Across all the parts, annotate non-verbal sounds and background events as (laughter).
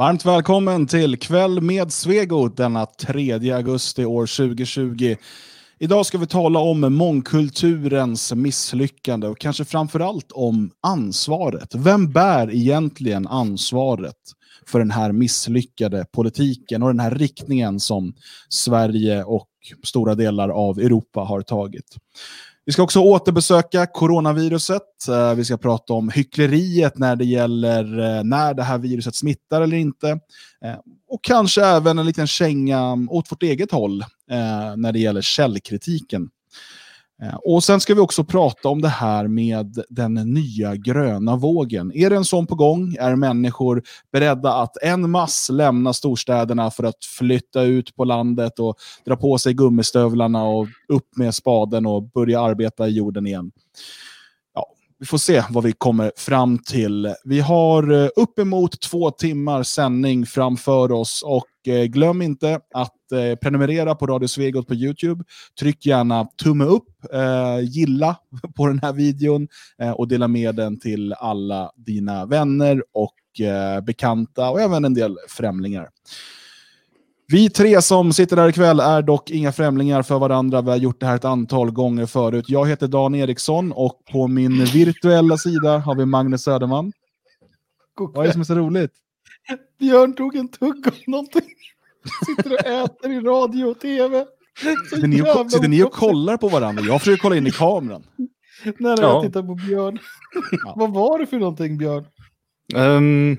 Varmt välkommen till Kväll med Svegot denna 3 augusti år 2020. Idag ska vi tala om mångkulturens misslyckande och kanske framförallt om ansvaret. Vem bär egentligen ansvaret för den här misslyckade politiken och den här riktningen som Sverige och stora delar av Europa har tagit? Vi ska också återbesöka coronaviruset. Eh, vi ska prata om hyckleriet när det gäller eh, när det här viruset smittar eller inte. Eh, och kanske även en liten känga åt vårt eget håll när det gäller källkritiken. Eh, och sen ska vi också prata om det här med den nya gröna vågen. Är det en sån på gång? Är människor beredda att en mass lämna storstäderna för att flytta ut på landet och dra på sig gummistövlarna och upp med spaden och börja arbeta i jorden igen? Vi får se vad vi kommer fram till. Vi har eh, uppemot två timmar sändning framför oss och eh, glöm inte att eh, prenumerera på Radio Svegot på YouTube. Tryck gärna tumme upp, gilla (laughs) på den här videon och dela med den till alla dina vänner och bekanta och även en del främlingar. Vi tre som sitter här ikväll är dock inga främlingar för varandra. Vi har gjort det här ett antal gånger förut. Jag heter Dan Eriksson och på min virtuella sida har vi Magnus Söderman. Vad är det som är så roligt? Björn tog en tugg av någonting. Sitter och äter i radio och tv. Sitter ni, och, sitter ni och kollar på varandra? Jag försöker kolla in i kameran. När ja. jag tittar på Björn. (laughs) Ja. Vad var det för någonting Björn? Um,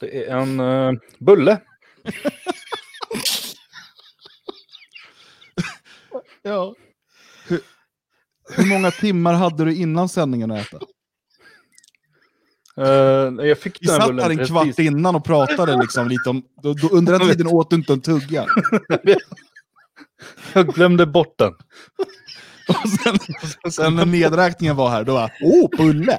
det är en uh, bulle. (laughs) ja. Hur, hur många timmar hade du innan sändningen att äta? Uh, jag fick Vi satt här en kvart precis. innan och pratade liksom lite om... Då, då, under den tiden åt du inte en tugga. jag glömde bort den. och sen, sen när nedräkningen var här, då var åh, oh, bulle!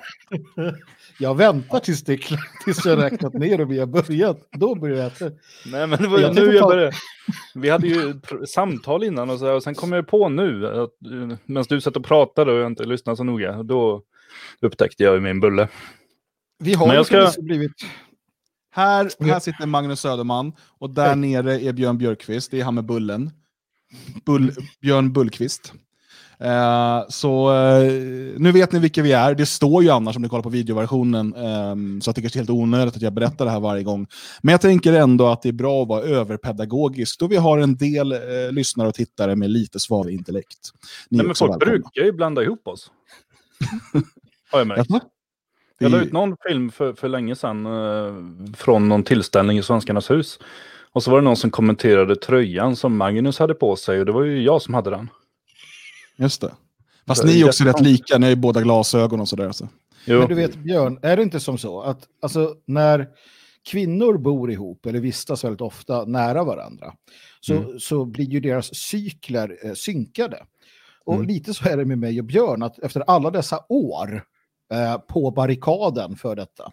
Jag väntar tills, det, (laughs) tills jag räknat ner och vi har börjat. Då börjar jag äta. Nej, men det var jag nu jag började. Vi hade ju samtal innan och, så, och sen kom jag på nu, att, medan du satt och pratade och jag inte lyssnade så noga, då upptäckte jag min bulle. Vi har men jag ska... blivit... Här, här sitter Magnus Söderman och där nere är Björn Björkqvist, det är han med bullen. Bull, Björn Bullqvist. Uh, så uh, nu vet ni vilka vi är. Det står ju annars om ni kollar på videoversionen, um, så att det kanske är helt onödigt att jag berättar det här varje gång. Men jag tänker ändå att det är bra att vara överpedagogisk, då vi har en del uh, lyssnare och tittare med lite sval intellekt. Ni Nej, men folk välkomna. brukar ju blanda ihop oss. (laughs) har jag märkt. Jag la ut någon film för, för länge sedan från någon tillställning i Svenskarnas hus. Och så var det någon som kommenterade tröjan som Magnus hade på sig och det var ju jag som hade den. Just det. Fast ni är också rätt lika, ni har ju båda glasögon och sådär. Så. Men du vet Björn, är det inte som så att alltså, när kvinnor bor ihop eller vistas väldigt ofta nära varandra så, mm. så blir ju deras cykler eh, synkade. Och mm. lite så är det med mig och Björn, att efter alla dessa år eh, på barrikaden för detta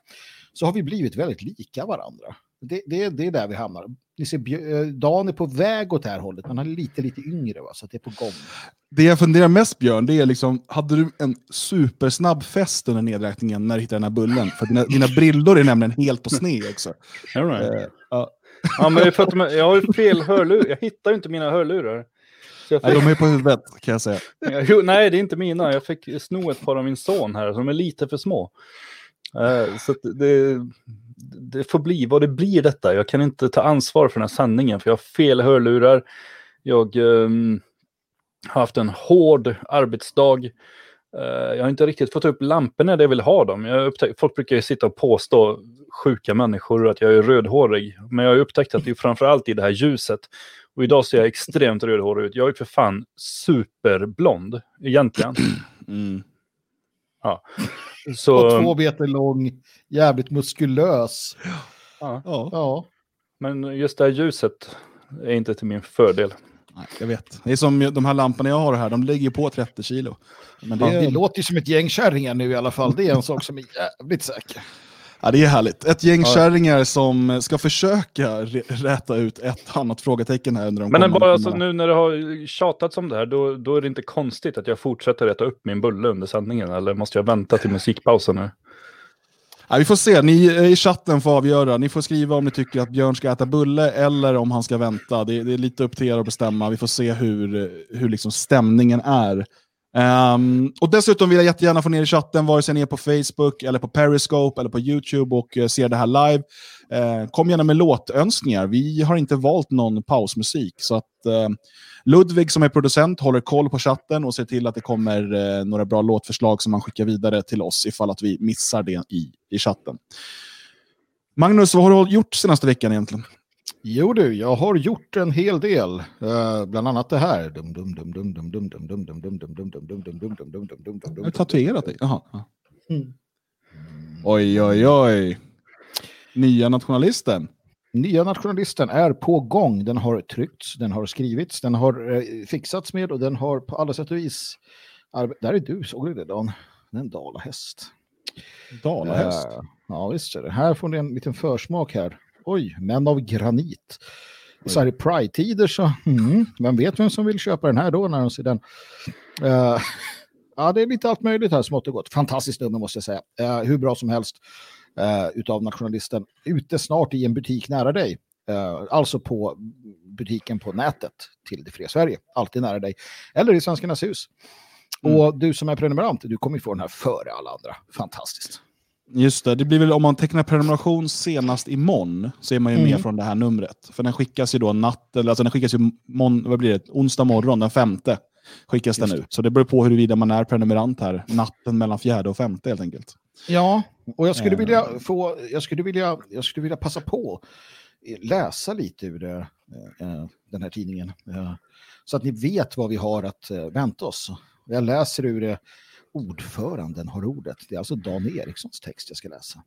så har vi blivit väldigt lika varandra. Det, det, det är där vi hamnar. Ni ser, eh, Dan är på väg åt det här hållet, men han är lite, lite yngre, va? så det är på gång. Det jag funderar mest Björn, det är liksom, hade du en supersnabb fest under nedräkningen när du hittade den här bullen? För dina, dina brillor är nämligen helt på sned också. Right. uh, uh. ja, men för att jag har ju fel hörlurar, jag hittar ju inte mina hörlurar. Fick... Nej, de är på huvudet kan jag säga. Jo, nej, det är inte mina. Jag fick sno ett par av min son här, så de är lite för små. Uh, så det, det får bli vad det blir detta. Jag kan inte ta ansvar för den här sanningen för jag har fel hörlurar. Jag um, har haft en hård arbetsdag. Uh, jag har inte riktigt fått upp lamporna där jag vill ha dem. Jag upptäck, folk brukar ju sitta och påstå, sjuka människor, att jag är rödhårig. Men jag har upptäckt att det är framförallt i det här ljuset. Och idag ser jag extremt rödhårig ut. Jag är för fan superblond, egentligen. (clears throat) Mm. Ja. Så... Och två meter lång, jävligt muskulös. Ja. ja. Men just det här ljuset är inte till min fördel. Nej, jag vet. Det är som de här lamporna jag har här, de ligger på 30 kilo. Men det, ja, det låter ju som ett gäng kärringar nu i alla fall. Det är en sak som är jävligt säker. Ja, det är härligt. Ett gäng ja. kärringar som ska försöka räta ut ett annat frågetecken här under de Men bara alltså, nu när det har tjatats om det här, då, då är det inte konstigt att jag fortsätter rätta upp min bulle under sändningen, eller måste jag vänta till musikpausen nu? Ja, vi får se, ni eh, i chatten får avgöra. Ni får skriva om ni tycker att Björn ska äta bulle eller om han ska vänta. Det, det är lite upp till er att bestämma. Vi får se hur, hur liksom stämningen är. Um, och dessutom vill jag jättegärna få ner i chatten, vare sig ni är på Facebook, eller på Periscope eller på YouTube och uh, ser det här live. Uh, kom gärna med låtönskningar. Vi har inte valt någon pausmusik. Så att uh, Ludvig som är producent håller koll på chatten och ser till att det kommer uh, några bra låtförslag som han skickar vidare till oss ifall att vi missar det i, i chatten. Magnus, vad har du gjort senaste veckan egentligen? Jo du, jag har gjort en hel del. Uh, bland annat det här. Har du tatuerat dig? Jaha. Mm. Oj, oj, oj. Nya nationalisten. Nya nationalisten är på gång. Den har tryckts, den har skrivits, den har eh, fixats med och den har på alla sätt och vis... Där är du, såg du det Dan? Det är en dalahäst. Dalahäst? Uh, ja, visst är det. Här får ni en liten försmak här. Oj, män av granit. Så här i Pride-tider så, mm, vem vet vem som vill köpa den här då när de ser den. Uh, ja, det är lite allt möjligt här smått och gott. Fantastiskt nummer måste jag säga. Uh, hur bra som helst uh, utav Nationalisten. Ute snart i en butik nära dig. alltså på butiken på nätet till Det fria Sverige. Alltid nära dig. Eller i Svenskarnas hus. Mm. Och du som är prenumerant, du kommer få den här före alla andra. Fantastiskt. Just det, det blir väl om man tecknar prenumeration senast imorgon så är man ju mm. med från det här numret. För den skickas ju då natt, eller alltså den skickas ju mon, vad blir det, onsdag morgon, den femte skickas Just den ut. Så det beror på huruvida man är prenumerant här, natten mellan fjärde och femte helt enkelt. Ja, och jag skulle eh. vilja få, jag skulle vilja, jag skulle vilja passa på läsa lite ur det, äh, den här tidningen. Äh, så att ni vet vad vi har att äh, vänta oss. Jag läser ur det Ordföranden har ordet. Det är alltså Dan Erikssons text jag ska läsa.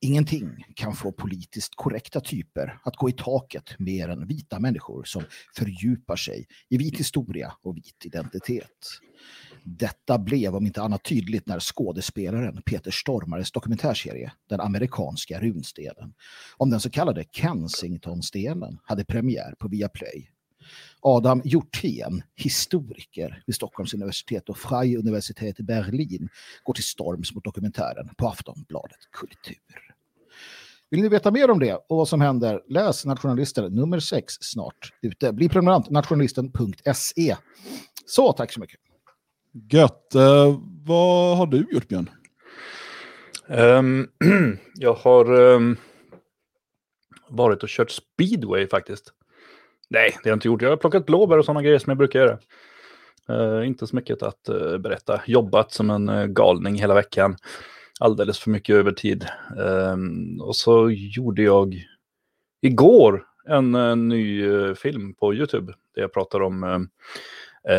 Ingenting kan få politiskt korrekta typer att gå i taket mer än vita människor som fördjupar sig i vit historia och vit identitet. Detta blev om inte annat tydligt när skådespelaren Peter Stormares dokumentärserie Den amerikanska runstenen om den så kallade Kensingtonstenen, hade premiär på Viaplay Adam Hjortén, historiker vid Stockholms universitet och Freie universitet i Berlin, går till storms mot dokumentären på Aftonbladet Kultur. Vill ni veta mer om det och vad som händer? Läs Nationalisten nummer 6 snart ute. Bli prenumerant nationalisten.se. Så, tack så mycket. Gött. Uh, vad har du gjort, Björn? Um, (clears throat) jag har um, varit och kört speedway faktiskt. Nej, det har jag inte gjort. Jag har plockat blåbär och sådana grejer som jag brukar göra. Uh, inte så mycket att uh, berätta. Jobbat som en uh, galning hela veckan. Alldeles för mycket övertid. Ehm, och så gjorde jag igår en ny film på YouTube. Där jag pratar om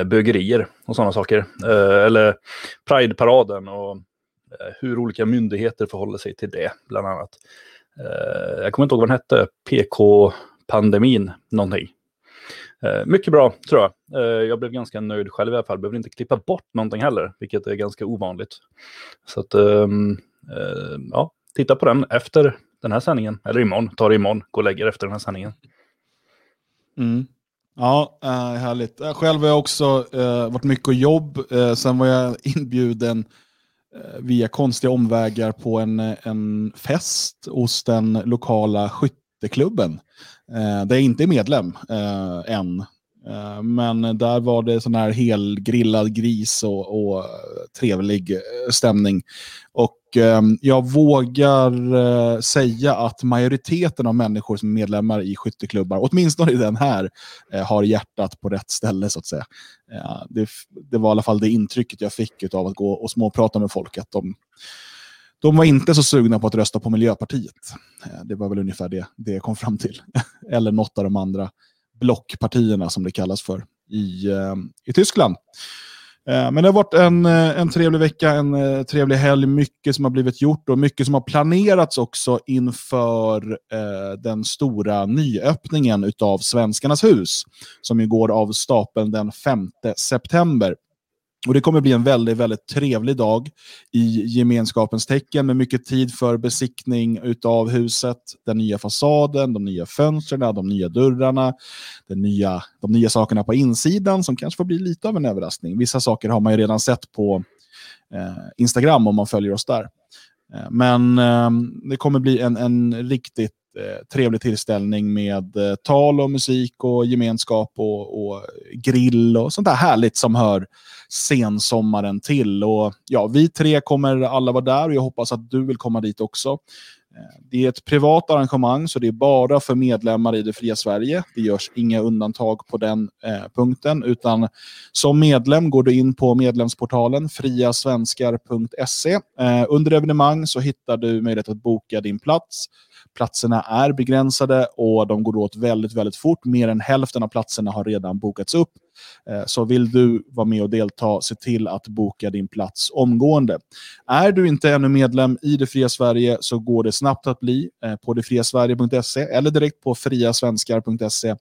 bögerier och sådana saker. eller Pride-paraden och hur olika myndigheter förhåller sig till det, bland annat. jag kommer inte ihåg vad den hette. PK-pandemin någonting. Eh, mycket bra, tror jag. Eh, jag blev ganska nöjd själv i alla fall. Behöver inte klippa bort någonting heller, vilket är ganska ovanligt. Så att, ehm, eh, ja, titta på den efter den här sändningen. Eller imorgon, ta det imorgon, gå och lägga efter den här sändningen. Mm. Ja, härligt. Själv har jag också varit mycket och jobb. Sen var jag (laughs) inbjuden via konstiga omvägar på en, en fest hos den lokala skytteklubben eh, där jag inte är medlem eh, än. Eh, men där var det sån här helgrillad gris och, och trevlig eh, stämning. Och eh, jag vågar eh, säga att majoriteten av människor som är medlemmar i skytteklubbar, åtminstone i den här, eh, har hjärtat på rätt ställe så att säga. Eh, det, det, var i alla fall det intrycket jag fick av att gå och småprata med folk, att de de var inte så sugna på att rösta på Miljöpartiet. Eh, det var väl ungefär det, det jag kom fram till. (laughs) Eller något av de andra blockpartierna som det kallas för i, eh, i Tyskland. Eh, men det har varit en, en trevlig vecka, en trevlig helg, mycket som har blivit gjort och mycket som har planerats också inför eh, den stora nyöppningen av Svenskarnas hus som ju går av stapeln den 5 september. Och Det kommer bli en väldigt, väldigt trevlig dag i gemenskapens tecken med mycket tid för besiktning av huset, den nya fasaden, de nya fönstren, de nya dörrarna, den nya, de nya sakerna på insidan som kanske får bli lite av en överraskning. Vissa saker har man ju redan sett på eh, Instagram om man följer oss där. Eh, men eh, det kommer bli en, en riktigt Eh, trevlig tillställning med eh, tal och musik och gemenskap och, och grill och sånt där härligt som hör sensommaren till. Och ja, vi tre kommer alla vara där och jag hoppas att du vill komma dit också. Eh, det är ett privat arrangemang, så det är bara för medlemmar i det fria Sverige. Det görs inga undantag på den eh, punkten, utan som medlem går du in på medlemsportalen friasvenskar.se. Eh, under evenemang så hittar du möjlighet att boka din plats. Platserna är begränsade och de går åt väldigt, väldigt fort. Mer än hälften av platserna har redan bokats upp. Eh, så vill du vara med och delta, se till att boka din plats omgående. Är du inte ännu medlem i Det fria Sverige så går det snabbt att bli eh, på detfriasverige.se eller direkt på friasvenskar.se.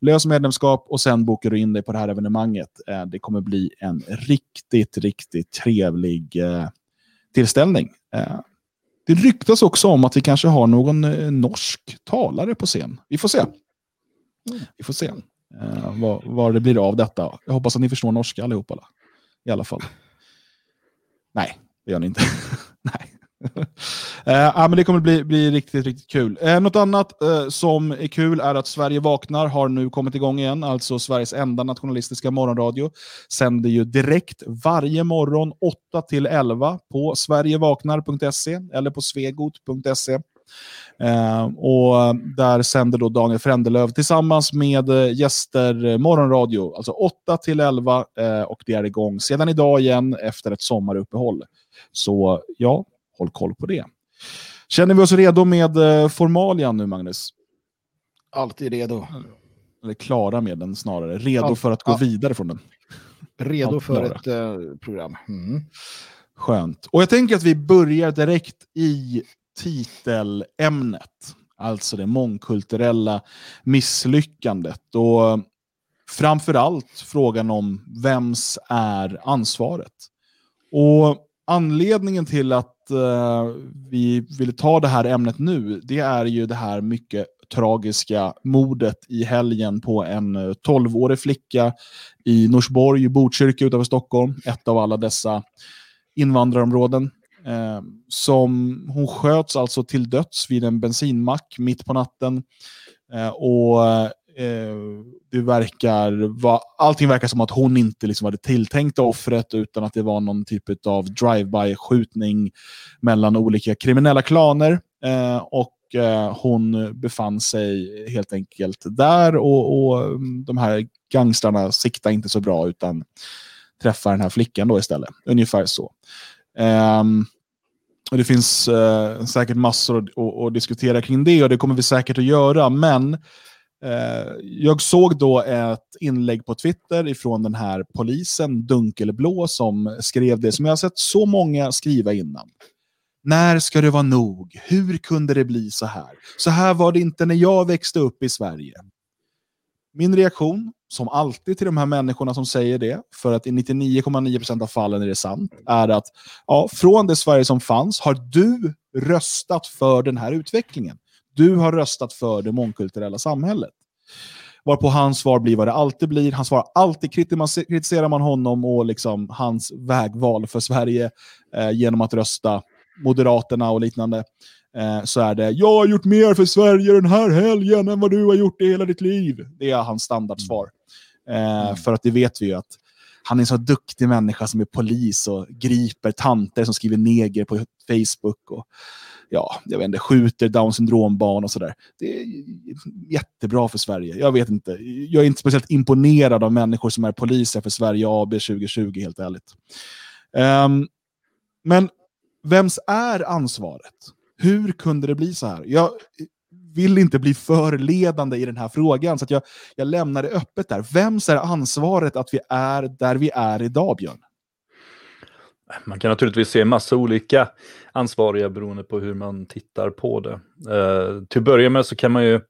Lös medlemskap och sen bokar du in dig på det här evenemanget. Eh, det kommer bli en riktigt, riktigt trevlig tillställning. Det ryktas också om att vi kanske har någon eh, norsk talare på scen. Vi får se. Vi får se eh, vad, vad det blir av detta. Jag hoppas att ni förstår norska allihopa. I alla fall. Nej, det gör ni inte. (laughs) Nej. (laughs) eh, men det kommer bli, bli riktigt, riktigt kul. Eh, något annat eh, som är kul är att Sverige vaknar har nu kommit igång igen. Alltså Sveriges enda nationalistiska morgonradio. Sänder ju direkt varje morgon 8 till 11 på sverigevaknar.se eller på svegot.se. Eh, och där sänder då Daniel Frändelöv tillsammans med eh, gäster eh, morgonradio, alltså 8 till 11 eh, och det är igång sedan idag igen efter ett sommaruppehåll. Så ja, håll koll på det. Känner vi oss redo med eh, formalian nu, Magnus? Alltid redo. Eller klara med den snarare. Redo Allt, för att gå ja. vidare från den. Redo för ett uh, program. Mm. Skönt. Och jag tänker att vi börjar direkt i titelämnet. Alltså det mångkulturella misslyckandet. Och framförallt frågan om vems är ansvaret? Och anledningen till att eh, vi vill ta det här ämnet nu, det är ju det här mycket tragiska mordet i helgen på en eh, 12-årig flicka i Norsborg, Botkyrka utanför Stockholm. Ett av alla dessa invandrarområden. Eh, som, hon sköts alltså till döds vid en bensinmack mitt på natten. Eh, och eh, Eh, det verkar va, allting verkar som att hon inte liksom var det tilltänkta offret utan att det var någon typ av drive-by-skjutning mellan olika kriminella klaner. Eh, och eh, hon befann sig helt enkelt där och, och mm, de här gangstrarna siktade inte så bra utan träffar den här flickan då istället. Ungefär så. Eh, och det finns eh, säkert massor att, att, att, diskutera kring det och det kommer vi säkert att göra. Men Eh, jag såg då ett inlägg på Twitter ifrån den här polisen, Dunkelblå, som skrev det som jag har sett så många skriva innan. När ska det vara nog? Hur kunde det bli så här? Så här var det inte när jag växte upp i Sverige. Min reaktion som alltid till de här människorna som säger det, för att i 99,9% av fallen är det sant, är att ja, från det Sverige som fanns har du röstat för den här utvecklingen. Du har röstat för det mångkulturella samhället. Varpå hans svar blir vad det alltid blir. Han svarar alltid kritiserar man honom och liksom hans vägval för Sverige eh, genom att rösta Moderaterna och liknande. Eh, så är det “Jag har gjort mer för Sverige den här helgen än vad du har gjort i hela ditt liv”. Det är hans standardsvar. Eh, mm. För att det vet vi ju att han är en så duktig människa som är polis och griper tanter som skriver neger på Facebook. Och, ja, jag vet inte, skjuter down syndrombarn och sådär. Det är jättebra för Sverige. Jag vet inte. Jag är inte speciellt imponerad av människor som är poliser för Sverige AB 2020, helt ärligt. Um, men vems är ansvaret? Hur kunde det bli så här? Jag vill inte bli förledande i den här frågan, så jag, jag lämnar det öppet där. Vems är ansvaret att vi är där vi är idag, Björn? Man kan naturligtvis se massa olika ansvariga beroende på hur man tittar på det. Eh, till att börja med så kan man ju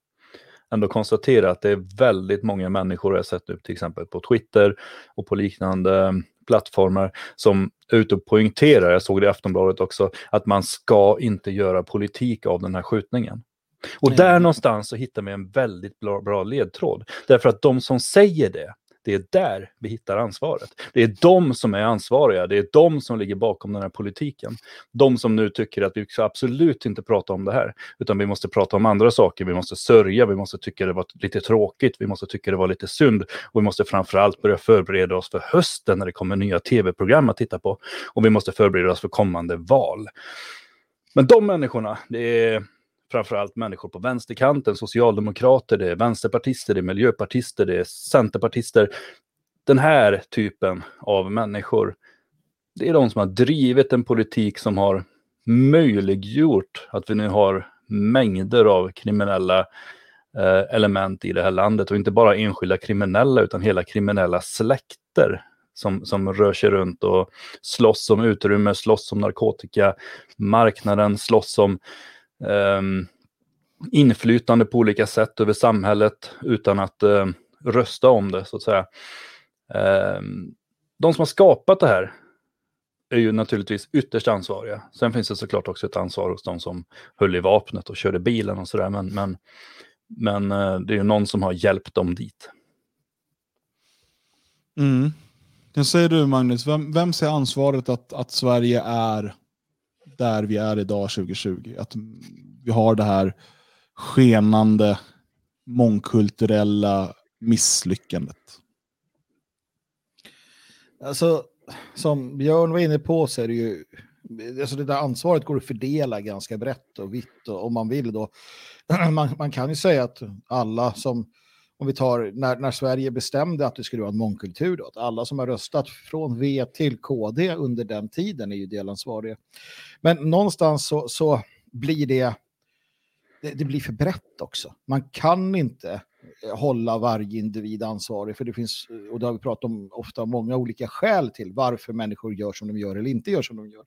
ändå konstatera att det är väldigt många människor, jag har sett nu till exempel på Twitter och på liknande plattformar som är ute och poängterar, jag såg det i Aftonbladet också, att man ska inte göra politik av den här skjutningen. Och Nej. där någonstans så hittar vi en väldigt bra, bra ledtråd. Därför att de som säger det, det är där vi hittar ansvaret. Det är de som är ansvariga. Det är de som ligger bakom den här politiken. De som nu tycker att vi ska absolut inte prata om det här, utan vi måste prata om andra saker. Vi måste sörja, vi måste tycka det var lite tråkigt, vi måste tycka det var lite synd och vi måste framförallt börja förbereda oss för hösten när det kommer nya tv-program att titta på. Och vi måste förbereda oss för kommande val. Men de människorna, det är framförallt människor på vänsterkanten, socialdemokrater, det är vänsterpartister, det är miljöpartister, det är centerpartister. Den här typen av människor, det är de som har drivit en politik som har möjliggjort att vi nu har mängder av kriminella eh, element i det här landet och inte bara enskilda kriminella utan hela kriminella släkter som, som rör sig runt och slåss om utrymme, slåss om narkotika, marknaden, slåss om um, inflytande på olika sätt över samhället utan att uh, rösta om det, så att säga. Um, de som har skapat det här är ju naturligtvis ytterst ansvariga. Sen finns det såklart också ett ansvar hos de som höll i vapnet och körde bilen och sådär. Men, men, men uh, det är ju någon som har hjälpt dem dit. Mm. Jag säger du Magnus, vem, vem ser ansvaret att, att Sverige är där vi är idag 2020? Att vi har det här skenande mångkulturella misslyckandet. Alltså, som Björn var inne på så är det ju, alltså det där ansvaret går att fördela ganska brett och vitt och, om man vill då. (clears throat) Man, man kan ju säga att alla som om vi tar när, när Sverige bestämde att det skulle vara en mångkultur, då, att alla som har röstat från V till KD under den tiden är ju delansvariga. Men någonstans så, så blir det, det, det, blir för brett också. Man kan inte eh, hålla varje individ ansvarig, för det finns, eh, och det har vi pratat om ofta, många olika skäl till varför människor gör som de gör eller inte gör som de gör.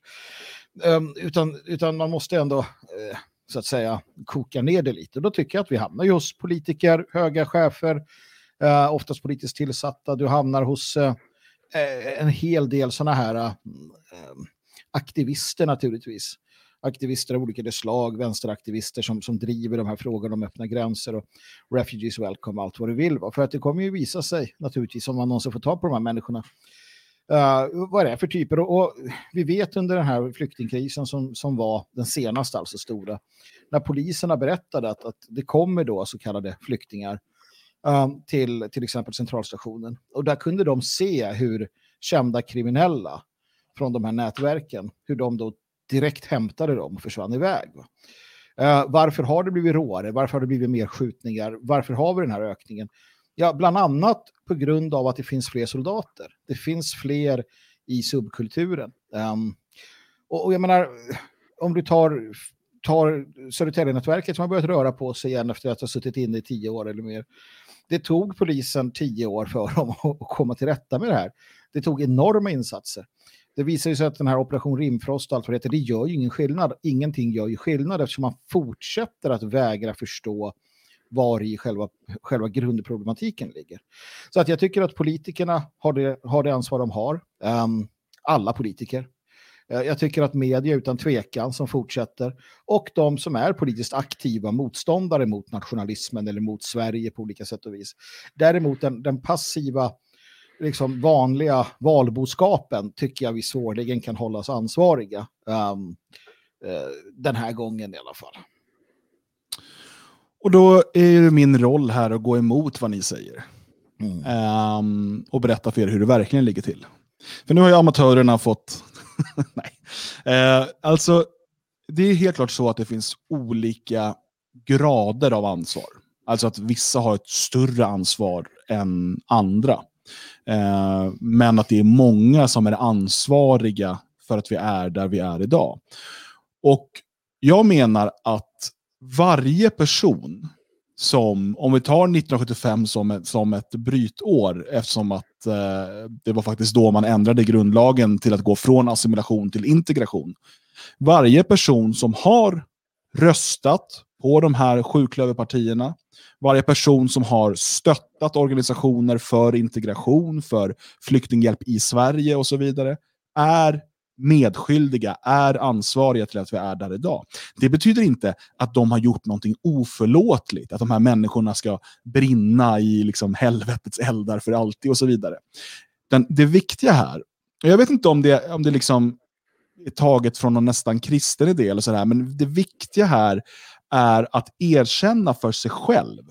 Um, utan, utan man måste ändå uh, så att säga koka ner det lite. Då tycker jag att vi hamnar ju hos politiker, höga chefer, eh, oftast politiskt tillsatta. Du hamnar hos eh, eh en hel del sådana här eh, aktivister naturligtvis. Aktivister av olika slag, vänsteraktivister som, som driver de här frågorna om öppna gränser och refugees welcome, allt vad du vill. För att det kommer ju visa sig naturligtvis om man någonsin får ta på de här människorna Uh, vad det är för typer. Och, och, vi vet under den här flyktingkrisen som, som var den senaste, alltså stora, när poliserna berättade att, att det kommer då så kallade flyktingar uh, till till exempel centralstationen. Och där kunde de se hur kända kriminella från de här nätverken, hur de då direkt hämtade dem och försvann iväg. Uh, varför har det blivit råare? Varför har det blivit mer skjutningar? Varför har vi den här ökningen? Ja, bland annat på grund av att det finns fler soldater. Det finns fler i subkulturen. Um, och, och, jag menar, om du tar, tar Södertälje-nätverket som har börjat röra på sig igen efter att ha suttit inne i tio år eller mer. Det tog polisen tio år för dem att komma till rätta med det här. Det tog enorma insatser. Det visar sig att den här operation Rimfrost och allt vad det heter, det gör ju ingen skillnad. Ingenting gör ju skillnad eftersom man fortsätter att vägra förstå var i själva, själva grundproblematiken ligger. Så att jag tycker att politikerna har det, har det ansvar de har. Um, alla politiker. Uh, jag tycker att media utan tvekan som fortsätter och de som är politiskt aktiva motståndare mot nationalismen eller mot Sverige på olika sätt och vis. Däremot den, den passiva liksom vanliga valboskapen tycker jag vi svårligen kan hållas ansvariga um, uh, den här gången i alla fall. Och då är det min roll här att gå emot vad ni säger. Mm. Um, och berätta för er hur det verkligen ligger till. För nu har ju amatörerna fått... (laughs) Nej. Uh, alltså, det är helt klart så att det finns olika grader av ansvar. Alltså att vissa har ett större ansvar än andra. Uh, men att det är många som är ansvariga för att vi är där vi är idag. Och jag menar att varje person som, om vi tar 1975 som ett, som ett brytår, eftersom att eh, det var faktiskt då man ändrade grundlagen till att gå från assimilation till integration. Varje person som har röstat på de här sjuklöverpartierna, varje person som har stöttat organisationer för integration, för flyktinghjälp i Sverige och så vidare, är medskyldiga, är ansvariga till att vi är där idag. Det betyder inte att de har gjort någonting oförlåtligt, att de här människorna ska brinna i liksom helvetets eldar för alltid och så vidare. Den, det viktiga här, jag vet inte om det, om det liksom är taget från någon nästan kristen idé, eller sådär, men det viktiga här är att erkänna för sig själv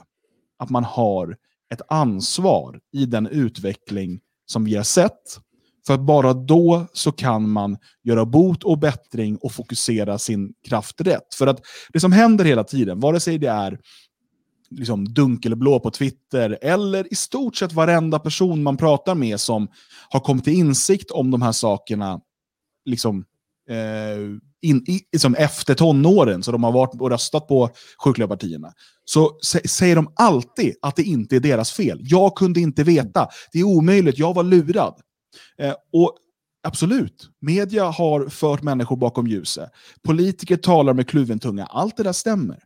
att man har ett ansvar i den utveckling som vi har sett. För att bara då så kan man göra bot och bättring och fokusera sin kraft rätt. För att det som händer hela tiden, vare sig det är liksom dunkelblå på Twitter eller i stort sett varenda person man pratar med som har kommit till insikt om de här sakerna liksom, eh, in, i, liksom efter tonåren, så de har varit och röstat på sjuklöverpartierna, så säger de alltid att det inte är deras fel. Jag kunde inte veta. Det är omöjligt. Jag var lurad. Eh, och Absolut, media har fört människor bakom ljuset. Politiker talar med kluven tunga. Allt det där stämmer.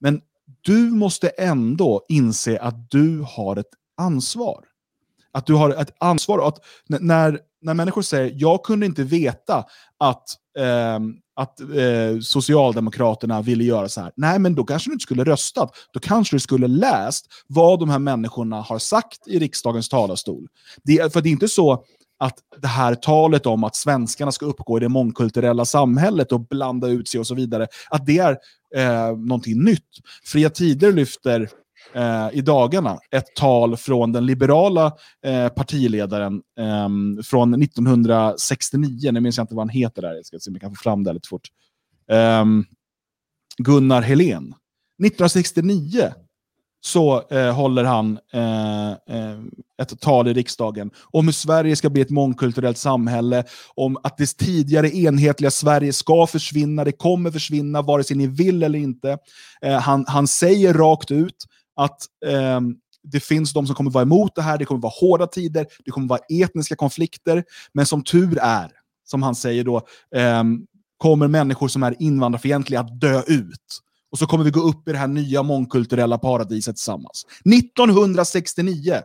Men du måste ändå inse att du har ett ansvar. Att du har ett ansvar. Att när, när människor säger jag kunde inte veta att, eh, att eh, Socialdemokraterna ville göra så här. Nej, men då kanske du inte skulle röstat. Då kanske du skulle läst vad de här människorna har sagt i riksdagens talarstol. Det, för det är inte så att det här talet om att svenskarna ska uppgå i det mångkulturella samhället och blanda ut sig och så vidare, att det är eh, någonting nytt. Fria Tider lyfter eh, i dagarna ett tal från den liberala eh, partiledaren eh, från 1969, nu minns jag inte vad han heter där, jag ska se om jag kan få fram det lite fort. Ehm, Gunnar Helén. 1969 så eh, håller han eh, eh, ett tal i riksdagen om hur Sverige ska bli ett mångkulturellt samhälle, om att det tidigare enhetliga Sverige ska försvinna, det kommer försvinna vare sig ni vill eller inte. Eh, han, han säger rakt ut att ehm, det finns de som kommer vara emot det här, det kommer vara hårda tider, det kommer vara etniska konflikter, men som tur är, som han säger då, ehm, kommer människor som är invandrarfientliga att dö ut. Och så kommer vi gå upp i det här nya mångkulturella paradiset tillsammans. 1969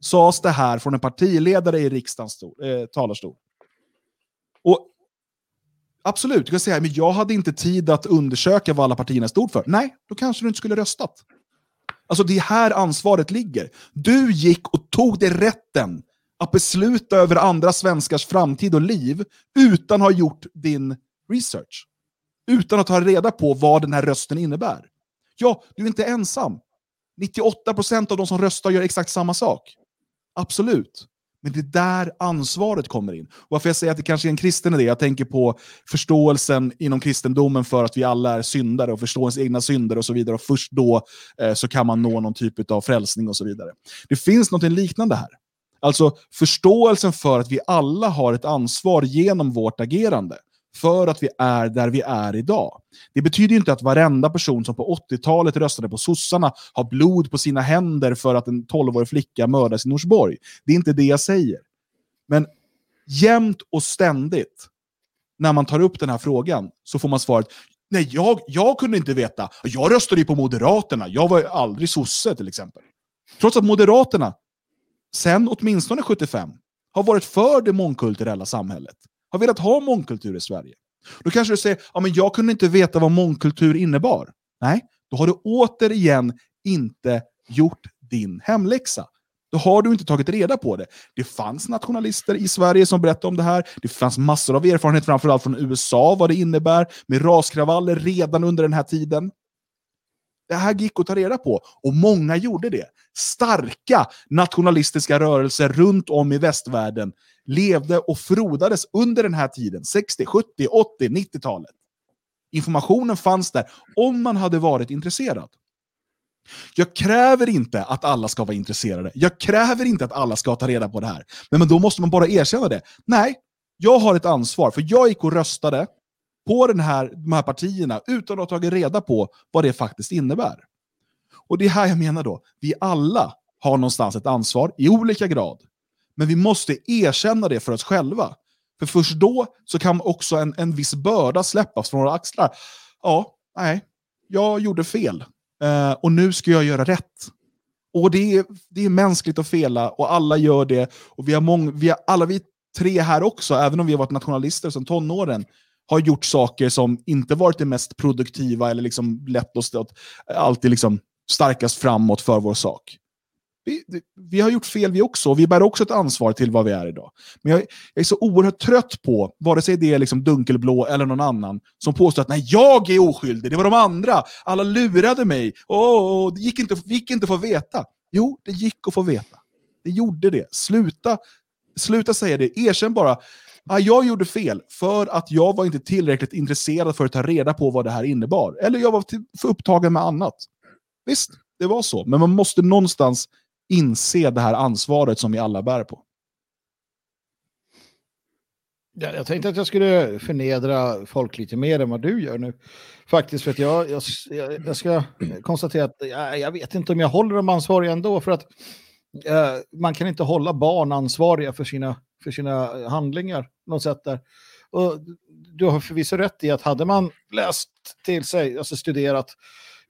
sades det här från en partiledare i riksdagens stol, eh, talarstol. Och absolut, du kan säga, men jag hade inte tid att undersöka vad alla partierna stod för. Nej, då kanske du inte skulle röstat. Alltså det är här ansvaret ligger. Du gick och tog dig rätten att besluta över andra svenskars framtid och liv utan att ha gjort din research utan att ta reda på vad den här rösten innebär. Ja, du är inte ensam. 98% av de som röstar gör exakt samma sak. Absolut. Men det är där ansvaret kommer in. Och varför jag säger att det kanske är en kristen idé, jag tänker på förståelsen inom kristendomen för att vi alla är syndare och förstår ens egna synder och så vidare. Och först då eh, så kan man nå någon typ av frälsning och så vidare. Det finns något liknande här. Alltså förståelsen för att vi alla har ett ansvar genom vårt agerande för att vi är där vi är idag. Det betyder inte att varenda person som på 80-talet röstade på sossarna har blod på sina händer för att en 12-årig flicka mördas i Norsborg. Det är inte det jag säger. Men jämt och ständigt när man tar upp den här frågan så får man svaret Nej, jag, jag kunde inte veta. Jag röstade ju på Moderaterna. Jag var aldrig sosse till exempel. Trots att Moderaterna, sen åtminstone 75, har varit för det mångkulturella samhället har velat ha mångkultur i Sverige. Då kanske du säger, ja men jag kunde inte veta vad mångkultur innebar. Nej, då har du återigen inte gjort din hemläxa. Då har du inte tagit reda på det. Det fanns nationalister i Sverige som berättade om det här. Det fanns massor av erfarenhet, framförallt från USA, vad det innebär med raskravaller redan under den här tiden. Det här gick att ta reda på, och många gjorde det. Starka nationalistiska rörelser runt om i västvärlden levde och frodades under den här tiden, 60, 70, 80, 90-talet. Informationen fanns där om man hade varit intresserad. Jag kräver inte att alla ska vara intresserade. Jag kräver inte att alla ska ta reda på det här. Men, men då måste man bara erkänna det. Nej, jag har ett ansvar, för jag gick och röstade på den här, de här partierna utan att ha tagit reda på vad det faktiskt innebär. Och det är här jag menar då, vi alla har någonstans ett ansvar i olika grad. Men vi måste erkänna det för oss själva. För först då så kan också en, en viss börda släppas från våra axlar. Ja, nej, jag gjorde fel. Uh, och nu ska jag göra rätt. Och det är, det är mänskligt att fela och alla gör det. Och vi har mång, vi har, alla vi tre här också, även om vi har varit nationalister sedan tonåren, har gjort saker som inte varit det mest produktiva eller liksom lett oss att alltid liksom starkast framåt för vår sak. Vi, vi, har gjort fel vi också, och vi bär också ett ansvar till vad vi är idag. Men jag, jag är så oerhört trött på, vare sig det är liksom Dunkelblå eller någon annan, som påstår att nej, jag är oskyldig, det var de andra, alla lurade mig, oh, oh, det gick inte, gick inte att få veta. Jo, det gick att få veta. Det gjorde det. Sluta, sluta säga det, erkänn bara, ah, jag gjorde fel för att jag var inte tillräckligt intresserad för att ta reda på vad det här innebar. Eller jag var för upptagen med annat. Visst, det var så. Men man måste någonstans inse det här ansvaret som vi alla bär på. Ja, jag tänkte att jag skulle förnedra folk lite mer än vad du gör nu. Faktiskt, för att jag, jag, jag ska konstatera att jag, jag vet inte om jag håller dem ansvariga ändå. För att eh, man kan inte hålla barn ansvariga för sina, för sina handlingar. Något sätt där. Och du har förvisso rätt i att hade man läst till sig, alltså studerat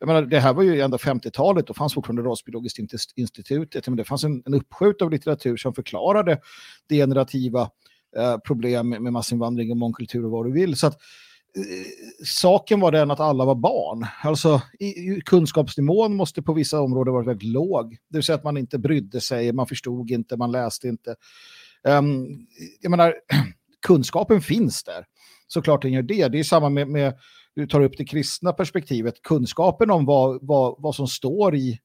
jag menar, det här var ju ändå 50-talet, då fanns fortfarande Rasbiologiskt institutet. Men det fanns en, en uppskjut av litteratur som förklarade degenerativa eh, problem med massinvandring och mångkultur och vad du vill. Så att, eh, saken var den att alla var barn. Alltså i, kunskapsnivån måste på vissa områden vara väldigt låg. Det vill säga att man inte brydde sig, man förstod inte, man läste inte. Um, jag menar, (clears throat) kunskapen finns där. Såklart den gör det. Det är samma med, med du tar upp det kristna perspektivet, kunskapen om vad, vad, vad som står i,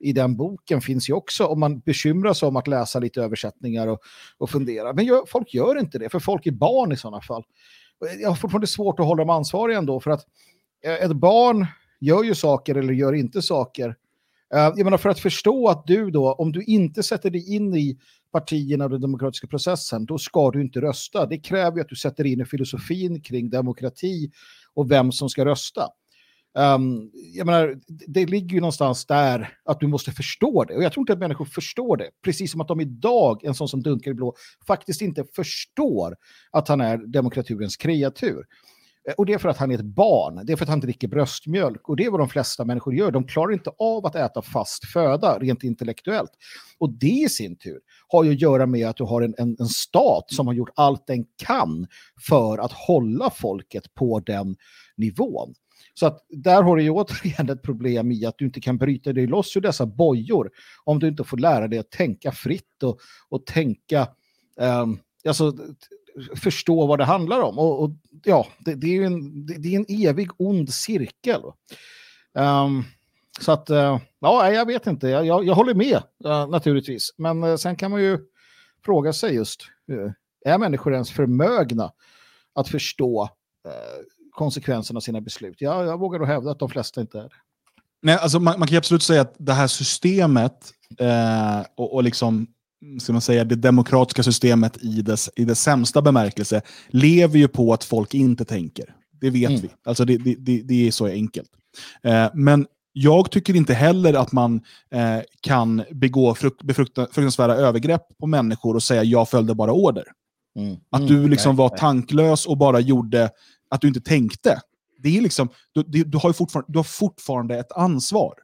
i den boken finns ju också om man bekymrar sig om att läsa lite översättningar och, och fundera. Men gör, folk gör inte det, för folk är barn i sådana fall. Jag har fortfarande svårt att hålla dem ansvariga ändå, för att eh, ett barn gör ju saker eller gör inte saker. Eh, jag menar, för att förstå att du då, om du inte sätter dig in i partierna och den demokratiska processen, då ska du inte rösta. Det kräver ju att du sätter in i filosofin kring demokrati och vem som ska rösta. Um, jag menar, det ligger ju någonstans där att du måste förstå det. Och jag tror inte att människor förstår det. Precis som att de idag, en sån som Dunkelblå, faktiskt inte förstår att han är demokraturens kreatur. Eh, och det är för att han är ett barn, det är för att han dricker bröstmjölk. Och det är vad de flesta människor gör. De klarar inte av att äta fast föda rent intellektuellt. Och det i sin tur har ju att göra med att du har en, en, en stat som har gjort allt den kan för att hålla folket på den nivån. Så att där har du ju återigen ett problem i att du inte kan bryta dig loss ur dessa bojor om du inte får lära dig att tänka fritt och, och tänka um, alltså, förstå vad det handlar om. Och, och ja, det, det, är en, det, det, är en evig ond cirkel. Um, så att, uh, ja, jag vet inte. Jag, jag, jag håller med uh, naturligtvis. Men uh, sen kan man ju fråga sig just, är människor ens förmögna att förstå konsekvenserna av sina beslut? Jag, jag vågar nog hävda att de flesta inte är det. Nej, alltså man, man kan absolut säga att det här systemet och, och liksom ska man säga, det demokratiska systemet i dess, i dess sämsta bemärkelse lever ju på att folk inte tänker. Det vet mm. vi. Alltså det, det, det, är så enkelt. Eh, men jag tycker inte heller att man eh, kan begå frukt, befrukta, fruktansvärda övergrepp på människor och säga jag följde bara order. Mm. Att du mm. liksom var tanklös och bara gjorde att du inte tänkte. Det är liksom, du, du, har, fortfarande, du har fortfarande ett ansvar.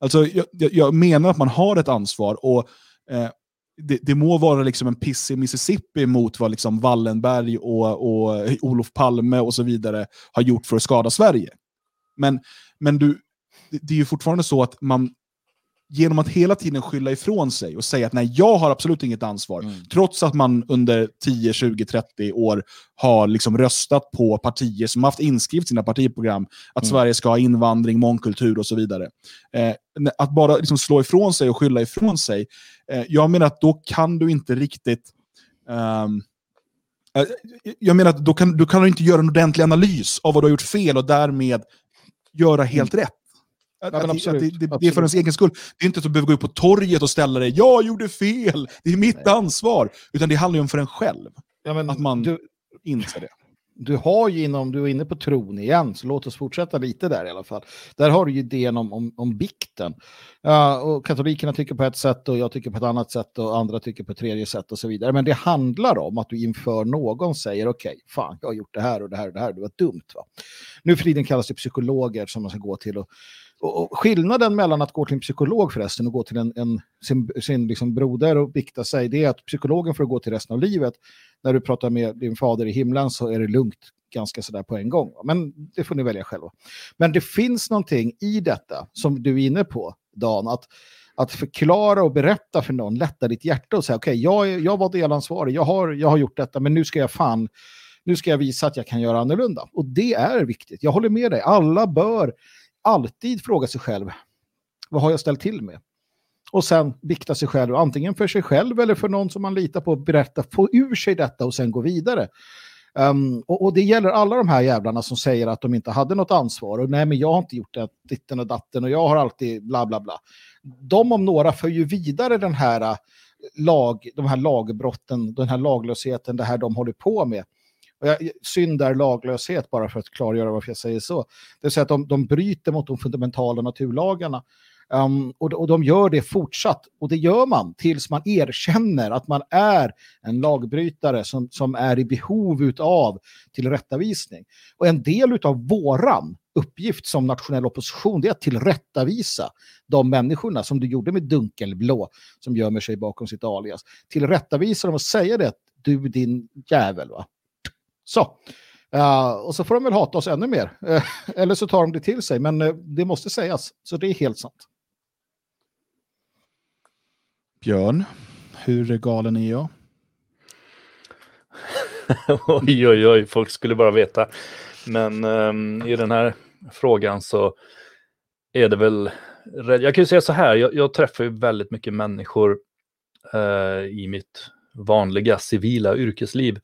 Alltså, jag, jag, menar att man har ett ansvar och eh, det, det, må vara liksom en piss i Mississippi mot vad liksom Wallenberg och, och Olof Palme och så vidare har gjort för att skada Sverige. Men, men du, det är ju fortfarande så att man genom att hela tiden skylla ifrån sig och säga att nej, jag har absolut inget ansvar, mm. trots att man under 10, 20, 30 år har liksom röstat på partier som haft inskrivet sina partiprogram att mm. Sverige ska ha invandring, mångkultur och så vidare. Eh, att bara liksom slå ifrån sig och skylla ifrån sig, eh, jag menar att då kan du inte riktigt um, jag menar att då kan, då kan du inte göra en ordentlig analys av vad du har gjort fel och därmed göra helt mm. rätt. Att, ja, att, att det, det, det, är för ens egen skull. Det är inte att du behöver gå upp på torget och ställa dig “jag gjorde fel, det är mitt Nej. ansvar”. Utan det handlar ju om för en själv. Ja, men, att man du, inser det. Du har ju inom, du är inne på tron igen, så låt oss fortsätta lite där i alla fall. Där har du ju idén om, om, om bikten. Uh, och katolikerna tycker på ett sätt och jag tycker på ett annat sätt och andra tycker på ett tredje sätt och så vidare. Men det handlar om att du inför någon säger okej, okay, fan, jag har gjort det här och det här och det här, det var dumt. Va? Nu för tiden kallas det psykologer som man ska gå till och och, skillnaden mellan att gå till en psykolog förresten och gå till en, en sin, sin liksom broder och bikta sig, det är att psykologen får gå till resten av livet. När du pratar med din fader i himlen så är det lugnt ganska sådär på en gång. Men det får ni välja själva. Men det finns någonting i detta som du är inne på, Dan, att, att förklara och berätta för någon, lätta ditt hjärta och säga okej, okay, jag, jag var delansvarig, jag har, jag har gjort detta, men nu ska jag fan nu ska jag visa att jag kan göra annorlunda. Och det är viktigt. Jag håller med dig. Alla bör alltid fråga sig själv, vad har jag ställt till med? Och sen bikta sig själv, antingen för sig själv eller för någon som man litar på, berätta, få ur sig detta och sen gå vidare. Um, och, och, det gäller alla de här jävlarna som säger att de inte hade något ansvar. Och nej, men jag har inte gjort det, ditten och datten och jag har alltid bla bla bla. De om några för ju vidare den här eh, lag, de här lagbrotten, den här laglösheten, det här de håller på med. Och jag, synd är laglöshet, bara för att klargöra varför jag säger så. Det vill säga att de, de bryter mot de fundamentala naturlagarna. Um, och, och de gör det fortsatt. Och det gör man tills man erkänner att man är en lagbrytare som, som är i behov av tillrättavisning. Och en del av våran uppgift som nationell opposition det är att tillrättavisa de människorna som du gjorde med Dunkelblå som gömmer sig bakom sitt alias. Tillrättavisa dem och säga det att du din jävel. Va? Så. Uh, och så får de väl hata oss ännu mer. Uh, (laughs) eller så tar de det till sig, men uh, det måste sägas. Så det är helt sant. Björn, hur galen är jag? (laughs) oj, oj, oj, folk skulle bara veta. Men um, i den här frågan så är det väl... Jag kan ju säga så här, jag, jag träffar ju väldigt mycket människor uh, i mitt vanliga civila yrkesliv.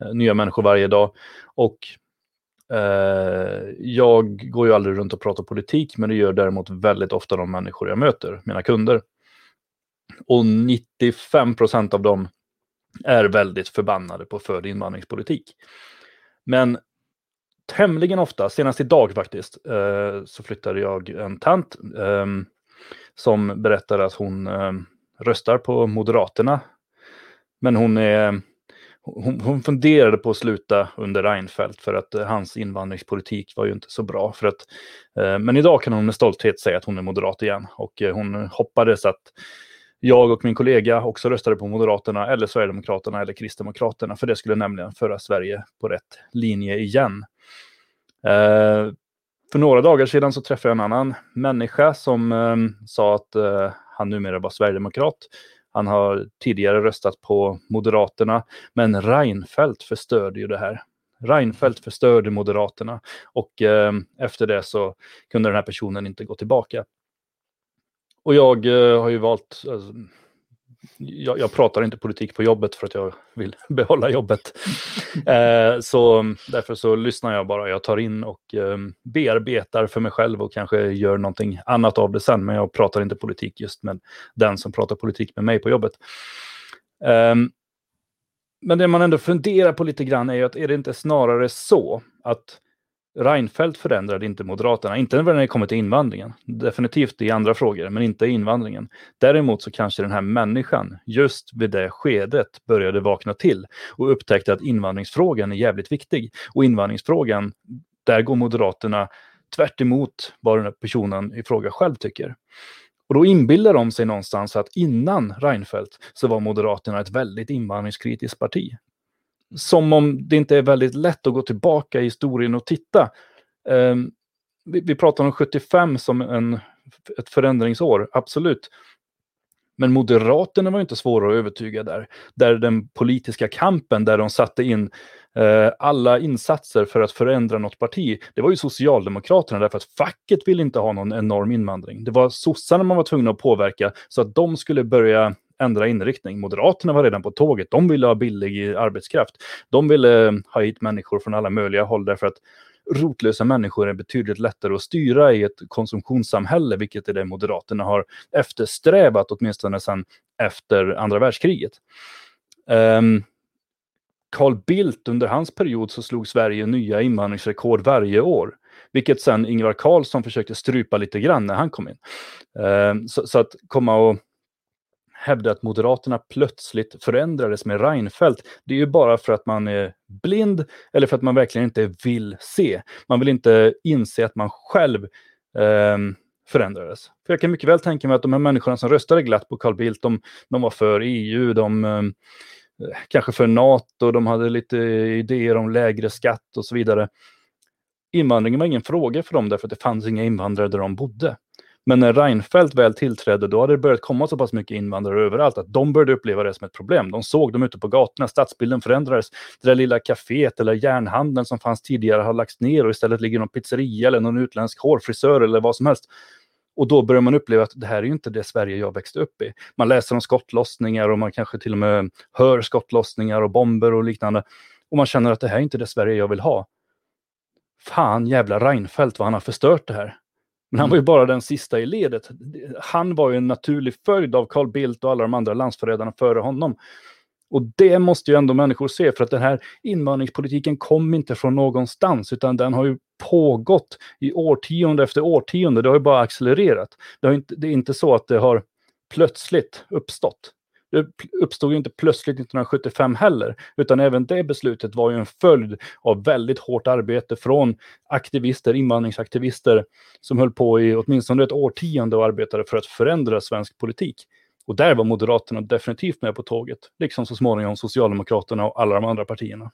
Eh, nya människor varje dag. Och eh, jag går ju aldrig runt och pratar politik, men det gör däremot väldigt ofta de människor jag möter, mina kunder. Och 95 procent av dem är väldigt förbannade på förd invandringspolitik. Men tämligen ofta, senast idag faktiskt, eh, så flyttade jag en tant eh, som berättade att hon eh, röstar på Moderaterna. Men hon är hon, hon funderade på att sluta under Reinfeldt för att eh, hans invandringspolitik var ju inte så bra. För att, eh, men idag kan hon med stolthet säga att hon är moderat igen och eh, hon hoppades att jag och min kollega också röstade på Moderaterna eller Sverigedemokraterna eller Kristdemokraterna, för det skulle nämligen föra Sverige på rätt linje igen. Eh, för några dagar sedan så träffade jag en annan människa som eh, sa att eh, han numera var sverigedemokrat. Han har tidigare röstat på Moderaterna, men Reinfeldt förstörde ju det här. Reinfeldt förstörde Moderaterna och eh, efter det så kunde den här personen inte gå tillbaka. Och jag eh, har ju valt, alltså, jag, jag, pratar inte politik på jobbet för att jag vill (laughs) behålla jobbet. Eh, så därför så lyssnar jag bara, jag tar in och eh, bearbetar för mig själv och kanske gör någonting annat av det sen. Men jag pratar inte politik just med den som pratar politik med mig på jobbet. Eh, men det man ändå funderar på lite grann är ju att är det inte snarare så att Reinfeldt förändrade inte Moderaterna, inte när det kommer till invandringen. Definitivt i andra frågor, men inte invandringen. Däremot så kanske den här människan just vid det skedet började vakna till och upptäckte att invandringsfrågan är jävligt viktig. Och invandringsfrågan, där går Moderaterna tvärt vad den här personen i fråga själv tycker. Och då inbillar de sig någonstans att innan Reinfeldt så var Moderaterna ett väldigt invandringskritiskt parti som om det inte är väldigt lätt att gå tillbaka i historien och titta. Um, vi, vi pratar om 75 som en, ett förändringsår, absolut. Men Moderaterna var inte svåra att övertyga där. Där den politiska kampen, där de satte in eh, alla insatser för att förändra något parti, det var ju Socialdemokraterna därför att facket ville inte ha någon enorm invandring. Det var sossarna man var tvungna att påverka så att de skulle börja ändra inriktning. Moderaterna var redan på tåget. De ville ha billig arbetskraft. De ville eh, ha hit människor från alla möjliga håll därför att rotlösa människor är betydligt lättare att styra i ett konsumtionssamhälle, vilket är det Moderaterna har eftersträvat åtminstone sedan efter andra världskriget. Um, Carl Bildt, under hans period så slog Sverige nya invandringsrekord varje år. Vilket sen Ingvar Carlsson försökte strypa lite grann när han kom in. Um, så, så, att komma och hävda att Moderaterna plötsligt förändrades med Reinfeldt, det är ju bara för att man är blind eller för att man verkligen inte vill se. Man vill inte inse att man själv eh, förändrades. För jag kan mycket väl tänka mig att de här människorna som röstade glatt på Carl Bildt, de, de var för EU, de ehm, eh, kanske för NATO, de hade lite idéer om lägre skatt och så vidare. Invandringen var ingen fråga för dem därför att det fanns inga invandrare där de bodde. Men när Reinfeldt väl tillträdde, då hade det börjat komma så pass mycket invandrare överallt att de började uppleva det som ett problem. De såg dem ute på gatorna, stadsbilden förändrades. Det där lilla kaféet eller järnhandeln som fanns tidigare har lagts ner och istället ligger någon pizzeria eller någon utländsk hårfrisör eller vad som helst. Och då börjar man uppleva att det här är ju inte det Sverige jag växte upp i. Man läser om skottlossningar och man kanske till och med hör skottlossningar och bomber och liknande. Och man känner att det här är inte det Sverige jag vill ha. Fan jävla Reinfeldt vad han har förstört det här. Men han var ju mm. bara den sista i ledet. Han var ju en naturlig följd av Carl Bildt och alla de andra landsförrädarna före honom. Och det måste ju ändå människor se, för att den här invandringspolitiken kom inte från någonstans, utan den har ju pågått i årtionde efter årtionde. Det har ju bara accelererat. Det, inte, det är inte så att det har plötsligt uppstått. Det uppstod ju inte plötsligt 1975 heller, utan även det beslutet var ju en följd av väldigt hårt arbete från aktivister, invandringsaktivister, som höll på i åtminstone ett årtionde och arbetade för att förändra svensk politik. Och där var Moderaterna definitivt med på tåget, liksom så småningom Socialdemokraterna och alla de andra partierna.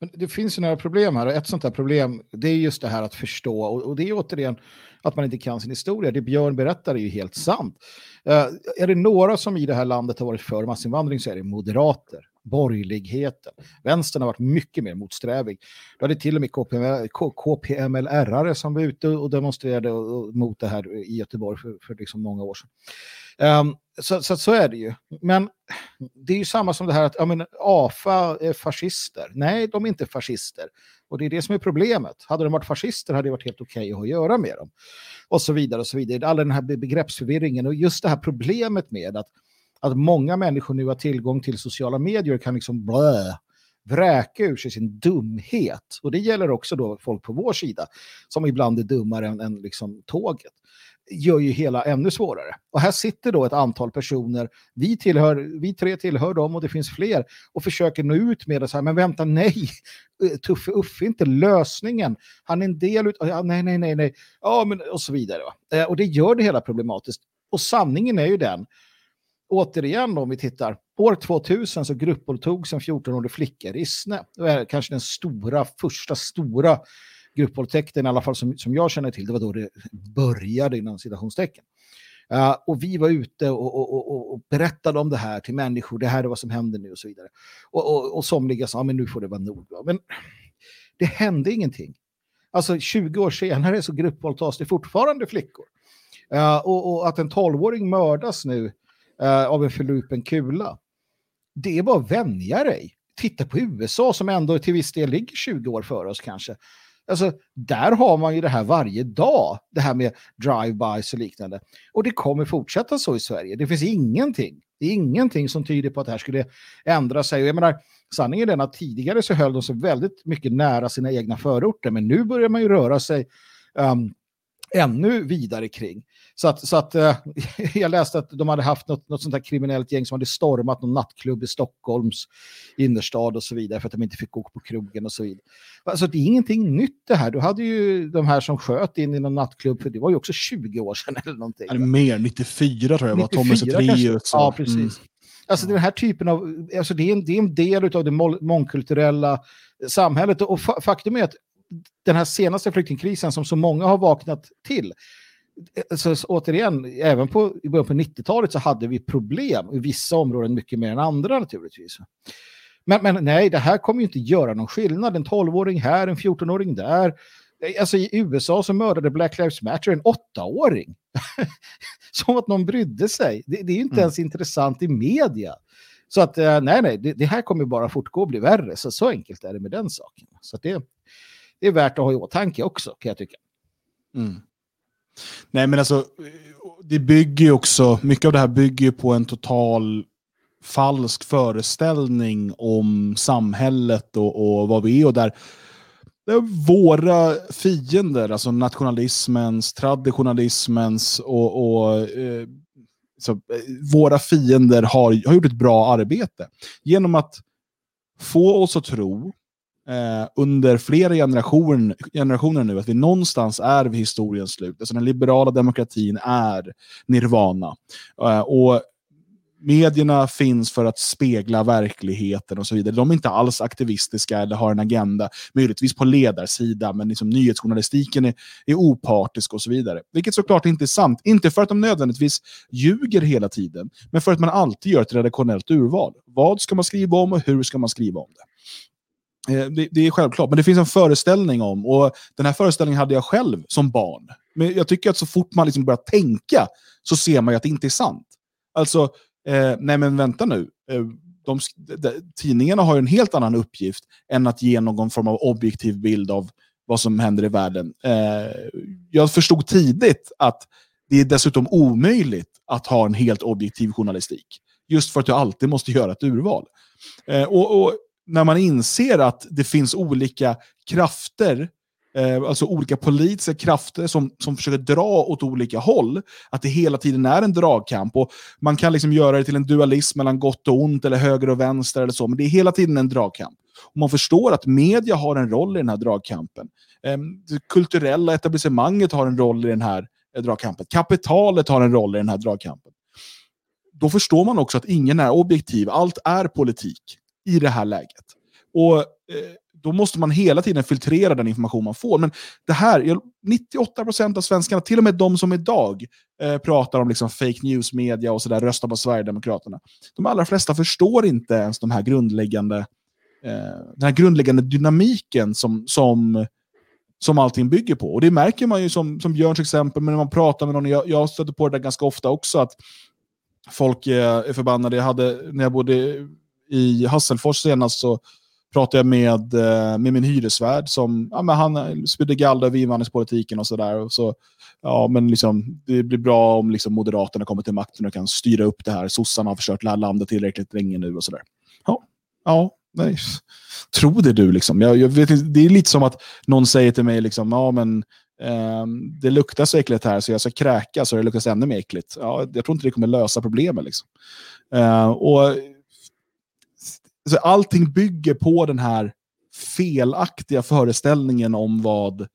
Men det finns ju några problem här och ett sånt här problem det är just det här att förstå och, och det är återigen att man inte kan sin historia. Det Björn berättar är ju helt sant. Uh, är det några som i det här landet har varit för massinvandring så är det moderater, borgerligheten. Vänstern har varit mycket mer motsträvig. Du hade till och med KPML, KPML-ärare som var ute och demonstrerade mot det här i Göteborg för, för liksom många år sedan. Um, så, så, så, är det ju. Men det är ju samma som det här att ja, men, AFA är fascister. Nej, de är inte fascister. Och det är det som är problemet. Hade de varit fascister hade det varit helt okej okay att göra med dem. Och så vidare och så vidare. All den här begreppsförvirringen och just det här problemet med att, att många människor nu har tillgång till sociala medier och kan liksom blö, vräka ur sig sin dumhet. Och det gäller också då folk på vår sida som ibland är dummare än, än liksom tåget gör ju hela ännu svårare. Och här sitter då ett antal personer, vi, tillhör, vi tre tillhör dem och det finns fler, och försöker nå ut med det så här, men vänta, nej, eh, Tuffe Uffe är inte lösningen. Han är en del av, ja, nej, nej, nej, nej, ja, men, och så vidare. Va? Eh, och det gör det hela problematiskt. Och sanningen är ju den, återigen om vi tittar, år 2000 så gruppvåldtogs en 14-årig flicka i Rissne. Det är kanske den stora, första stora gruppvåldtäkten, i alla fall som, som jag känner till, det var då det började inom citationstecken. Uh, och vi var ute och, och, och, och, berättade om det här till människor, det här är vad som händer nu och så vidare. Och, och, och somliga sa, men nu får det vara nog. Men det hände ingenting. Alltså 20 år senare så gruppvåldtas det fortfarande flickor. Uh, och, och, att en 12-åring mördas nu uh, av en förlupen kula, det är bara att vänja dig. Titta på USA som ändå till viss del ligger 20 år före oss kanske. Alltså, där har man ju det här varje dag, det här med drive-bys och liknande. Och det kommer fortsätta så i Sverige. Det finns ingenting, det är ingenting som tyder på att det här skulle ändra sig. Och jag menar, sanningen är den att tidigare så höll de sig väldigt mycket nära sina egna förorter, men nu börjar man ju röra sig um, ännu vidare kring. Så att, så att uh, (laughs) jag läste att de hade haft något, något sånt här kriminellt gäng som hade stormat någon nattklubb i Stockholms innerstad och så vidare för att de inte fick gå på krogen och så vidare. Alltså det är ingenting nytt det här. Du hade ju de här som sköt in i någon nattklubb, för det var ju också 20 år sedan (laughs) eller någonting. Är mer, 94 tror jag var Thomas Zethraeus. Ja, precis. Mm. Alltså den här typen av, alltså det är en, det är en del av det mångkulturella samhället och fa faktum är att den här senaste flyktingkrisen som så många har vaknat till. Så, så återigen, även på, i början på 90-talet så hade vi problem i vissa områden mycket mer än andra naturligtvis. Men, men nej, det här kommer ju inte göra någon skillnad. En 12-åring här, en 14-åring där. Alltså i USA så mördade Black Lives Matter en 8-åring. (laughs) Som att någon brydde sig. Det, det är inte mm. ens intressant i media. Så att eh, nej, nej, det, det, här kommer bara fortgå och bli värre. Så, så enkelt är det med den saken. Så det, det är värt att ha i åtanke också, kan jag tycka. Mm. Nej, men alltså, det bygger ju också, mycket av det här bygger ju på en total falsk föreställning om samhället och, och vad vi är. Och där, där våra fiender, alltså nationalismens, traditionalismens och, och eh, så, eh, våra fiender har, har gjort ett bra arbete. Genom att få oss att tro eh, under flera generation, generationer nu att vi någonstans är vid historiens slut. Alltså den liberala demokratin är nirvana. Eh, och medierna finns för att spegla verkligheten och så vidare. De är inte alls aktivistiska eller har en agenda, möjligtvis på ledarsida, men liksom nyhetsjournalistiken är, är opartisk och så vidare. Vilket såklart inte är sant. Inte för att de nödvändigtvis ljuger hela tiden, men för att man alltid gör ett redaktionellt urval. Vad ska man skriva om och hur ska man skriva om det? Eh, det, det, är självklart, men det finns en föreställning om, och den här föreställningen hade jag själv som barn. Men jag tycker att så fort man liksom börjar tänka så ser man ju att det inte är sant. Alltså, eh, nej men vänta nu. Eh, de, de, tidningarna har ju en helt annan uppgift än att ge någon form av objektiv bild av vad som händer i världen. Eh, jag förstod tidigt att det är dessutom omöjligt att ha en helt objektiv journalistik. Just för att du alltid måste göra ett urval. Eh, och, och när man inser att det finns olika krafter, eh, alltså olika politiska krafter som, som försöker dra åt olika håll, att det hela tiden är en dragkamp. Och man kan liksom göra det till en dualism mellan gott och ont, eller höger och vänster, eller så, men det är hela tiden en dragkamp. Och man förstår att media har en roll i den här dragkampen. Eh, det kulturella etablissemanget har en roll i den här eh, dragkampen. Kapitalet har en roll i den här dragkampen. Då förstår man också att ingen är objektiv, allt är politik i det här läget. Och eh, då måste man hela tiden filtrera den information man får. Men det här, 98% av svenskarna, till och med de som idag eh, pratar om liksom fake news-media och sådär, röstar på Sverigedemokraterna. De allra flesta förstår inte ens de här grundläggande, eh, den här grundläggande dynamiken som, som, som allting bygger på. Och det märker man ju som, som Björns exempel, men när man pratar med någon, jag, jag stöter på det där ganska ofta också, att folk är, är förbannade. Jag hade, när jag bodde i Hasselfors senast så pratade jag med, eh, med min hyresvärd som ja, men han spydde galla över invandringspolitiken och sådär. Så, ja, men liksom, det blir bra om liksom, Moderaterna kommer till makten och kan styra upp det här. Sossarna har försökt lära landet tillräckligt länge nu och sådär. Ja, ja nej. Tro det du liksom. Jag, jag vet, det är lite som att någon säger till mig liksom, ja men eh, det luktar så äckligt här så jag ska kräka så det luktar ännu mer äckligt. Ja, jag tror inte det kommer lösa problemet. Liksom. Eh, och alltså allting bygger på den här felaktiga föreställningen om vad,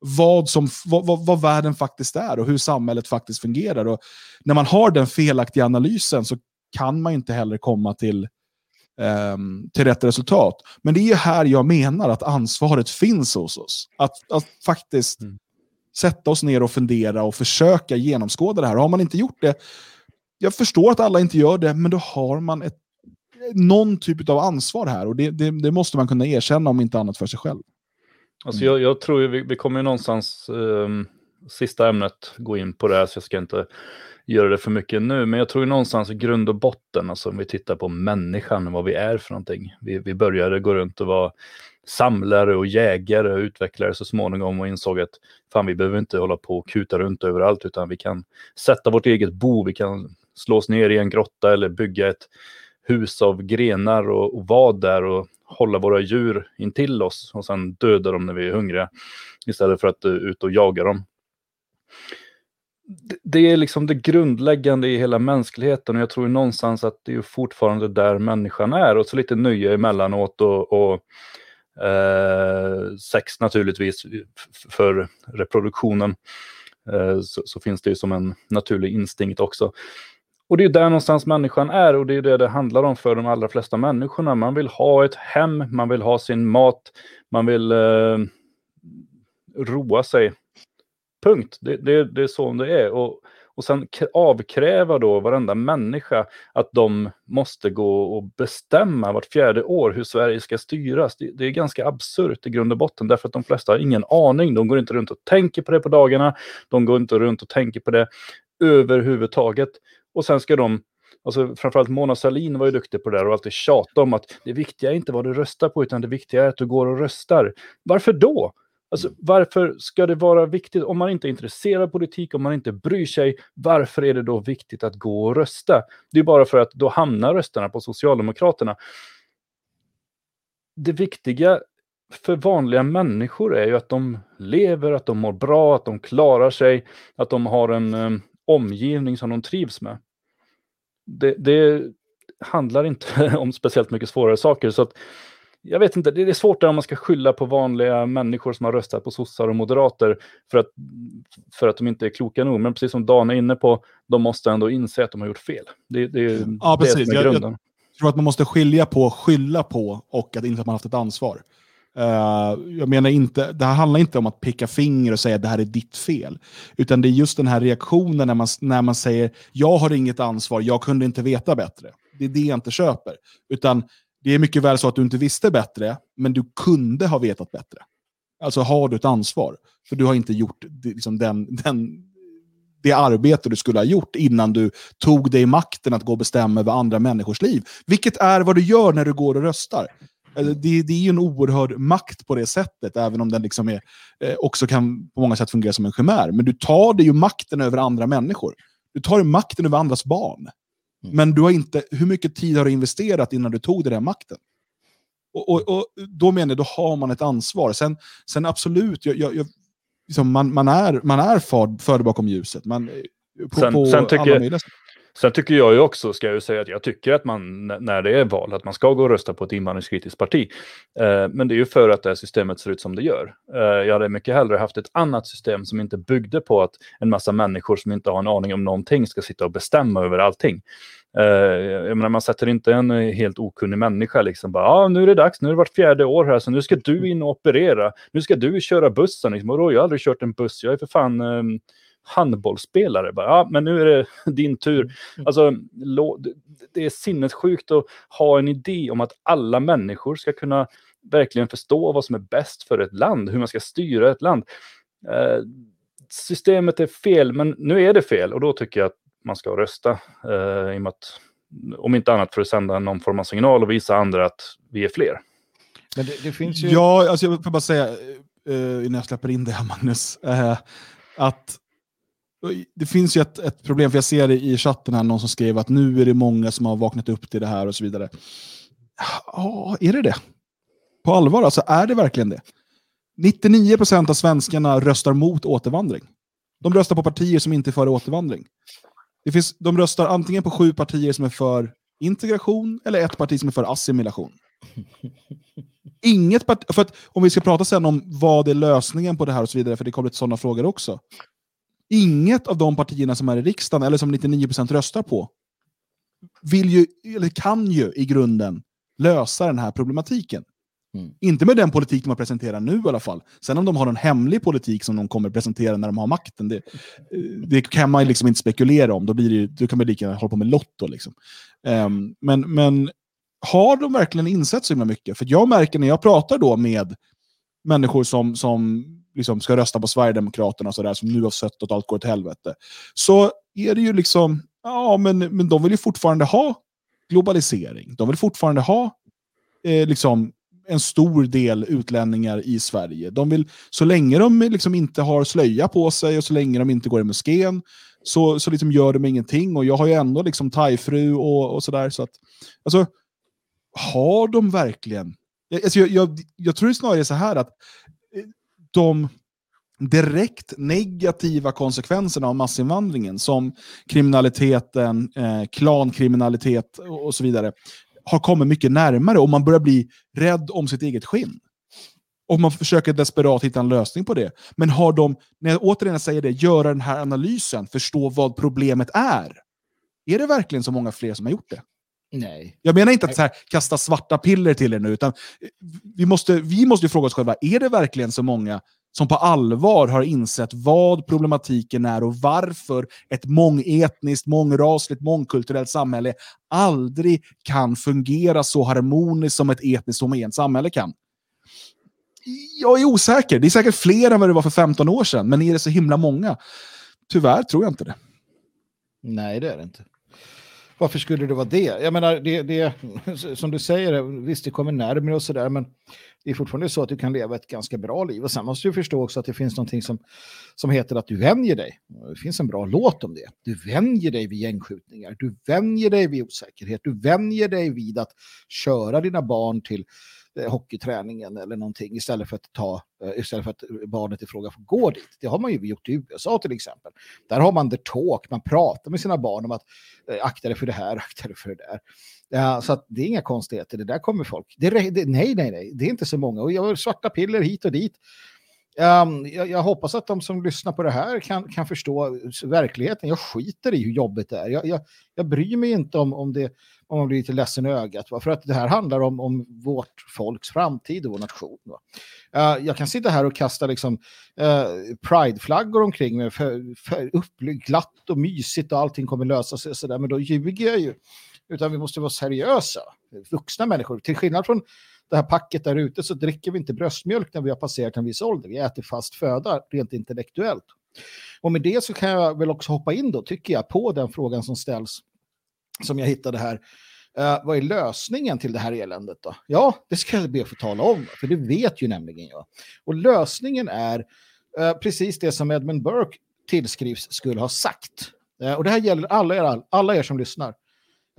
vad, som, vad, vad, vad, världen faktiskt är och hur samhället faktiskt fungerar. Och när man har den felaktiga analysen så kan man inte heller komma till, um, till rätt resultat. Men det är här jag menar att ansvaret finns hos oss. Att, att faktiskt mm. sätta oss ner och fundera och försöka genomskåda det här. Har man inte gjort det, jag förstår att alla inte gör det, men då har man ett någon typ av ansvar här och det, det, det, måste man kunna erkänna om inte annat för sig själv. Alltså jag, jag tror vi, vi kommer ju någonstans, um, sista ämnet, gå in på det här så jag ska inte göra det för mycket nu, men jag tror någonstans i grund och botten, alltså om vi tittar på människan, vad vi är för någonting. Vi, vi började gå runt och vara samlare och jägare och utvecklare så småningom och insåg att fan, vi behöver inte hålla på och kuta runt överallt, utan vi kan sätta vårt eget bo, vi kan slå oss ner i en grotta eller bygga ett hus av grenar och, och vara där och hålla våra djur intill oss och sen döda dem när vi är hungriga istället för att uh, ut och jaga dem. Det, det är liksom det grundläggande i hela mänskligheten och jag tror någonstans att det är fortfarande där människan är och så lite nöje emellanåt och, och eh, sex naturligtvis för reproduktionen. Eh, så, så, finns det ju som en naturlig instinkt också. Och det är där någonstans människan är och det är det det handlar om för de allra flesta människorna. Man vill ha ett hem, man vill ha sin mat, man vill eh, roa sig. Punkt. Det, det, det är så det är. Och, och sen avkräva då varenda människa att de måste gå och bestämma vart fjärde år hur Sverige ska styras. Det, det, är ganska absurt i grund och botten därför att de flesta har ingen aning. De går inte runt och tänker på det på dagarna. De går inte runt och tänker på det överhuvudtaget. Och sen ska de, alltså framförallt Mona Salin var ju duktig på det där och alltid tjata om att det viktiga är inte vad du röstar på utan det viktiga är att du går och röstar. Varför då? Alltså, varför ska det vara viktigt, om man inte är intresserad av politik, om man inte bryr sig, varför är det då viktigt att gå och rösta? Det är bara för att då hamnar rösterna på Socialdemokraterna. Det viktiga för vanliga människor är ju att de lever, att de mår bra, att de klarar sig, att de har en um, omgivning som de trivs med. Det, det handlar inte (laughs) om speciellt mycket svårare saker. Så att jag vet inte, det är svårt där om man ska skylla på vanliga människor som har röstat på sossar och moderater för att, för att de inte är kloka nog. Men precis som Dan är inne på, de måste ändå inse att de har gjort fel. Det, det ja, det precis. är Jag, grunden. jag tror att man måste skilja på skylla på och att inse att man haft ett ansvar. Uh, jag menar inte, det här handlar inte om att peka finger och säga att det här är ditt fel. Utan det är just den här reaktionen när man, när man säger jag har inget ansvar, jag kunde inte veta bättre. Det är det jag inte köper. Utan det är mycket väl så att du inte visste bättre, men du kunde ha vetat bättre. Alltså har du ett ansvar. För du har inte gjort liksom, den, den, det arbete du skulle ha gjort innan du tog dig makten att gå och bestämma över andra människors liv. Vilket är vad du gör när du går och röstar. Alltså, det, det är ju en oerhörd makt på det sättet, även om den liksom är, eh, också kan på många sätt fungera som en chimär. Men du tar dig ju makten över andra människor. Du tar dig makten över andras barn. Mm. Men du har inte, hur mycket tid har du investerat innan du tog den där makten? Och, och, och, då menar jag, då har man ett ansvar. Sen, sen absolut, jag, jag, liksom man, man, är, man är förd bakom ljuset. Man, på, sen, på sen tycker, Sen tycker jag ju också, ska jag ju säga, att jag tycker att man, när det är val, att man ska gå och rösta på ett invandringskritiskt parti. Eh, men det är ju för att det här systemet ser ut som det gör. Eh, jag hade mycket hellre haft ett annat system som inte byggde på att en massa människor som inte har en aning om någonting ska sitta och bestämma över allting. Eh, jag menar, man sätter inte en eh, helt okunnig människa liksom bara, ah, nu är det dags, nu är det vart fjärde år här, så nu ska du in och operera, nu ska du köra bussen. Liksom. Och då har jag aldrig kört en buss, jag är för fan ehm, handbollsspelare. Bara, ja, men nu är det (laughs) din tur. Mm. Alltså, det är sinnessjukt att ha en idé om att alla människor ska kunna verkligen förstå vad som är bäst för ett land, hur man ska styra ett land. Eh, systemet är fel, men nu är det fel och då tycker jag att man ska rösta. Eh, i och att, om inte annat för att sända någon form av signal och visa andra att vi är fler. Men det, det finns ju... Ja, alltså jag får bara säga, uh, innan jag släpper in det här Magnus, uh, att det finns ju ett, ett, problem, för jag ser det i chatten här, någon som skrev att nu är det många som har vaknat upp till det här och så vidare. Ja, är det det? På allvar, alltså är det verkligen det? 99% av svenskarna röstar mot återvandring. De röstar på partier som inte är för återvandring. Det finns, de röstar antingen på sju partier som är för integration eller ett parti som är för assimilation. Inget parti, för att, om vi ska prata sen om vad är lösningen på det här och så vidare, för det kommer lite sådana frågor också. Inget av de partierna som är i riksdagen, eller som 99% röstar på, vill ju, eller kan ju i grunden lösa den här problematiken. Mm. Inte med den politik de har presenterat nu i alla fall. Sen om de har en hemlig politik som de kommer presentera när de har makten, det, det kan man liksom inte spekulera om. Då, blir det, då kan man lika gärna hålla på med Lotto. Liksom. Um, men, men har de verkligen insett så himla mycket? För jag märker när jag pratar då med människor som, som liksom ska rösta på Sverigedemokraterna och sådär, som nu har sett att allt går åt helvete. Så är det ju liksom, ja men, men de vill ju fortfarande ha globalisering. De vill fortfarande ha eh, liksom en stor del utlänningar i Sverige. De vill, så länge de liksom inte har slöja på sig och så länge de inte går i moskén så, så liksom gör de ingenting. Och jag har ju ändå liksom thai-fru och, och sådär. Så att, alltså, har de verkligen... Alltså jag, jag, jag tror snarare så här att de direkt negativa konsekvenserna av massinvandringen, som kriminaliteten, eh, klankriminalitet och så vidare, har kommit mycket närmare och man börjar bli rädd om sitt eget skinn. Och man försöker desperat hitta en lösning på det. Men har de, när jag återigen säger det, göra den här analysen, förstå vad problemet är. Är det verkligen så många fler som har gjort det? Nej. Jag menar inte att här, kasta svarta piller till er nu, utan vi måste, vi måste fråga oss själva, är det verkligen så många som på allvar har insett vad problematiken är och varför ett mångetniskt, mångrasligt, mångkulturellt samhälle aldrig kan fungera så harmoniskt som ett etniskt homogent samhälle kan. Jag är osäker. Det är säkert fler än vad det var för 15 år sedan, men är det så himla många? Tyvärr tror jag inte det. Nej, det är det inte. Varför skulle det vara det? Jag menar, det, det som du säger, visst det kommer närmare och sådär, men det är fortfarande så att du kan leva ett ganska bra liv. Och sen måste du förstå också att det finns någonting som, som heter att du vänjer dig. Det finns en bra låt om det. Du vänjer dig vid gängskjutningar. Du vänjer dig vid osäkerhet. Du vänjer dig vid att köra dina barn till, eh, Eh, hockeyträningen eller någonting istället för att ta eh, istället för att barnet i fråga får gå dit. Det har man ju gjort i USA till exempel. Där har man the talk, man pratar med sina barn om att eh, akta dig för det här, (laughs) akta dig för det där. Ja, så att det är inga konstigheter, det där kommer folk. Det, det, nej, nej, nej, det är inte så många. Och jag har svarta piller hit och dit. Um, jag, jag, hoppas att de som lyssnar på det här kan, kan förstå verkligheten. Jag skiter i hur jobbigt det är. Jag, jag, jag bryr mig inte om, om, det, om man blir lite ledsen i ögat. Va? För att det här handlar om, om vårt folks framtid och vår nation. Uh, jag kan sitta här och kasta liksom, uh, prideflaggor omkring mig. För, för glatt och mysigt och allting kommer lösa sig. Så där, men då ljuger jag ju. Utan vi måste vara seriösa. Vuxna människor. Till skillnad från det här packet där ute så dricker vi inte bröstmjölk när vi har passerat en viss ålder. Vi äter fast föda rent intellektuellt. Och med det så kan jag väl också hoppa in då, tycker jag, på den frågan som ställs som jag hittade här. Uh, vad är lösningen till det här eländet då? Ja, det ska jag be att få tala om, för det vet ju nämligen jag. Och lösningen är uh, precis det som Edmund Burke tillskrivs skulle ha sagt. Uh, och det här gäller alla er, alla er som lyssnar.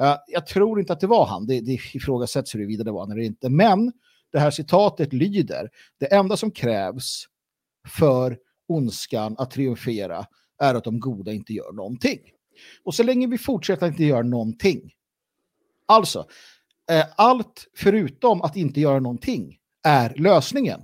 Uh, jag tror inte att det var han, det, det ifrågasätts huruvida det var han eller inte. Men det här citatet lyder, det enda som krävs för ondskan att triumfera är att de goda inte gör någonting. Och så länge vi fortsätter att inte göra någonting, alltså, eh, allt förutom att inte göra någonting är lösningen.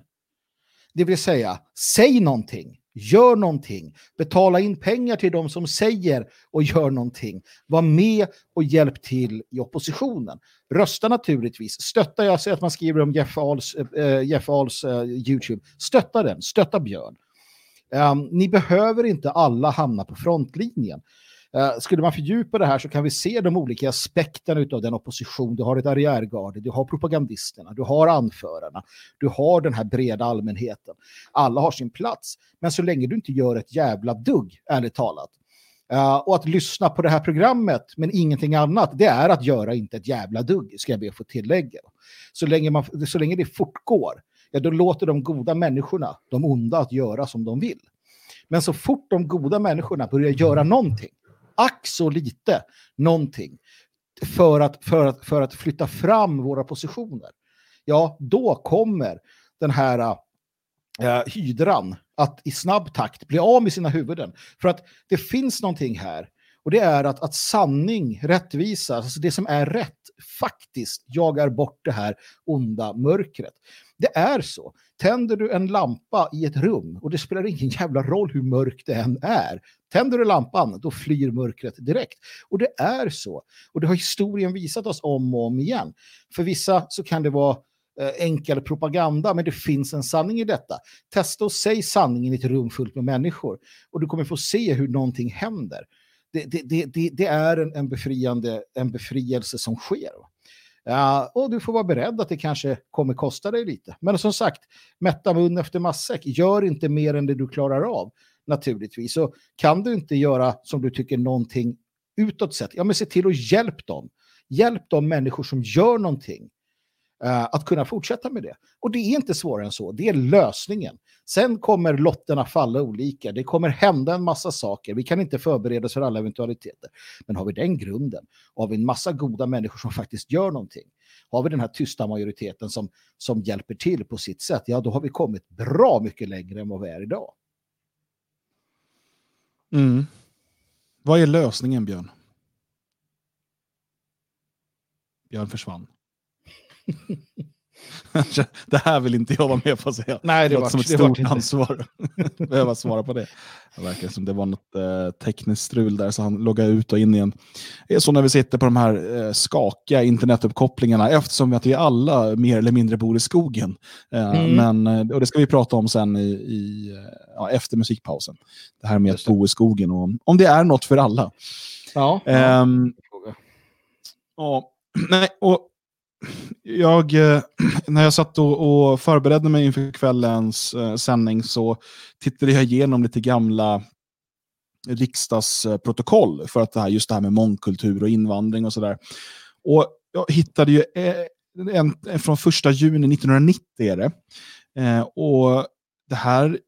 Det vill säga, säg någonting. Gör någonting. Betala in pengar till de som säger och gör någonting. Var med och hjälp till i oppositionen. Rösta naturligtvis. Stötta, jag ser att man skriver om Jeff Ahls, äh, Jeff Ahls äh, YouTube. Stötta den, stötta Björn. Um, ni behöver inte alla hamna på frontlinjen. Uh, skulle man fördjupa det här så kan vi se de olika aspekterna av den opposition. Du har ett arriärgarde, du har propagandisterna, du har anförarna, du har den här breda allmänheten. Alla har sin plats. Men så länge du inte gör ett jävla dugg, ärligt talat, Uh, och att lyssna på det här programmet, men ingenting annat, det är att göra inte ett jävla dugg, ska jag be att få tillägga. Så länge, man, så länge det fortgår, ja, då låter de goda människorna, de onda, att göra som de vill. Men så fort de goda människorna börjar göra någonting, ack så lite någonting för att, för, att, för att flytta fram våra positioner, ja, då kommer den här äh, hydran att i snabb takt bli av med sina huvuden. För att det finns någonting här och det är att, att sanning, rättvisa, alltså det som är rätt, faktiskt jagar bort det här onda mörkret. Det är så. Tänder du en lampa i ett rum, och det spelar ingen (laughs) jävla roll hur mörkt det än är, tänder du lampan, då flyr mörkret direkt. Och det är så. Och det har historien visat oss om och om igen. För vissa så kan det vara eh, enkel propaganda, men det finns en sanning i detta. Testa och säg sanningen i ett rum fullt med människor och du kommer få se hur någonting händer. Det, det, det, det är en, en, befriande, en befrielse som sker. Ja, och du får vara beredd att det kanske kommer kosta dig lite. Men som sagt, mätta mun efter matsäck. Gör inte mer än det du klarar av, naturligtvis. Så kan du inte göra som du tycker någonting utåt sett, ja men se till att hjälpa dem. Hjälp de människor som gör någonting Eh, att kunna fortsätta med det. Och det är inte svårare än så, det är lösningen. Sen kommer lotterna falla olika, det kommer hända en massa saker, vi kan inte förbereda oss för alla eventualiteter. Men har vi den grunden, och har vi en massa goda människor som faktiskt gör någonting, har vi den här tysta majoriteten som, som hjälper till på sitt sätt, ja då har vi kommit bra mycket längre än vad vi är idag. Mm. Vad är lösningen, Björn? Björn försvann. (laughs) det här vill inte jag vara med på att säga. Nej, det, det var som ett det stort ansvar. (laughs) Behöva svara på det. Det verkar som det var något eh, tekniskt strul där, så han loggade ut och in igen. Det är så när vi sitter på de här eh, skakiga internetuppkopplingarna, eftersom att vi alla mer eller mindre bor i skogen. Eh, mm. men, eh, och det ska vi prata om sen i, i eh, ja, efter musikpausen. Det här med att bo i skogen och om det är något för alla. Ja. Um, ja. (clears throat) Nej, och jag, eh, (clears throat) när jag satt och, och förberedde mig inför kvällens eh, sändning så tittade jag igenom lite gamla riksdagsprotokoll för att det här, just det här med mångkultur och invandring och sådär. Och jag hittade ju en, en, en från första juni 1990 är det. Eh, och det här,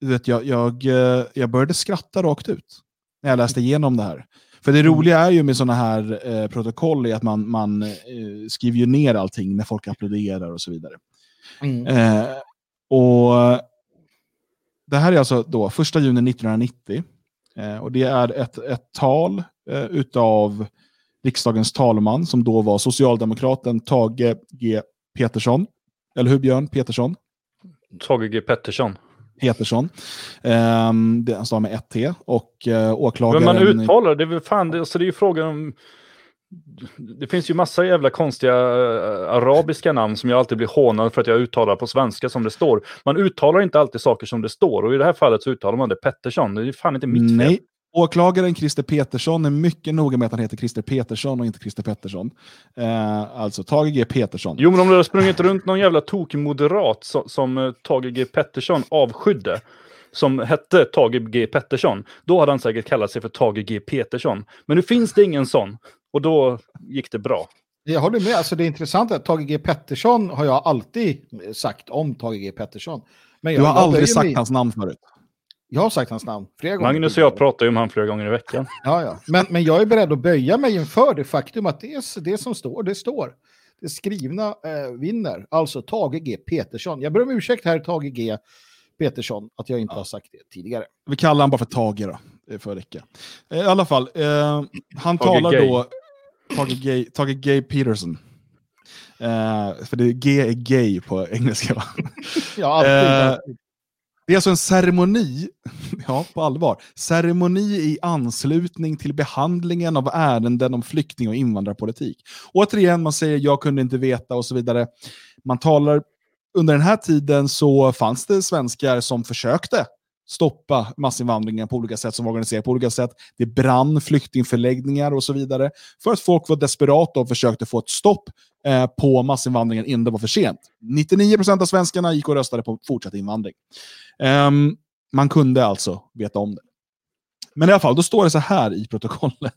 vet jag, jag, eh, jag började skratta rakt ut när jag läste igenom det här. För det roliga är ju med sådana här eh, protokoll är att man, man eh, skriver ju ner allting när folk applåderar och så vidare. Mm. Eh, och Det här är alltså då 1 juni 1990. Eh, och det är ett, ett tal eh, utav riksdagens talman som då var socialdemokraten Tage G Petersson. Eller hur Björn? Petersson? Tage G Pettersson. Petersson. Um, det, han står med ett T. Och uh, åklagaren... Men man uttalar det, är väl fan, det, alltså det är ju frågan om... Det finns ju massa jävla konstiga uh, arabiska namn som jag alltid blir hånad för att jag uttalar på svenska som det står. Man uttalar inte alltid saker som det står och i det här fallet så uttalar man det Pettersson. Det är fan inte mitt fel. Åklagaren Christer Petersson är mycket noga med att han heter Christer Petersson och inte Christer Pettersson. Eh, alltså Tage G Petersson. Jo, men om det hade sprungit runt någon jävla tokig moderat som, som uh, Tage G Pettersson avskydde, som hette Tage G Pettersson, då hade han säkert kallat sig för Tage G Petersson. Men nu finns det ingen sån, och då gick det bra. Jag håller med, alltså det är intressant att Tage G Pettersson har jag alltid sagt om Tage G Pettersson. Men jag, du har aldrig sagt mig... hans namn förut? Jag har sagt hans namn flera gånger. Magnus och jag pratar ju om han flera gånger i veckan. (laughs) Ja, ja. Men, men jag är beredd att böja mig inför det faktum att det, är, det som står, det står. Det skrivna eh, vinner. Alltså Tage G Petersson. Jag ber om ursäkt här, Tage G Petersson, att jag inte ja. har sagt det tidigare. Vi kallar honom bara för Tage då. Det får räcka. Eh, I alla fall, eh, han Tage talar gay. då... Tage Gay, Tage Gay Peterson. Uh, för det, G är gay på engelska va? (laughs) ja, alltid. Uh, det är alltså en ceremoni, (laughs) ja på allvar, ceremoni i anslutning till behandlingen av ärenden om flykting och invandrarpolitik. Återigen, man säger jag kunde inte veta och så vidare. Man talar, under den här tiden så fanns det svenskar som försökte stoppa massinvandringen på olika sätt, som var organiserade på olika sätt. Det brann flyktingförläggningar och så vidare. För att folk var desperata och försökte få ett stopp eh, på massinvandringen innan det var för sent. 99% av svenskarna gick och röstade på fortsatt invandring. Um, man kunde alltså veta om det. Men i alla fall, då står det så här i protokollet.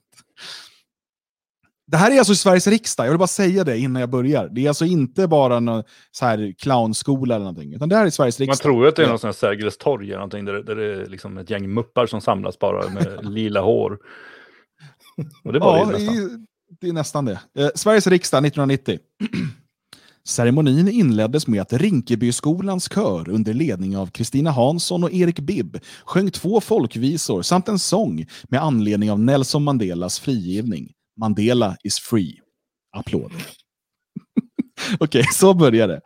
Det här är alltså i Sveriges riksdag, jag vill bara säga det innan jag börjar. Det är alltså inte bara en så här clownskola eller någonting, utan det här är Sveriges riksdag. Man tror att det är någon sån här Sergels torg eller någonting, där, där det är liksom ett gäng muppar som samlas bara med (laughs) lila hår. Och det var ja, det nästan. Det är nästan det. Eh, Sveriges riksdag 1990. (clears throat) Ceremonin inleddes med att Rinkebyskolans kör under ledning av Kristina Hansson och Erik Bibb sjöng två folkvisor samt en sång med anledning av Nelson Mandelas frigivning. Mandela is free. Applåder. (laughs) Okej, okay, så börjar det.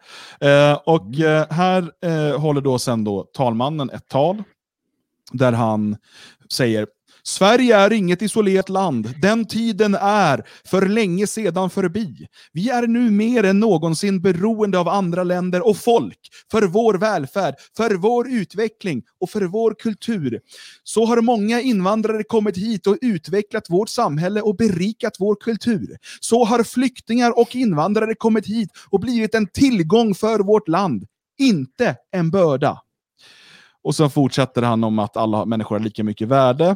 Eh, och eh, här eh, håller då sen då talmannen ett tal där han säger Sverige är inget isolerat land. Den tiden är för länge sedan förbi. Vi är nu mer än någonsin beroende av andra länder och folk för vår välfärd, för vår utveckling och för vår kultur. Så har många invandrare kommit hit och utvecklat vårt samhälle och berikat vår kultur. Så har flyktingar och invandrare kommit hit och blivit en tillgång för vårt land, inte en börda. Och så fortsätter han om att alla människor har lika mycket värde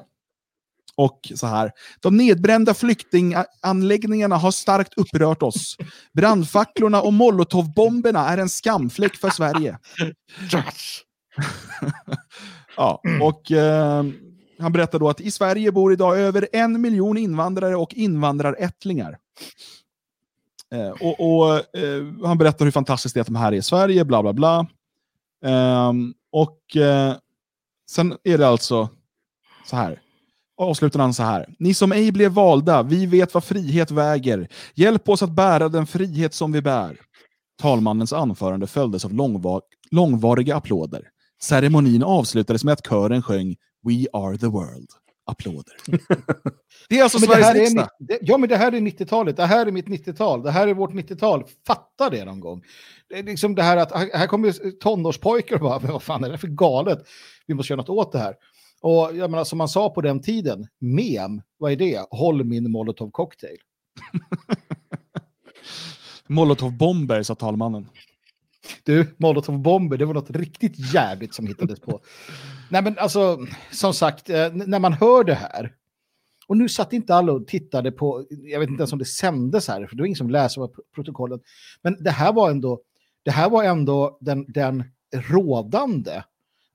och så här. De nedbrända flyktinganläggningarna har starkt upprört oss. Brandfacklorna och molotovbomberna är en skamfläck för Sverige. (laughs) ja, och eh, han berättar då att i Sverige bor idag över en miljon invandrare och invandrarättlingar. Eh, och, och eh, Han berättar hur fantastiskt det är att de här är i Sverige, bla bla bla. Ehm, och eh, sen är det alltså så här avslutar han så här. Ni som ej blev valda, vi vet vad frihet väger. Hjälp oss att bära den frihet som vi bär. Talmannens anförande följdes av långvar långvariga applåder. Ceremonin avslutades med att kören sjöng We are the world. Applåder. (laughs) Det är alltså ja, Sveriges riksdag. Är, ja, men det här är 90-talet. Det här är mitt 90-tal. Det här är vårt 90-tal. Fatta det någon gång. Det är liksom det här att här kommer tonårspojkar och bara, vad fan är det för galet? Vi måste göra något åt det här. Och jag menar, som man sa på den tiden, mem, vad är det? Håll min molotov cocktail. (laughs) Molotov-bomber, sa talmannen. Du, molotov-bomber, det var något riktigt jävligt som hittades på. Nej, men alltså, som sagt, eh, när man hör det här, och nu satt inte alla och tittade på, jag vet inte ens om det sändes här, för det var ingen som läser protokollet. Men det här var ändå, det här var ändå den, den rådande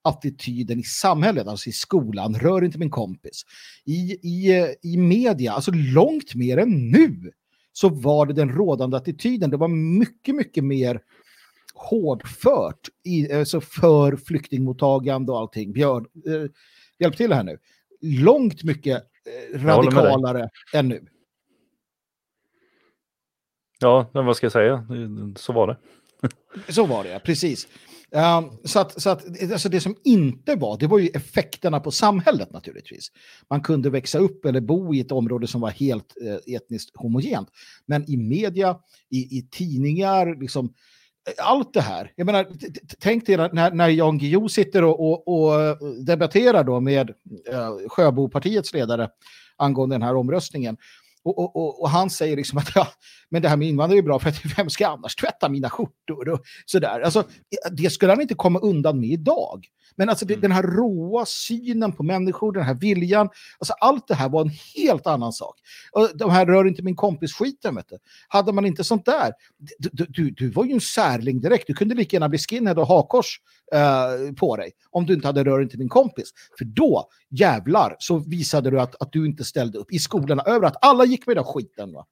attityden i samhället, alltså i skolan, rör inte min kompis. I, i, i media, alltså långt mer än nu, så var det den rådande attityden. Det var mycket, mycket mer hårdfört i, alltså för flyktingmottagande och allting. Björn, eh, hjälp till här nu. Långt mycket eh, radikalare än nu. Ja, men vad ska jag säga? Så var det. Så var det, precis. Um, så att, så att alltså det som inte var, det var ju effekterna på samhället naturligtvis. Man kunde växa upp eller bo i ett område som var helt eh, etniskt homogent. Men i media, i, i tidningar, liksom, eh, allt det här. Jag menar, tänk dig när, när Jan Guillou sitter och, och, och, eh, debatterar då med eh, Sjöbopartiets ledare angående den här omröstningen. Och, och, och, och, han säger liksom att ja, men det här med invandrare är bra för att vem ska annars tvätta mina skjortor och sådär. Alltså, det skulle han inte komma undan med idag. Men alltså det, mm. den här råa synen på människor, den här viljan, alltså allt det här var en helt annan sak. Och de här rör inte min kompis skiten, vet du. Hade man inte sånt där, du, du, du var ju en särling direkt. Du kunde lika gärna bli skinhead och ha kors uh, på dig om du inte hade rör inte min kompis. För då, jävlar, så visade du att, att du inte ställde upp i skolorna överallt. Alla gick med den skiten. Va?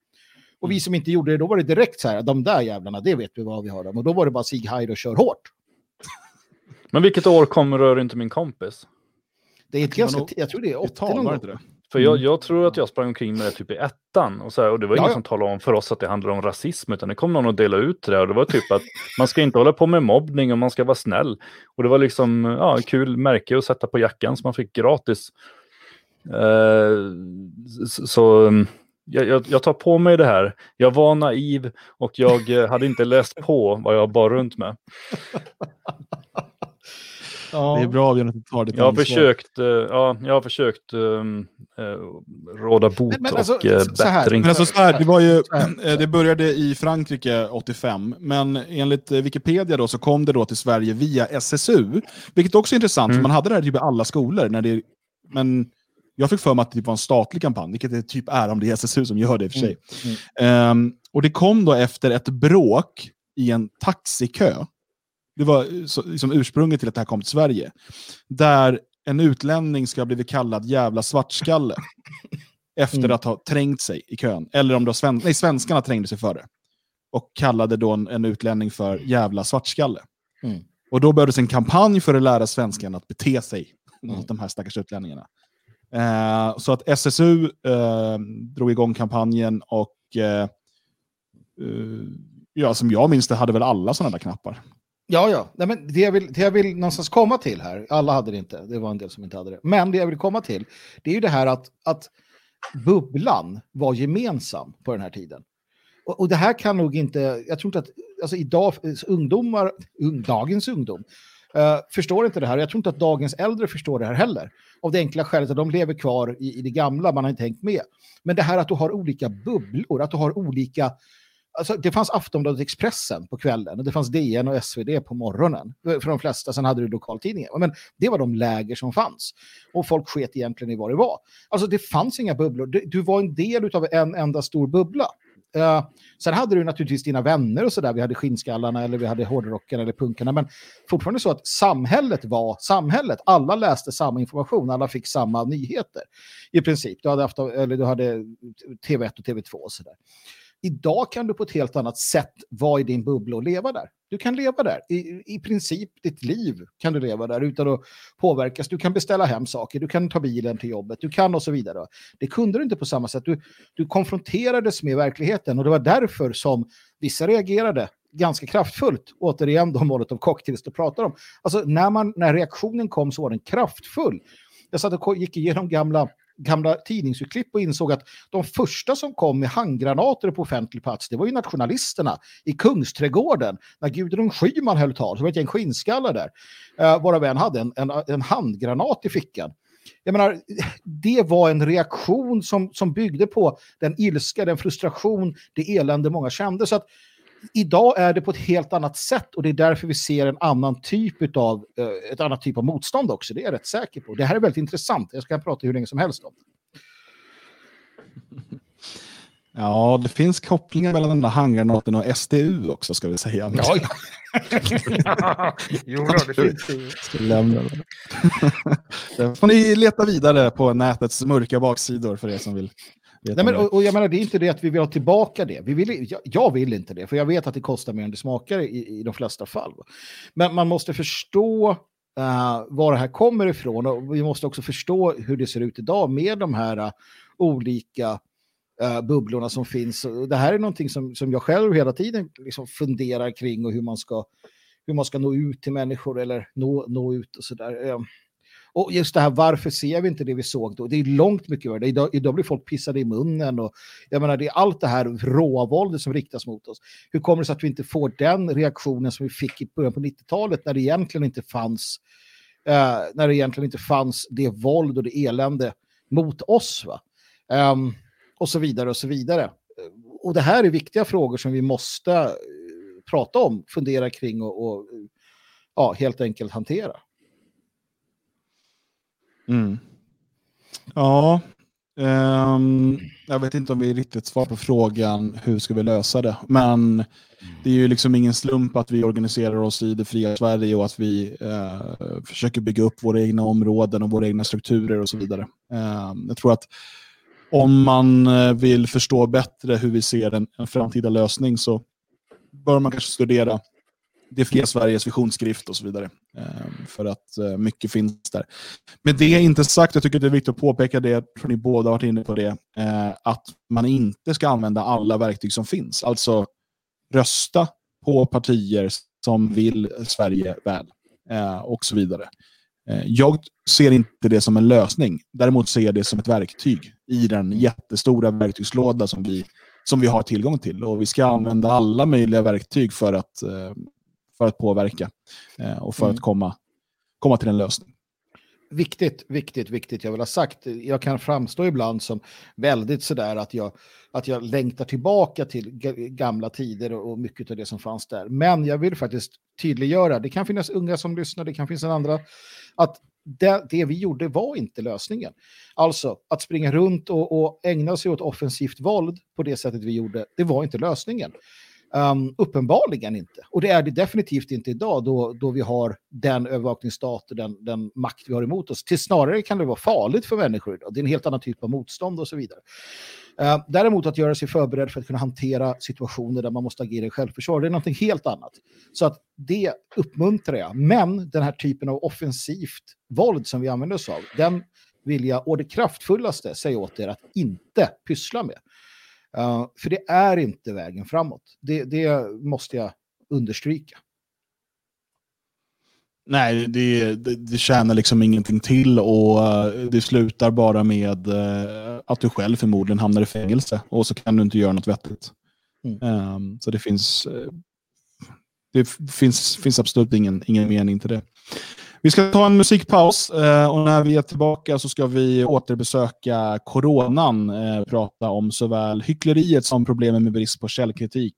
Och vi mm. som inte gjorde det, då var det direkt så här, de där jävlarna, det vet vi vad vi har dem. Och då var det bara sig Heide och kör hårt. (laughs) Men vilket år kom Rör inte min kompis? Det är ett ganska, jag tror det är 80 någon gång. För jag, jag, tror att jag sprang omkring med det typ i ettan. Och, så här, och det var ingen ja. som talade om för oss att det handlar om rasism. Utan det kom någon och delade ut det. Och det var typ att man ska inte hålla på med mobbning och man ska vara snäll. Och det var liksom ja, kul märke att sätta på jackan som man fick gratis. Uh, så jag, jag, tar på mig det här. Jag var naiv och jag eh, hade inte läst på vad jag bar runt med. Ja. Det är bra att du tar ditt jag har försökt, uh, ja, jag har försökt um, uh, råda bot men, men alltså, och uh, bättring. Men alltså, så här, det, var ju, det började i Frankrike 85, men enligt Wikipedia då, så kom det då till Sverige via SSU, vilket också är intressant, mm. för man hade det här typ i alla skolor. När det, men jag fick för mig att det var en statlig kampanj, vilket det typ är om det är SSU som gör det i och för sig. Mm. Mm. Um, och det kom då efter ett bråk i en taxikö det var så, liksom ursprunget till att det här kom till Sverige. Där en utlänning ska ha blivit kallad jävla svartskalle. efter mm. att ha trängt sig i kön. Eller om då sven nej, svenskarna trängde sig före. Och kallade då en, en utlänning för jävla svartskalle. Mm. Och då behövdes en kampanj för att lära svenskarna att bete sig mm. mot de här stackars utlänningarna. Eh, så att SSU eh, drog igång kampanjen och eh, eh, ja, som jag minns det hade väl alla sådana där knappar. Ja, ja. Nej, men det, jag vill, det jag vill någonstans komma till här, alla hade det inte, det var en del som inte hade det, men det jag vill komma till, det är ju det här att, att bubblan var gemensam på den här tiden. Och, och det här kan nog inte, jag tror inte att, alltså idag, eh, ungdomar, un, dagens ungdom, uh, förstår inte det här. Jag tror inte att dagens äldre förstår det här heller. Av det enkla skälet att de lever kvar i, i det gamla, man har inte tänkt med. Men det här att du har olika bubblor, att du har olika Alltså, det fanns Aftonbladet Expressen på kvällen och det fanns DN och SvD på morgonen. För de flesta, sen hade du lokaltidningar. Men det var de läger som fanns. Och folk sket egentligen i vad det var. Alltså det fanns inga bubblor. Du, du var en del av en enda stor bubbla. Uh, sen hade du naturligtvis dina vänner och sådär. Vi hade skinnskallarna eller vi hade hårdrocken eller punkarna. Men fortfarande så att samhället var samhället. Alla läste samma information. Alla fick samma nyheter. I princip. Du hade, haft, eller du hade TV1 och TV2 och sådär. Idag kan du på ett helt annat sätt vara i din bubbla och leva där. Du kan leva där. I, I princip ditt liv kan du leva där utan att påverkas. Du kan beställa hem saker, du kan ta bilen till jobbet, du kan och så vidare. Det kunde du inte på samma sätt. Du, du konfronterades med verkligheten och det var därför som vissa reagerade ganska kraftfullt. Återigen de av cocktails du pratar om. Alltså när, man, när reaktionen kom så var den kraftfull. Jag satt och gick igenom gamla gamla tidningsurklipp och insåg att de första som kom med handgranater på offentlig plats, det var ju nationalisterna i Kungsträdgården. När Gudrun Schyman höll tal, så var det ett gäng skinnskallar där, eh, varav en hade en, en, en handgranat i fickan. Jag menar, det var en reaktion som, som byggde på den ilska, den frustration, det elände många kände. Så att idag är det på ett helt annat sätt och det är därför vi ser en annan typ av uh, ett annat typ av motstånd också. Det är jag rätt säker på. Det här är väldigt intressant. Jag ska prata hur länge som helst om (laughs) Ja, det finns kopplingar mellan den där handgranaten och SDU också ska vi säga. Ja, ja. (laughs) jo, då, det finns det. Lämna det. (laughs) Får ni leta vidare på nätets mörka baksidor för er som vill Nej, men, och, och jag menar, det är inte det att vi vill ha tillbaka det. Vi vill, jag, jag vill inte det, för jag vet att det kostar mer än det smakar i, i de flesta fall. Men man måste förstå uh, var det här kommer ifrån och vi måste också förstå hur det ser ut idag med de här uh, olika uh, bubblorna som finns. Och Det här är någonting som, som jag själv hela tiden liksom funderar kring och hur man ska hur man ska nå ut till människor eller nå, nå ut och sådär. Och just det här, varför ser vi inte det vi såg då? Det är långt mycket värre. Idag, idag blir folk pissade i munnen och jag menar, det är allt det här råvåldet som riktas mot oss. Hur kommer det sig att vi inte får den reaktionen som vi fick i början på 90-talet när det egentligen inte fanns eh, när det egentligen inte fanns det våld och det elände mot oss va? Um, och så vidare och så vidare. Och det här är viktiga frågor som vi måste eh, prata om, fundera kring och, och ja, helt enkelt hantera. Mm. Ja, um, jag vet inte om vi riktigt svarar på frågan hur ska vi lösa det. Men det är ju liksom ingen slump att vi organiserar oss i det fria Sverige och att vi uh, försöker bygga upp våra egna områden och våra egna strukturer och så vidare. Ehm, jag tror att om man eh, vill förstå bättre hur vi ser en, en framtida lösning så bör man kanske studera det Sveriges visionsskrift och så vidare. Eh, för att eh, mycket finns där. Med det inte sagt, jag tycker det är viktigt att påpeka det, jag tror ni båda har varit inne på det, eh, att man inte ska använda alla verktyg som finns. Alltså rösta på partier som vill Sverige väl och så vidare. Jag ser inte det som en lösning. Däremot ser jag det som ett verktyg i den jättestora verktygslåda som vi, som vi har tillgång till. Och vi ska använda alla möjliga verktyg för att, för att påverka eh, och för Mm. att komma, komma till en lösning. Viktigt, viktigt, viktigt. Jag vill ha sagt, jag kan framstå ibland som väldigt sådär att jag, att jag längtar tillbaka till ga- gamla tider och, mycket av det som fanns där. Men jag vill faktiskt tydliggöra, det kan finnas unga som lyssnar, det kan finnas andra, att det, det vi gjorde var inte lösningen. Alltså, att springa runt och, och ägna sig åt offensivt våld på det sättet vi gjorde, det var inte lösningen. Um, uppenbarligen inte. Och det är det definitivt inte idag då, då vi har den övervakningsstat och den, den makt vi har emot oss. Till snarare kan det vara farligt för människor idag. Det är en helt annan typ av motstånd och så vidare. Uh, däremot att göra sig förberedd för att kunna hantera situationer där man måste agera i självförsvar, det är någonting helt annat. Så att det uppmuntrar jag. Men den här typen av offensivt våld som vi använder oss av, den vill jag å det kraftfullaste säga åt er att inte pyssla med. Uh, för det är inte vägen framåt. Det, det måste jag understryka. Nej, det, det, det tjänar liksom ingenting till och eh, det slutar bara med eh, att du själv förmodligen hamnar i fängelse och så kan du inte göra något vettigt. Mm. Ehm, så det finns, eh, det finns, finns absolut ingen, ingen mening till det. Vi ska ta en musikpaus eh, och när vi är tillbaka så ska vi återbesöka coronan, eh, prata om såväl hyckleriet som problemen med brist på källkritik.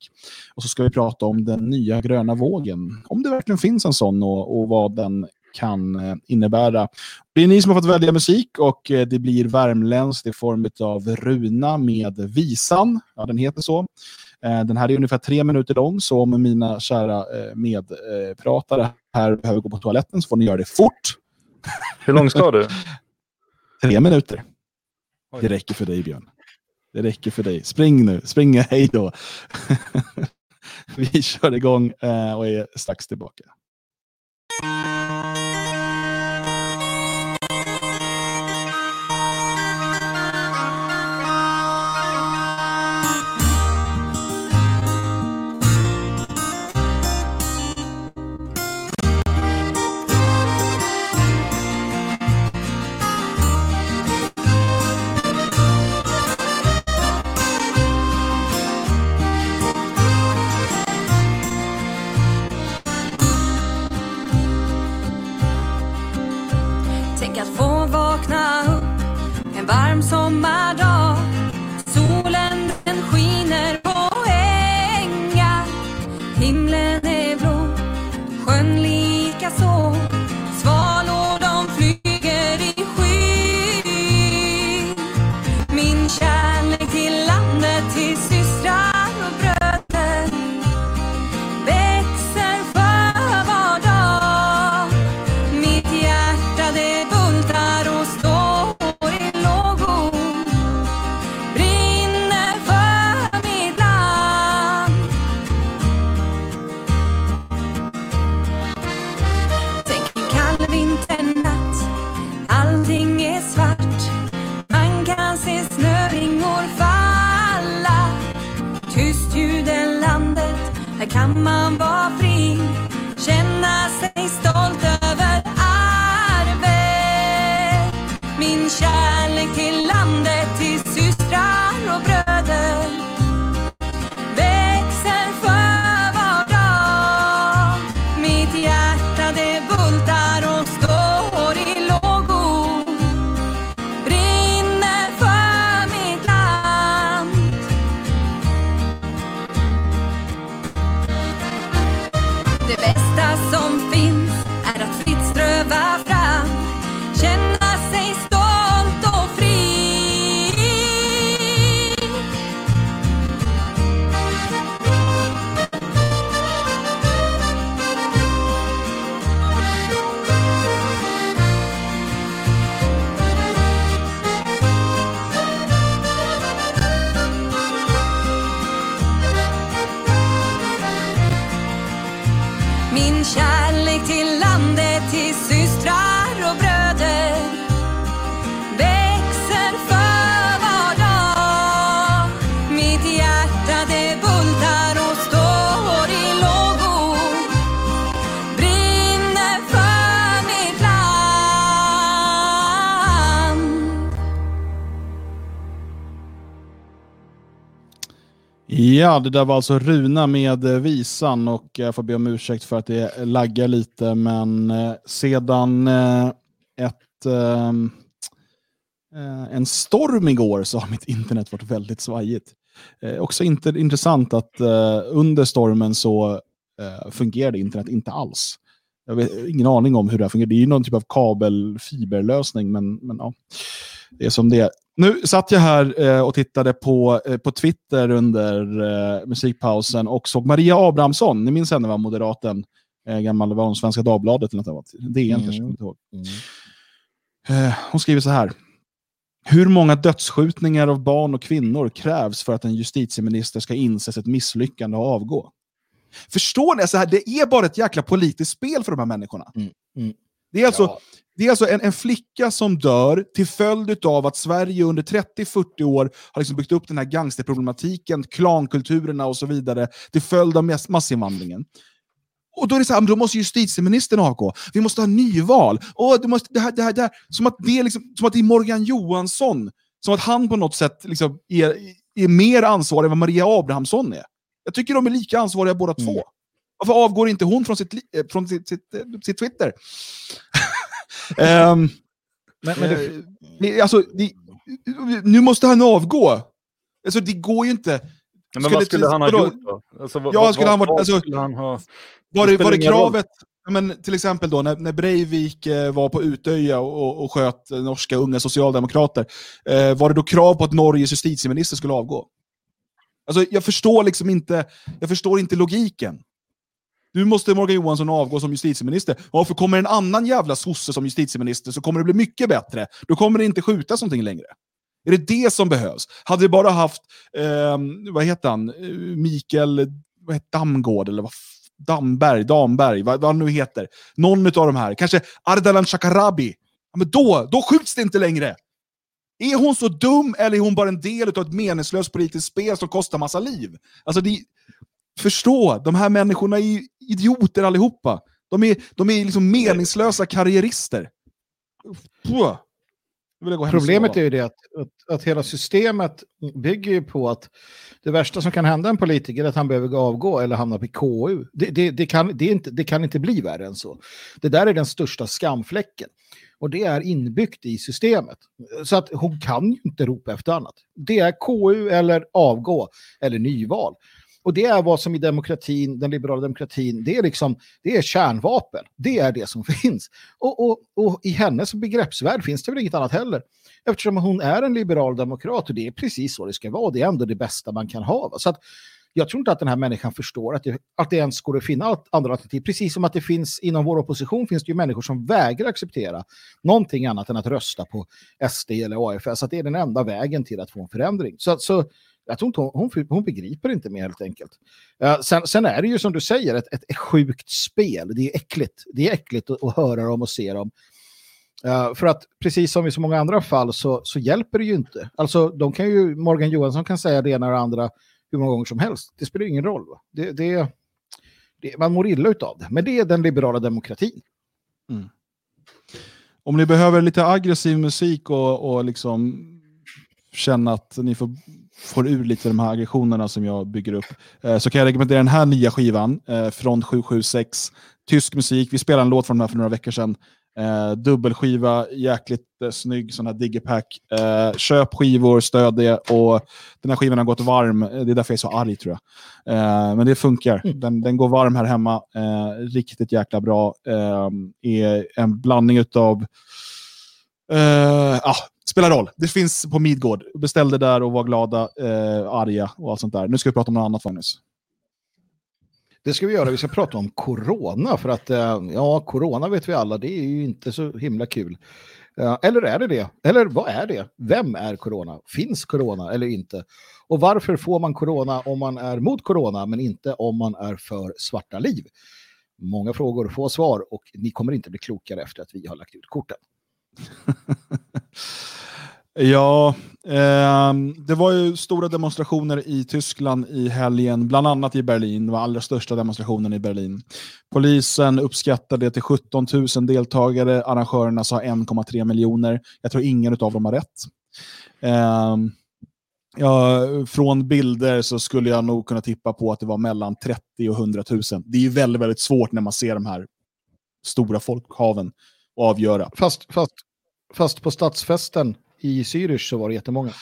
Och så ska vi prata om den nya gröna vågen, om det verkligen finns en sån och, och vad den kan eh, innebära. Det är ni som har fått välja musik och det blir värmländskt i form av Runa med Visan. Ja, den heter så. Den här är ungefär tre minuter lång, så om mina kära medpratare här behöver gå på toaletten så får ni göra det fort. (laughs) Hur lång ska du? (laughs) Tre minuter. Oj. Det räcker för dig, Björn. Det räcker för dig. Spring nu. Spring, (laughs) hej då. Vi kör igång eh, och är strax tillbaka. En varm Ja, det där var alltså Runa med eh, visan och jag får be om ursäkt för att det laggar lite, men eh, sedan eh, ett, en storm igår så har mitt internet varit väldigt svajigt. Också inte, intressant att under stormen så fungerade internet inte alls. Jag har ingen aning om hur det här fungerar. Det är ju någon typ av kabelfiberlösning, men, men ja, det är som det är. Nu satt jag här eh, och tittade på, eh, på Twitter under eh, musikpausen och såg Maria Abrahamsson, ni minns henne, var moderaten, gammal, var hon Svenska Dagbladet eller något annat? DN kanske, jag kommer inte ihåg. Eh, hon skriver så här. Hur många dödsskjutningar av barn och kvinnor krävs för att en justitieminister ska inse sitt misslyckande och avgå? Förstår ni? Så här, det är bara ett jäkla politiskt spel för de här människorna. Mm, mm. Det är alltså, Ja. det är alltså en, en flicka som dör till följd av att Sverige under 30-40 år har liksom byggt upp den här gangsterproblematiken, klankulturerna och så vidare till följd av mass massinvandringen. Och då är det så här, då måste justitieministern avgå. Vi måste ha nyval. Och det, måste, det, här, det, här, det här. Som, att det är liksom, som att det är Morgan Johansson, som att han på något sätt liksom är, är mer ansvarig än vad Maria Abrahamsson är. Jag tycker de är lika ansvariga båda Mm. två. Varför avgår inte hon från sitt, eh, från sitt, sitt, eh, sitt Twitter? (laughs) Ehm, Men, men det, Eh, det, alltså, det, nu måste han avgå. Alltså, det går ju inte. Men Skulle vad skulle han ha gjort då? Alltså, vad, Ja, vad- skulle han varit- vad alltså- skulle han ha... Var Det var det kravet, men till exempel då när, när Breivik eh, var på Utöja och, och, sköt norska unga socialdemokrater, eh, var det då krav på att Norges justitieminister skulle avgå? Alltså, jag förstår liksom inte, jag förstår inte logiken. Nu måste Morgan Johansson avgå som justitieminister. Ja, för kommer en annan jävla sosse som justitieminister så kommer det bli mycket bättre. Då kommer det inte skjutas någonting längre. Är det det som behövs? Hade vi bara haft, eh, vad heter han, eh, Mikael vad heter Damgård, eller vad Damberg, Damberg, vad, vad han nu heter. Någon av de här, kanske Ardalan Shekarabi. Ja, men då, då skjuts det inte längre. Är hon så dum eller är hon bara en del av ett meningslöst politiskt spel som kostar massa liv? Alltså det, förstå, de här människorna är ju idioter allihopa. De är, de är liksom meningslösa karriärister. Puh. Problemet är ju det att, att, att hela systemet bygger ju på att det värsta som kan hända en politiker är att han behöver gå avgå eller hamna på KU. Det, det, det, kan, det, inte, det kan inte bli värre än så. Det där är den största skamfläcken. Och det är inbyggt i systemet. Så att hon kan ju inte ropa efter annat. Det är KU eller avgå eller nyval. Och det är vad som i demokratin, den liberala demokratin, det är liksom, det är kärnvapen. Det är det som (laughs) finns. Och, och, och i hennes begreppsvärld finns det väl inget annat heller. Eftersom hon är en liberal demokrat och det är precis så det ska vara. Det är ändå det bästa man kan ha. va. Så att jag tror inte att den här människan förstår att det, att det ens går att finna andra alternativ. Precis som att det finns inom vår opposition finns det ju människor som vägrar acceptera någonting annat än att rösta på SD eller AFS. Att det är den enda vägen till att få en förändring. Så, så jag tror inte hon, hon, hon begriper inte mer helt enkelt. Uh, sen, sen är det ju som du säger ett, ett, sjukt spel. Det är äckligt. Det är äckligt att, att höra dem och se dem. Uh, för att precis som i så många andra fall så, så hjälper det ju inte. Alltså de kan ju, Morgan Johansson kan säga det ena och det andra hur många gånger som helst. Det spelar ingen roll. Va? Det, det, det, man mår illa utav det. Men det är den liberala demokratin. Mm. Om ni behöver lite aggressiv musik och, och liksom känna att ni får, får ur lite de här aggressionerna som jag bygger upp, eh, så kan jag rekommendera den här nya skivan, eh, från 776. Tysk musik, vi spelade en låt från den här för några veckor sedan. Eh, dubbelskiva, jäkligt eh, snygg sån här digipack. Eh, köp skivor, stöd det. Och den här skivan har gått varm, Eh, det är därför jag är så arg tror jag. Eh, men det funkar. Den, den går varm här hemma. Eh, riktigt jäkla bra. Eh, är en blandning utav Uh, ah, spelar roll. Det finns på Midgård. Beställ det där och var glada, eh, arga och allt sånt där. Nu ska vi prata om något annat Magnus. Det ska vi göra. Vi ska prata om corona. För att eh, ja, corona vet vi alla, det är ju inte så himla kul. Eh, Eller är det det? Eller vad är det? Vem är corona? Finns corona eller inte? Och varför får man corona om man är mot corona men inte om man är för svarta liv? Många frågor, få svar och ni kommer inte bli klokare efter att vi har lagt ut korten. (laughs) Ja, eh, det var ju stora demonstrationer i Tyskland i helgen, bland annat i Berlin. Det var allra största demonstrationen i Berlin. Polisen uppskattade det till 17 000 deltagare. Arrangörerna sa 1,3 miljoner. Jag tror ingen av dem har rätt. Eh, ja, från bilder så skulle jag nog kunna tippa på att det var mellan 30 och 100 000. Det är ju väldigt, väldigt svårt när man ser de här stora folkhaven att avgöra. Fast, fast, fast på stadsfesten i Zürich så var det jättemånga.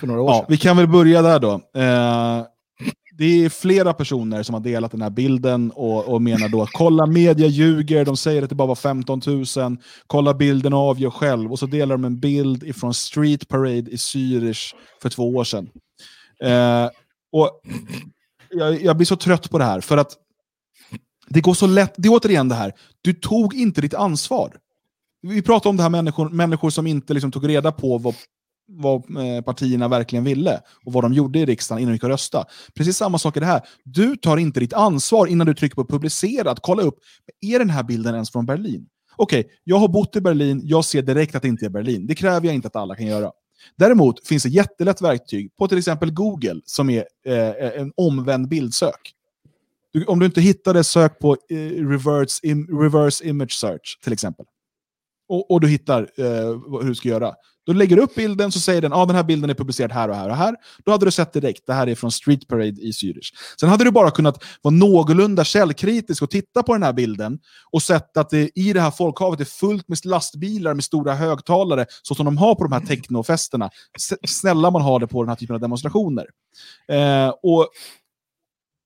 För några år Ja, sedan. vi kan väl börja där då. Eh, det är flera personer som har delat den här bilden och, och menar då att kolla media ljuger, de säger att det bara var 15 000, kolla bilden och avgör själv. Och så delar de en bild ifrån Street Parade i Zürich för två år sedan. Eh, och jag, jag blir så trött på det här, för att det går så lätt, det är återigen det här, du tog inte ditt ansvar. Vi pratar om det här människor, människor som inte liksom tog reda på vad, vad eh, partierna verkligen ville och vad de gjorde i riksdagen innan de gick och rösta. Precis samma sak är det här. Du tar inte ditt ansvar innan du trycker på publicera, att kolla upp, är den här bilden ens från Berlin? Okej, jag har bott i Berlin, jag ser direkt att det inte är Berlin. Det kräver jag inte att alla kan göra. Däremot finns det jättelätt verktyg på till exempel Google som är eh, en omvänd bildsök. Du, om du inte hittar det, sök på eh, reverse, im, reverse image search till exempel. Och, och du hittar eh, hur du ska göra. Då lägger du upp bilden så säger den att ah, den här bilden är publicerad här och här och här. Då hade du sett direkt, det här är från Street Parade i Zürich. Sen hade du bara kunnat vara någorlunda källkritisk och titta på den här bilden och sett att det i det här folkhavet är fullt med lastbilar med stora högtalare, så som de har på de här technofesterna. Snälla man har det på den här typen av demonstrationer. Eh, och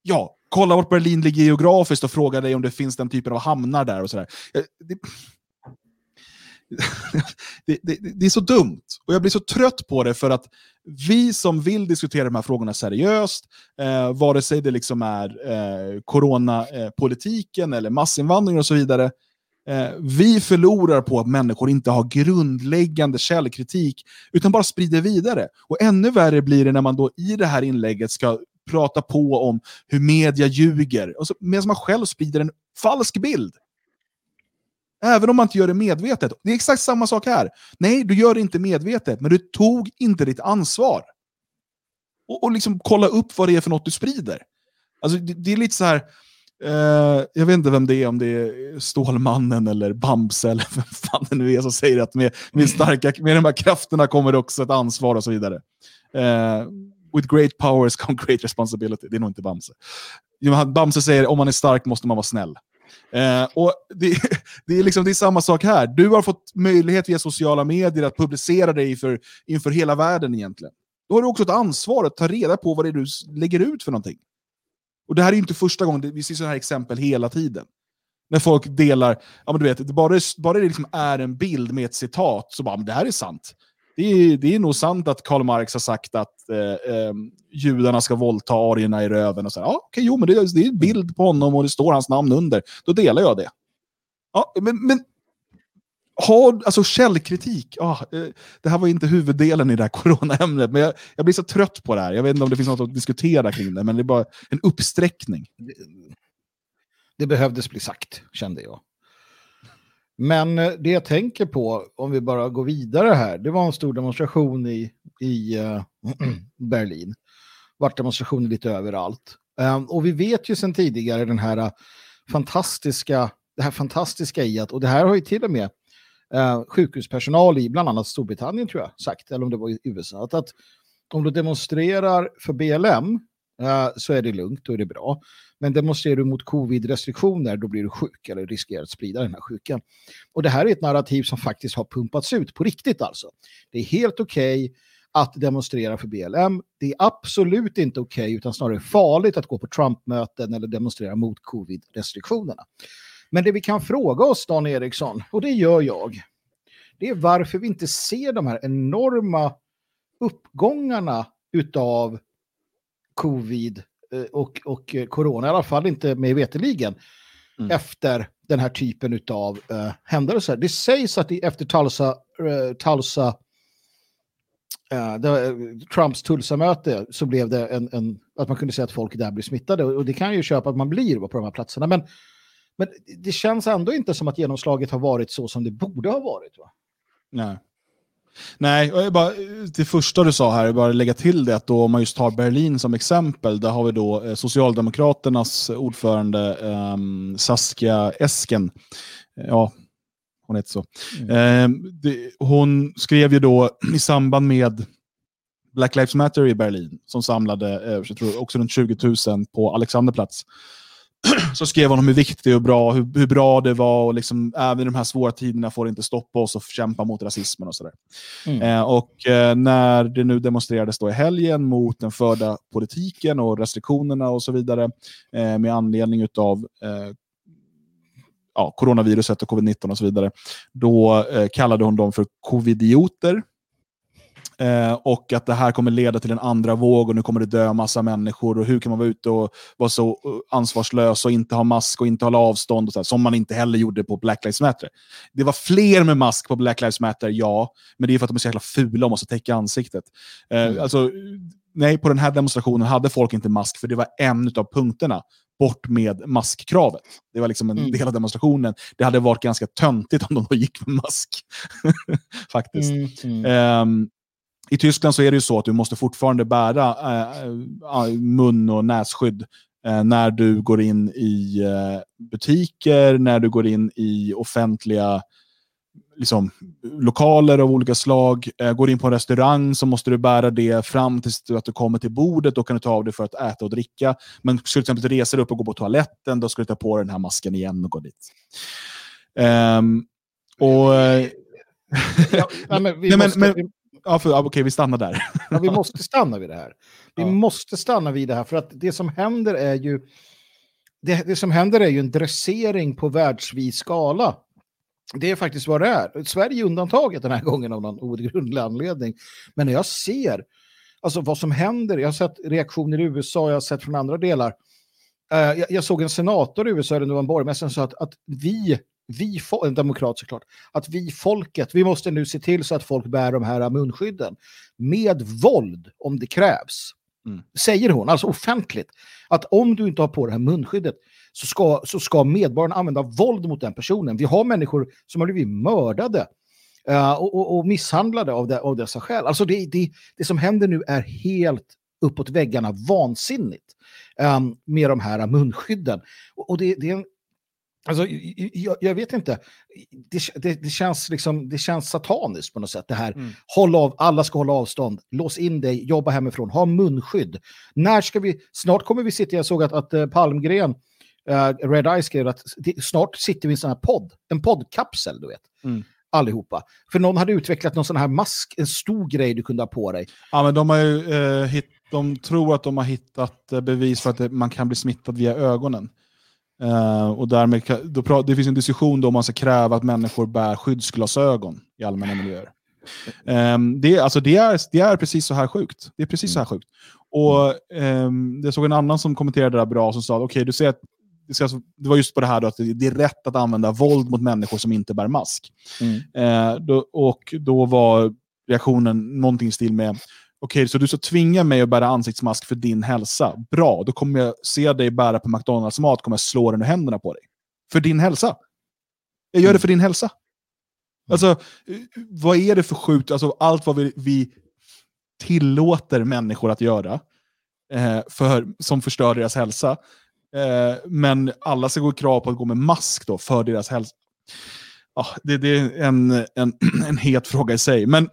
ja, kolla vart Berlin ligger geografiskt och fråga dig om det finns den typen av hamnar där och sådär. Eh, Det, det, det, det är så dumt. Och jag blir så trött på det för att vi som vill diskutera de här frågorna seriöst, eh, vare sig det liksom är eh, coronapolitiken eller massinvandring och så vidare, eh, vi förlorar på att människor inte har grundläggande källkritik utan bara sprider vidare. Och ännu värre blir det när man då i det här inlägget ska prata på om hur media ljuger, medan man själv sprider en falsk bild. Även om man inte gör det medvetet. Det är exakt samma sak här. Nej, du gör det inte medvetet, men du tog inte ditt ansvar. Och, och liksom kolla upp vad det är för något du sprider. Alltså, det, det är lite så här... Uh, jag vet inte vem det är, om det är Stålmannen eller Bamse eller (laughs) vem fan det nu är som säger att med, med, starka, med de här krafterna kommer det också ett ansvar och så vidare. Uh, with great powers come great responsibility. Det är nog inte Bamse. Bamse säger om man är stark måste man vara snäll. Eh, och det, (laughs) det, är liksom, det är samma sak här. Du har fått möjlighet via sociala medier att publicera dig för, inför hela världen egentligen. Då har du också ett ansvar att ta reda på vad det är du lägger ut för någonting. Och det här är inte första gången, vi ser sådana här exempel hela tiden. När folk delar, ja men du vet, bara, det- bara det liksom är en bild med ett citat, så bara, men det här är sant. Det är, det är nog sant att Karl Marx har sagt att eh, eh, judarna ska våldta arierna i röven. Och så här, ja, okay, jo, men det, är- det är en bild på honom och det står hans namn under. Då delar jag det. Ja, men, men har, alltså källkritik. ah, eh, det här var inte huvuddelen i det här (laughs) coronaämnet, men jag, jag blir så trött på det här. Jag vet inte om det finns något att diskutera kring det, men det är bara en uppsträckning. Det behövdes bli sagt, kände jag. Men eh, det jag tänker på, om vi bara går vidare här, det var en stor demonstration i, i eh, (clears throat) Berlin. Vart demonstrationer lite överallt. Um, och vi vet ju sedan tidigare den här eh, fantastiska, det här fantastiska i att, och det här har ju till och med uh, sjukhuspersonal i bland annat Storbritannien tror jag sagt, eller om det var i USA, att, att om du demonstrerar för BLM uh, så är det lugnt, och det är bra. Men demonstrerar du mot covid-restriktioner då blir du sjuk eller riskerar att sprida den här sjukan. Och det här är ett narrativ som faktiskt har pumpats ut på riktigt alltså. Det är helt okej okay att demonstrera för BLM. Det är absolut inte okej okay, utan snarare farligt att gå på Trump-möten eller demonstrera mot covid-restriktionerna. Men det vi kan fråga oss, Dan Eriksson, och det gör jag, det är varför vi inte ser de här enorma uppgångarna utav covid-19 och, och corona, i alla fall inte med veteligen, mm. efter den här typen av uh, händelser. Det sägs att efter Tulsa, uh, Tulsa uh, det, Trumps Tulsa-möte så blev det en, en, att man kunde se att folk där blir smittade och det kan ju köpa att man blir på de här platserna. Men, men det känns ändå inte som att genomslaget har varit så som det borde ha varit. Va? Nej. Nej, och bara, det första du sa här, bara lägga till det att då om man just tar Berlin som exempel, där har vi då eh, Socialdemokraternas ordförande eh, Saskia Esken. Ja, hon heter så. Eh, det, hon skrev ju då (clears throat) i samband med Black Lives Matter i Berlin, som samlade eh, jag tror också runt 20 000 på Alexanderplatz. (clears throat) så skrev hon om hur viktigt och bra, hur, hur bra det var och liksom, även i de här svåra tiderna får det inte stoppa oss och kämpa mot rasismen och sådär. Mm. Eh, och eh, när det nu demonstrerades då i helgen mot den förda politiken och restriktionerna och så vidare eh, med anledning av eh, ja, coronaviruset och covid-19 och så vidare, då eh, kallade hon dem för covidioter Eh, och att det här kommer leda till en andra våg och nu kommer det dö massa människor. Och hur kan man vara ute och vara så eh, ansvarslös och inte ha mask och inte hålla avstånd, och så här, som man inte heller gjorde på Black Lives Matter. Det var fler med mask på Black Lives Matter, ja, men det är för att de är så jävla fula och måste täcka ansiktet. Eh, mm. alltså, nej, på den här demonstrationen hade folk inte mask, för det var en av punkterna bort med maskkravet. Det var liksom en mm. del av demonstrationen. Det hade varit ganska töntigt om de då gick med mask. (laughs) Faktiskt. Mm, mm. Um, i Tyskland så är det ju så att du måste fortfarande bära äh, mun och nässkydd äh, när du går in i äh, butiker, när du går in i offentliga liksom, lokaler av olika slag. går in på en restaurang så måste du bära det fram tills att du kommer till bordet. Då kan du ta av det för att äta och dricka. Men skulle du till exempel resa dig upp och gå på toaletten, då ska du ta på dig den här masken igen och gå dit. Um, och... ja, men vi, Nej, måste, men, Ja, för, okej, vi stannar där. Ja, vi (laughs) måste stanna vid det här. Vi ja. måste stanna vid det här, för att det som händer är ju det, det som händer är ju en dressering på världsvid skala. Det är faktiskt vad det är. Sverige är undantaget den här gången av någon outgrundlig anledning. Men när jag ser alltså vad som händer, jag har sett reaktioner i USA, jag har sett från andra delar. Uh, jag, jag, såg en senator i USA, eller nu var en borgmästare, som sa att, att vi vi, en demokrat såklart, att vi folket, vi måste nu se till så att folk bär de här munskydden med våld om det krävs. Mm. Säger hon, alltså offentligt, att om du inte har på det här munskyddet så ska, så ska medborgarna använda våld mot den personen. Vi har människor som har blivit mördade uh, och, och, och, misshandlade av, det, av dessa skäl. Alltså det, det, det som händer nu är helt uppåt väggarna vansinnigt um, med de här munskydden. Och, och det, det, är en Alltså, jag, jag, vet inte. Det, det, det, känns liksom, det känns sataniskt på något sätt. Det här, mm. håll av, alla ska hålla avstånd, lås in dig, jobba hemifrån, ha munskydd. När ska vi, snart kommer vi sitta, jag såg att, att uh, Palmgren, uh, Red Eye skrev att snart sitter vi i en sån här podd, en poddkapsel, du vet. Mm. Allihopa. För någon hade utvecklat någon sån här mask, en stor grej du kunde ha på dig. Ja, men de har ju uh, hit, de tror att de har hittat bevis för att man kan bli smittad via ögonen. Uh, och därmed, då, det finns en diskussion om man ska kräva att människor bär skyddsglasögon i allmänna miljöer. Um, det, alltså det, är, det är precis så här sjukt. Det är precis så här sjukt. Och um, Jag såg en annan som kommenterade det där bra som sa, okej, okay, du ser att det, det var just på det här då, att det är rätt att använda våld mot människor som inte bär mask. Mm. Uh, då, och då var reaktionen någonting i stil med, Okej, okay, så du ska tvinga mig att bära ansiktsmask för din hälsa. Bra, då kommer jag se dig bära på McDonalds mat, kommer jag slå den i händerna på dig. För din hälsa. Jag gör det för din hälsa. Alltså, vad är det för sjukt? Alltså, allt vad vi, vi tillåter människor att göra eh, för, som förstör deras hälsa. Eh, men alla ska gå krav på att gå med mask då för deras hälsa. Ja, det, det är en, en, (clears throat) en het fråga i sig. Men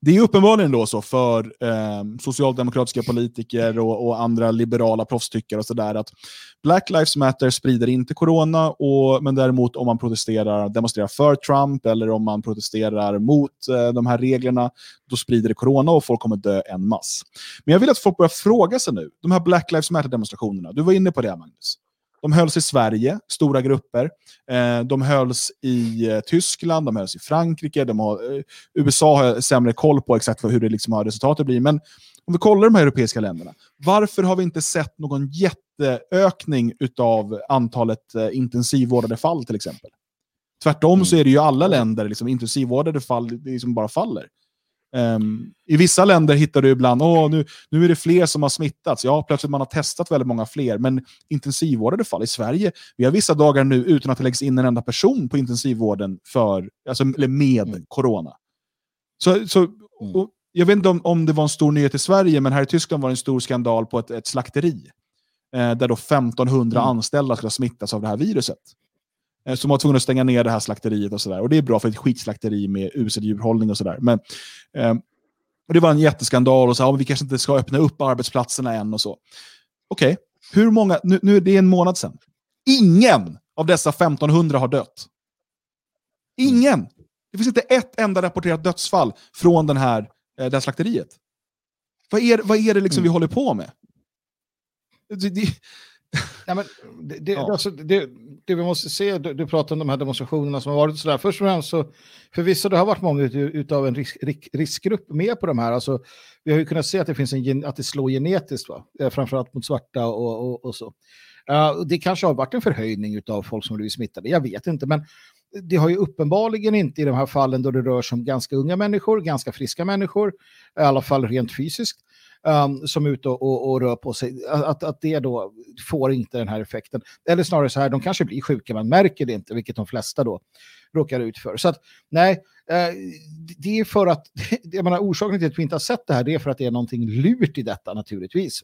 det är uppenbarligen då så för eh, socialdemokratiska politiker och, och, andra liberala proffstyckare och sådär att Black Lives Matter sprider inte corona, och, men däremot om man protesterar, demonstrerar för Trump eller om man protesterar mot eh, de här reglerna, då sprider det corona och folk kommer dö en mass. Men jag vill att folk börjar fråga sig nu, de här Black Lives Matter-demonstrationerna, du var inne på det Magnus. De hölls i Sverige, stora grupper. Eh, de hölls i eh, Tyskland, de hölls i Frankrike. De har, eh, USA har sämre koll på exakt hur det liksom har resultatet blir. Men om vi kollar de här europeiska länderna, varför har vi inte sett någon jätteökning av antalet intensivvårdade fall till exempel? Tvärtom mm. så är det ju alla länder liksom, intensivvårdade fall liksom bara faller. Um, I vissa länder hittar du ibland att nu, nu är det fler som har smittats. Ja, plötsligt man har testat väldigt många fler, men intensivvårdade fall i Sverige, vi har vissa dagar nu utan att det läggs in en enda person på intensivvården för, alltså, eller med mm. corona. Så, så, mm. och, jag vet inte om, om det var en stor nyhet i Sverige, men här i Tyskland var det en stor skandal på ett, ett slakteri. Eh, där då 1500 mm. anställda skulle ha smittats av det här viruset. Eh, som var tvungna att stänga ner det här slakteriet och sådär. Och det är bra för ett skitslakteri med usel djurhållning och sådär. Men eh, och det var en jätteskandal och så, ja, vi kanske inte ska öppna upp arbetsplatserna än och så. Okej, okay. hur många, nu, nu det är en månad sedan. Ingen av dessa 1500 har dött. Ingen! Det finns inte ett enda rapporterat dödsfall från den här, eh, det här slakteriet. Vad är, vad är det liksom mm. vi håller på med? Det, det, Ja, men det, det, ja. alltså, det, det, vi måste se, du, du pratar om de här demonstrationerna som har varit sådär. Först och främst så, förvisso det har varit många utav en risk, risk, riskgrupp med på de här. Alltså, vi har ju kunnat se att det, finns en, att det slår genetiskt, va? Eh, framförallt mot svarta och, och, och så. Uh, det kanske har varit en förhöjning av folk som blivit smittade, jag vet inte. Men det har ju uppenbarligen inte i de här fallen då det rör sig om ganska unga människor, ganska friska människor, i alla fall rent fysiskt, um, som är ute och, och, och, rör på sig, att, att det då får inte den här effekten. Eller snarare så här, de kanske blir sjuka, man märker det inte, vilket de flesta då råkar ut för. Så att nej, eh, det är för att, (laughs) jag menar, orsaken till att vi inte har sett det här, det är för att det är någonting lurt i detta naturligtvis.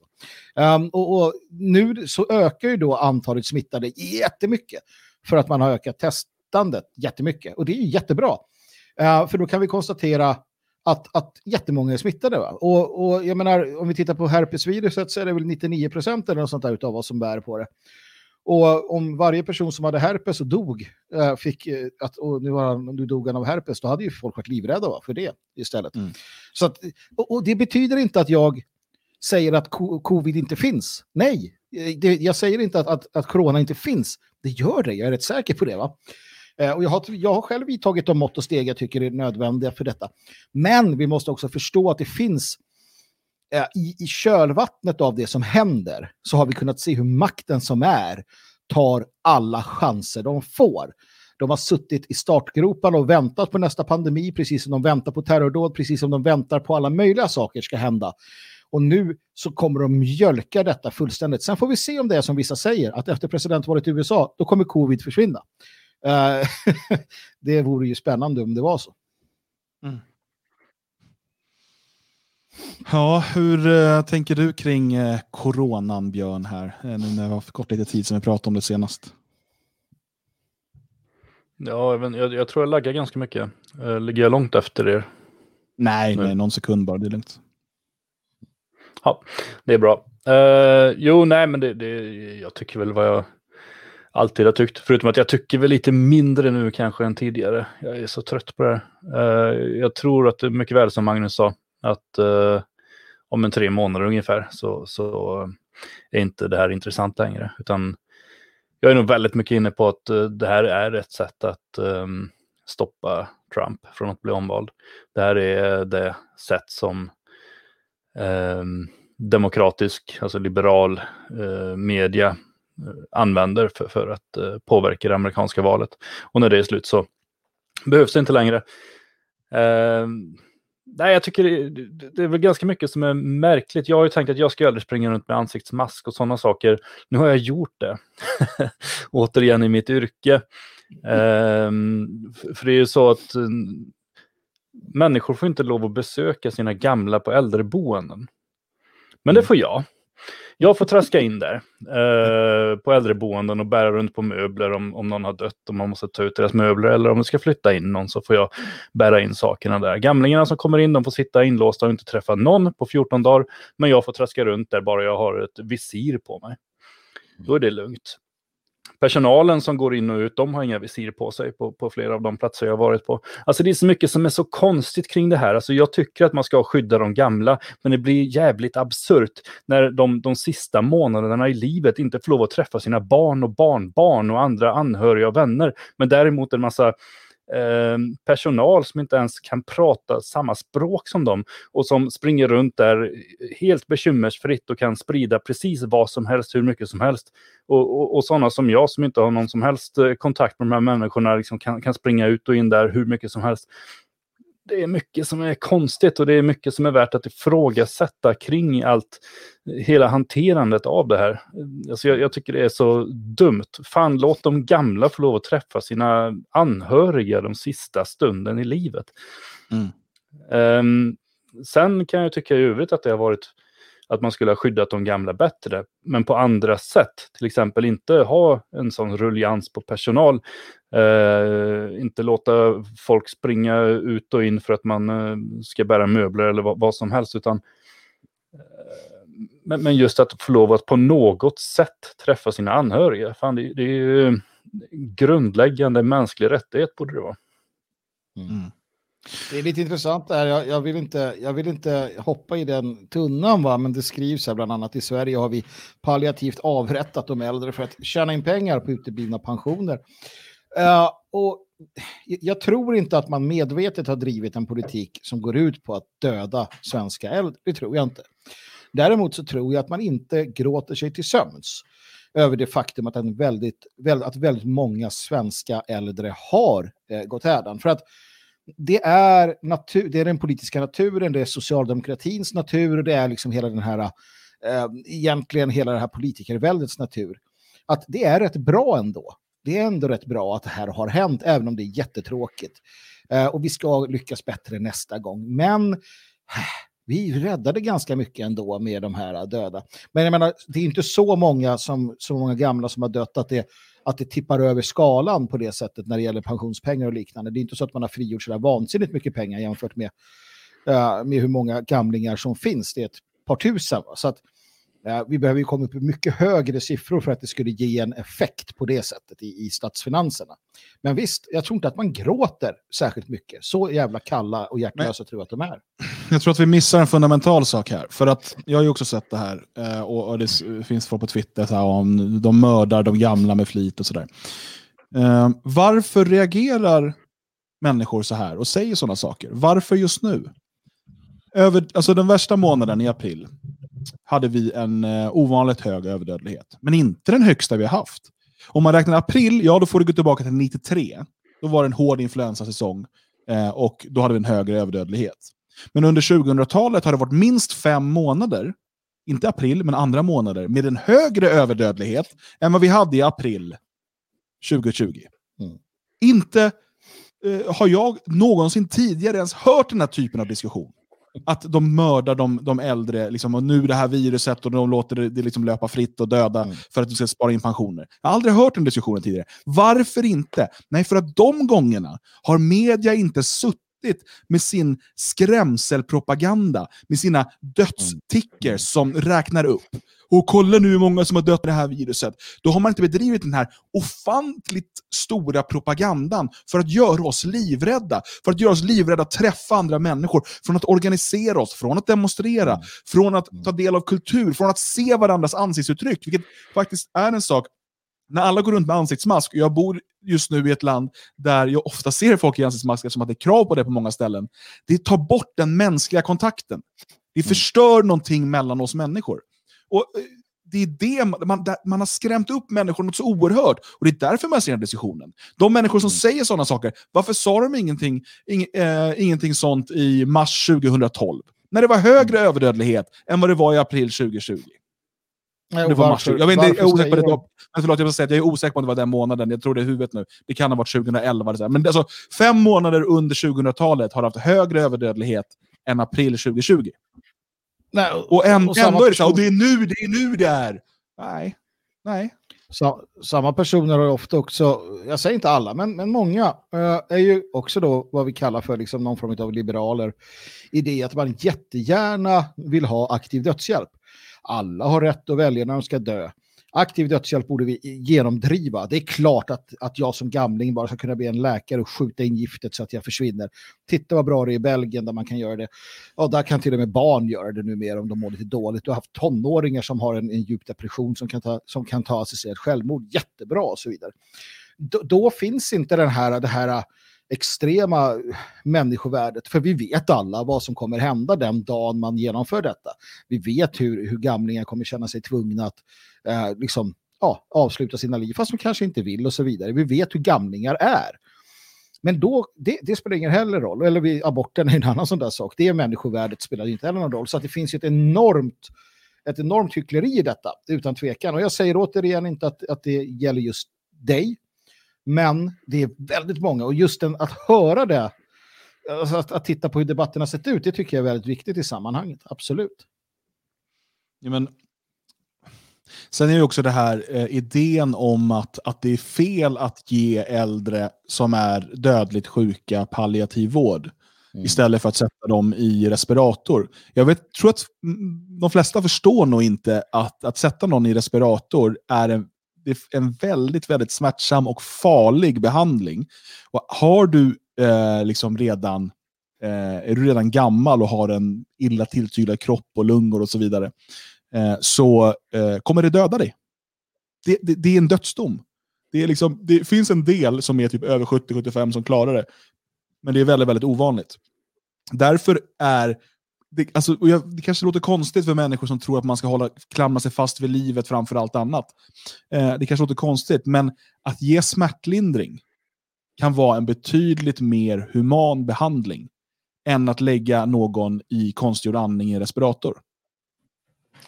Um, och, och nu så ökar ju då antalet smittade jättemycket för att man har ökat testandet jättemycket. Och det är jättebra. Uh, för då kan vi konstatera att, att jättemånga är smittade. Va? Och, och jag menar, om vi tittar på herpesviruset så är det väl 99 procent eller något sånt där utav oss som bär på det. Och om varje person som hade herpes och dog, äh, fick, äh, att, och nu, var, nu dog han av herpes, då hade ju folk varit livrädda va, för det istället. Mm. Så att, och, och, det betyder inte att jag säger att covid inte finns. Nej, det, jag säger inte att, att, att corona inte finns. Det gör det, jag är rätt säker på det. va. Eh, och jag har, jag har själv vidtagit de mått och steg jag tycker är nödvändiga för detta. Men vi måste också förstå att det finns eh, i, i kölvattnet av det som händer så har vi kunnat se hur makten som är tar alla chanser de får. De har suttit i startgroparna och väntat på nästa pandemi, precis som de väntar på terrordåd, precis som de väntar på alla möjliga saker ska hända. Och nu så kommer de mjölka detta fullständigt. Sen får vi se om det är som vissa säger, att efter presidentvalet i USA, då kommer covid försvinna. Eh, (laughs) det vore ju spännande om det var så. Mm. Ja, hur uh, tänker du kring uh, coronan, Björn, här? nu när det var för kort lite tid som vi pratade om det senast. Ja, jag, jag, tror jag laggar ganska mycket. Uh, ligger jag långt efter er? Nej, nej, någon sekund bara, det är lugnt. Ja, det är bra. Uh, jo, nej, men det, det, jag tycker väl vad jag alltid har tyckt. Förutom att jag tycker väl lite mindre nu kanske än tidigare. Jag är så trött på det här. Uh, jag tror att det är mycket väl som Magnus sa, att uh, om en tre månader ungefär så, så eh, är inte det här intressant längre. Utan jag är nog väldigt mycket inne på att uh, det här är ett sätt att um, stoppa Trump från att bli omvald. Det här är det sätt som um, demokratisk, alltså liberal media använder för, för att uh, påverka det amerikanska valet. Och när det är slut så behövs det inte längre. Uh, nej, jag tycker det, det, är väl ganska mycket som är märkligt. Jag har ju tänkt att jag ska aldrig springa runt med ansiktsmask och sådana saker. Nu har jag gjort det. (laughs) Återigen i mitt yrke. Uh, för det är ju så att uh, människor får inte lov att besöka sina gamla på äldreboenden. Men det mm. får jag. Jag får traska in där eh, på äldreboenden och bära runt på möbler om, om någon har dött och man måste ta ut deras möbler eller om det ska flytta in någon så får jag bära in sakerna där. Gamlingarna som kommer in de får sitta inlåsta och inte träffa någon på 14 dagar. Men jag får traska runt där bara jag har ett visir på mig. Då är det lugnt. Personalen som går in och ut, de har inga visir på sig på, på flera av de platser jag har varit på. Alltså det är så mycket som är så konstigt kring det här. Alltså jag tycker att man ska skydda de gamla, men det blir jävligt absurt när de, de sista månaderna i livet inte får lov att träffa sina barn och barnbarn och andra anhöriga och vänner. Men däremot en massa eh, personal som inte ens kan prata samma språk som dem och som springer runt där helt bekymmersfritt och kan sprida precis vad som helst, hur mycket som helst. Och, och, och sådana som jag som inte har någon som helst eh, kontakt med de här människorna liksom kan, kan springa ut och in där hur mycket som helst det är mycket som är konstigt och det är mycket som är värt att ifrågasätta kring allt, hela hanterandet av det här. Alltså jag, jag, tycker det är så dumt. Fan, låt de gamla få lov att träffa sina anhöriga de sista stunden i livet. Mm. Um, sen kan jag tycka i övrigt att det har varit att man skulle ha skyddat de gamla bättre, men på andra sätt. Till exempel inte ha en sån rullians på personal, eh, inte låta folk springa ut och in för att man eh, ska bära möbler eller vad, vad som helst, utan eh, men, men, just att få lov att på något sätt träffa sina anhöriga. Fan, det, det är ju grundläggande mänsklig rättighet borde det vara. Mm. Det är lite intressant där. Jag, jag, vill inte, jag vill inte hoppa i den tunnan, va? men det skrivs här bland annat i Sverige har vi palliativt avrättat de äldre för att tjäna in pengar på uteblivna pensioner. Uh, och jag tror inte att man medvetet har drivit en politik som går ut på att döda svenska äldre. Det tror jag inte. Däremot så tror jag att man inte gråter sig till sömns över det faktum att, en väldigt, att väldigt många svenska äldre har eh, gått härdan. För att det är, natur, det är den politiska naturen, det är socialdemokratins natur och det är liksom hela den här, eh, egentligen hela det här politikerväldets natur. Att det är rätt bra ändå. Det är ändå rätt bra att det här har hänt, även om det är jättetråkigt. Eh, och vi ska lyckas bättre nästa gång. Men eh, vi räddade ganska mycket ändå med de här döda. Men jag menar, det är inte så många, som, så många gamla som har dött att det att det tippar över skalan på det sättet när det gäller pensionspengar och liknande. Det är inte så att man har frigjort sådär vansinnigt mycket pengar jämfört med, uh, med hur många gamlingar som finns. Det är ett par tusen. Va? Så att uh, vi behöver ju komma upp i mycket högre siffror för att det skulle ge en effekt på det sättet i, i statsfinanserna. Men visst, jag tror inte att man gråter särskilt mycket. Så jävla kalla och hjärtlösa tror jag att de är. Jag tror att vi missar en fundamental sak här. För att jag har ju också sett det här. Eh, och, det finns folk på Twitter så här, om de mördar de gamla med flit och sådär. Eh, varför reagerar människor så här och säger sådana saker? Varför just nu? Över, alltså den värsta månaden i april hade vi en eh, ovanligt hög överdödlighet. Men inte den högsta vi har haft. Om man räknar april, ja då får du gå tillbaka till 93. Då var det en hård influensasäsong och då hade vi en högre överdödlighet. Men under 2000-talet har det varit minst fem månader, inte april, men andra månader, med en högre överdödlighet än vad vi hade i april 2020. Mm. Inte eh, har jag någonsin tidigare ens hört den här typen av diskussion. Att de mördar de, de äldre, liksom, och nu det här viruset, och de låter det, det liksom löpa fritt och döda mm. för att de ska spara in pensioner. Jag har aldrig hört den diskussionen tidigare. Varför inte? Nej, för att de gångerna har media inte suttit suttit med sin skrämselpropaganda, med sina dödstickers som räknar upp. Och kolla nu hur många som har dött av det här viruset. Då har man inte bedrivit den här ofantligt stora propagandan för att göra oss livrädda. För att göra oss livrädda att träffa andra människor. Från att organisera oss, från att demonstrera, från att ta del av kultur, från att se varandras ansiktsuttryck. Vilket faktiskt är en sak när alla går runt med ansiktsmask, och jag bor just nu i ett land där jag ofta ser folk i ansiktsmask eftersom att det är krav på det på många ställen. Det tar bort den mänskliga kontakten. Det mm. förstör mm. någonting mellan oss människor. Och eh, det är det man, man har skrämt upp människor något så oerhört. Och det är därför man ser den diskussionen. De människor som mm. säger sådana saker, varför sa de ingenting, ing, äh, ingenting sånt i mars 2012? När det var högre mm. överdödlighet än vad det var i april 2020. Nej, det var varför, jag, vet inte, jag, är osäker på det, men förlåt, jag, säga att jag är osäker på om det var den månaden. Jag tror det är huvudet nu. Det kan ha varit 2011. Så Men alltså, fem månader under 2000-talet har haft högre överdödlighet än april 2020. Nej, Och, en, och samma ändå är det så och det är nu, det är nu det är. Nej, nej. Sa, samma personer har ofta också, jag säger inte alla, men, men många eh, är ju också då vad vi kallar för liksom någon form av liberaler. I det att man jättegärna vill ha aktiv dödshjälp. Alla har rätt att välja när de ska dö. Aktiv dödshjälp borde vi genomdriva. Det är klart att, att jag som gamling bara ska kunna bli en läkare och skjuta in giftet så att jag försvinner. Titta vad bra det är i Belgien där man kan göra det. Ja, där kan till och med barn göra det numera om de mår lite dåligt. Du har haft tonåringar som har en, en djup depression som kan ta, som kan ta assisterat självmord. Jättebra och så vidare. Då, då finns inte den här, det här extrema människovärdet. För vi vet alla vad som kommer hända den dagen man genomför detta. Vi vet hur, hur gamlingar kommer känna sig tvungna att eh, liksom, ja, avsluta sina liv, fast de kanske inte vill och så vidare. Vi vet hur gamlingar är. Men då, det, det spelar ingen heller roll. Eller vi, aborten är en annan sån där sak. Det är människovärdet spelar inte heller någon roll. Så att det finns ett enormt, ett enormt hyckleri i detta, utan tvekan. Och jag säger återigen inte att, att det gäller just dig, men det är väldigt många. Och just den, att höra det, alltså att, att titta på hur debatten har sett ut, det tycker jag är väldigt viktigt i sammanhanget. Absolut. Ja, men, sen är det också det här eh, idén om att, att det är fel att ge äldre som är dödligt sjuka palliativ vård Mm. istället för att sätta dem i respirator. Jag vet, tror att mm, de flesta förstår nog inte att, att sätta någon i respirator är en, det är en väldigt, väldigt smärtsam och farlig behandling. Och har du eh, liksom redan eh, är du redan gammal och har en illa tilltygad kropp och lungor och så vidare, eh, så eh, kommer det döda dig. Det, det, det är en dödsdom. Det, är liksom, det finns en del som är typ över 70-75 som klarar det. Men det är väldigt, väldigt ovanligt. Därför är det, alltså, och jag, det kanske låter konstigt för människor som tror att man ska hålla, klamra sig fast vid livet framför allt annat. Eh, det kanske låter konstigt, men att ge smärtlindring kan vara en betydligt mer human behandling än att lägga någon i konstgjord andning i respirator.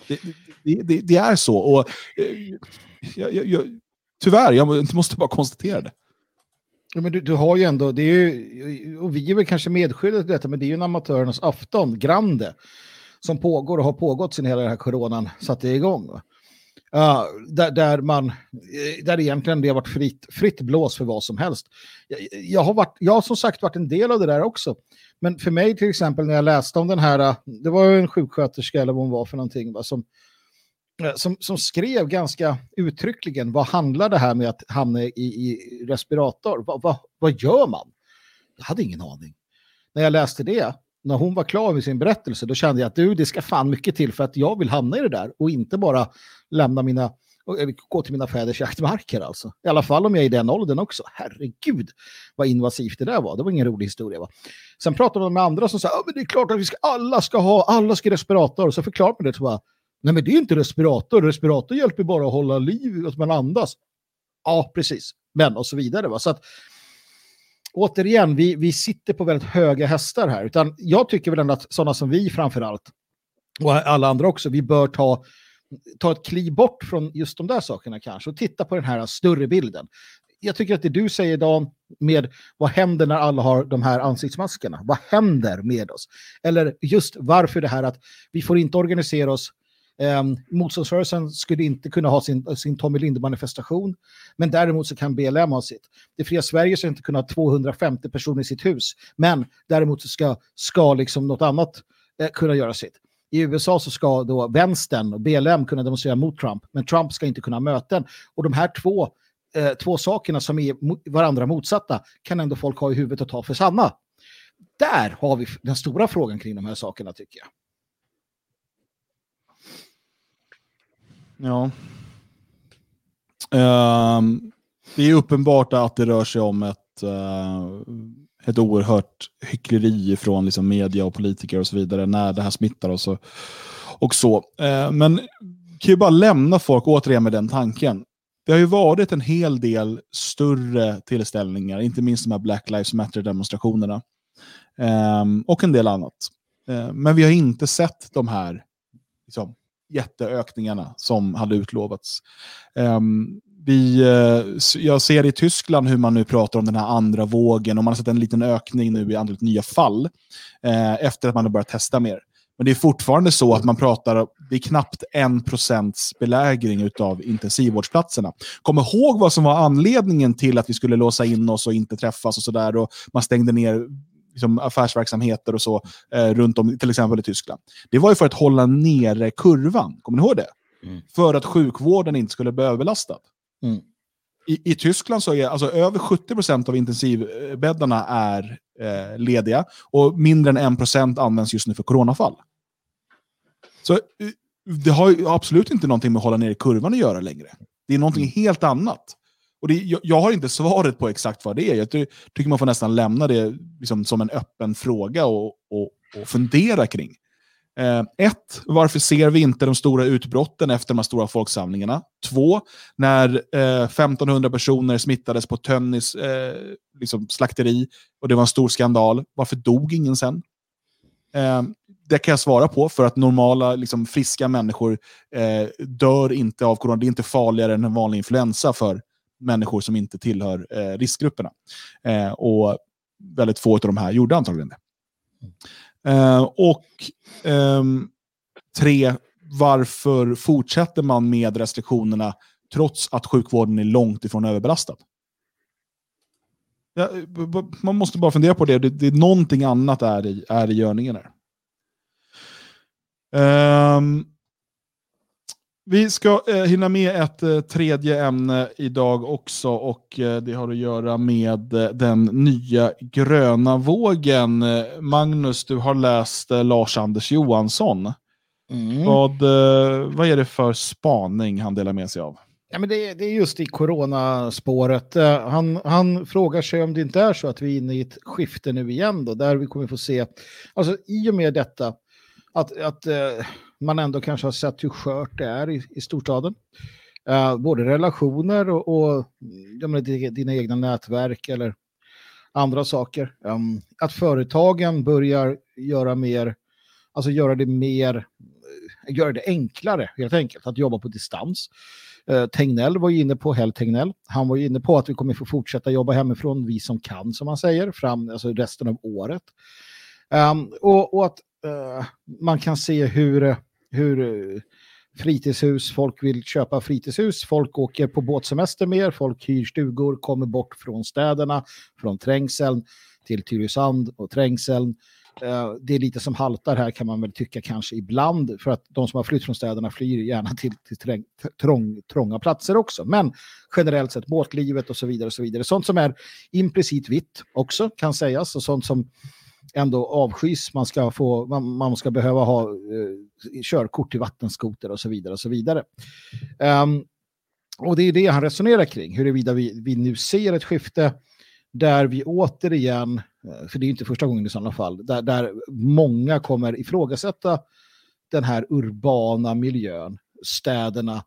Det, det, det, det är så. Och, eh, jag, jag, jag, tyvärr, jag måste bara konstatera det. Ja, men du, du har ju ändå, det är ju, och vi är väl kanske medskyldiga till detta, men det är ju en amatörernas afton, Grande, som pågår och har pågått sedan hela den här coronan satte igång. va. Där, där man, eh, där egentligen det har varit fritt, fritt blås för vad som helst. Jag, jag, har varit, jag har som sagt varit en del av det där också. Men för mig till exempel när jag läste om den här, det var ju en sjuksköterska eller vad hon var för någonting, va, som, Eh, som, som skrev ganska uttryckligen vad handlar det här med att hamna i, i respirator? Va, va, vad gör man? Jag hade ingen aning. När jag läste det, när hon var klar med sin berättelse, då kände jag att du, det ska fan mycket till för att jag vill hamna i det där och inte bara lämna mina, eh, gå till mina fäders jaktmarker alltså. I alla fall om jag är i den åldern också. Herregud, vad invasivt det där var. Det var ingen rolig historia va. Sen pratade man med andra som sa, ja men det är klart att vi ska, alla ska ha, alla ska respirator. Och så förklarade man det, så bara, nej men det är inte respirator, respirator hjälper bara att hålla liv, att man andas. Ja, precis. Men och så vidare va. Så att, återigen, vi, vi sitter på väldigt höga hästar här. Utan jag tycker väl ändå att sådana som vi framför allt, och alla andra också, vi bör ta, ta ett kliv bort från just de där sakerna kanske och titta på den här större bilden. Jag tycker att det du säger Dan, med vad händer när alla har de här ansiktsmaskerna? Vad händer med oss? Eller just varför det här att vi får inte organisera oss Eh, motståndsrörelsen skulle inte kunna ha sin, sin Tommy Linde-manifestation, men däremot så kan BLM ha sitt. Det fria Sverige ska inte kunna ha 250 personer i sitt hus, men däremot så ska, ska liksom något annat eh, kunna göra sitt. I USA så ska då vänstern och BLM kunna demonstrera mot Trump, men Trump ska inte kunna ha möten. Och de här två, eh, två sakerna som är varandra motsatta kan ändå folk ha i huvudet och ta för sanna. Där har vi den stora frågan kring de här sakerna tycker jag. Ja. Um, det är uppenbart att det rör sig om ett, uh, ett oerhört hyckleri från liksom media och politiker och så vidare när det här smittar och så. Och så. Uh, men kan ju bara lämna folk återigen med den tanken. Det har ju varit en hel del större tillställningar, inte minst de här Black Lives Matter-demonstrationerna. Um, och en del annat. Uh, men vi har inte sett de här liksom, jätteökningarna som hade utlovats. Um, vi, eh, jag ser i Tyskland hur man nu pratar om den här andra vågen och man har sett en liten ökning nu i antalet nya fall eh, efter att man har börjat testa mer. Men det är fortfarande så att man pratar, det är knappt en procents belägring av intensivvårdsplatserna. Kom ihåg vad som var anledningen till att vi skulle låsa in oss och inte träffas och sådär. Och man stängde ner liksom, affärsverksamheter och så eh, runt om, till exempel i Tyskland. Det var ju för att hålla nere kurvan. Kommer ni ihåg det? Mm. För att sjukvården inte skulle bli överlastad. Mm. I, I Tyskland så är alltså över 70% av intensivbäddarna är eh, lediga och mindre än 1% används just nu för coronafall. Så eh, det har ju absolut inte någonting med att hålla nere kurvan att göra längre. Det är någonting helt annat. Och det, jag, jag har inte svaret på exakt vad det är. Jag ty, tycker man får nästan lämna det liksom som en öppen fråga och, och, och fundera kring. Eh, ett, varför ser vi inte de stora utbrotten efter de här stora folksamlingarna? Två, när eh, 1500 personer smittades på Tönnis eh, liksom slakteri och det var en stor skandal. Varför dog ingen sen? Eh, det kan jag svara på, för att normala, liksom, friska människor eh, dör inte av corona. Det är inte farligare än en vanlig influensa för människor som inte tillhör eh, riskgrupperna. Eh, och väldigt få av de här gjorde antagligen det. Eh, och ehm, tre, varför fortsätter man med restriktionerna trots att sjukvården är långt ifrån överbelastad? Ja, man måste bara fundera på det. Det, det är någonting annat är i, är i görningen här. Ehm, vi ska eh, hinna med ett eh, tredje ämne idag också och eh, det har att göra med eh, den nya gröna vågen. Eh, Magnus, du har läst eh, Lars-Anders Johansson. Mm. Vad, vad är det för spaning han delar med sig av? Ja, men det, det är just i coronaspåret. Han, han frågar sig om det inte är så att vi är inne i ett skifte nu igen då, där vi kommer få se, alltså i och med detta, att, att man ändå kanske har sett hur skört det är i, i storstaden. Uh, både relationer och, och jag menar, dina, egna nätverk eller andra saker. Um, att företagen börjar göra mer, alltså göra det mer, eh, göra det enklare helt enkelt att jobba på distans. Uh, Tegnell var ju inne på, Hell Tegnell, han var ju inne på att vi kommer få fortsätta jobba hemifrån, vi som kan som man säger, fram alltså resten av året. Um, och, och att uh, man kan se hur, hur eh, fritidshus, folk vill köpa fritidshus, folk åker på båtsemester mer, folk hyr stugor, kommer bort från städerna, från trängseln till Tylösand och trängseln. Eh, det är lite som haltar här kan man väl tycka kanske ibland för att de som har flytt från städerna flyr gärna till, till träng, trång, trånga platser också. Men generellt sett båtlivet och så vidare och så vidare. Sånt som är implicit vitt också kan sägas och sånt som ändå avskys. Man ska, få, man, man ska behöva ha eh, körkort till vattenskoter och så vidare och så vidare. Um, och det är det han resonerar kring, huruvida vi, vi nu ser ett skifte där vi återigen, eh, för det är inte första gången i sådana fall, där, där många kommer ifrågasätta den här urbana miljön, städerna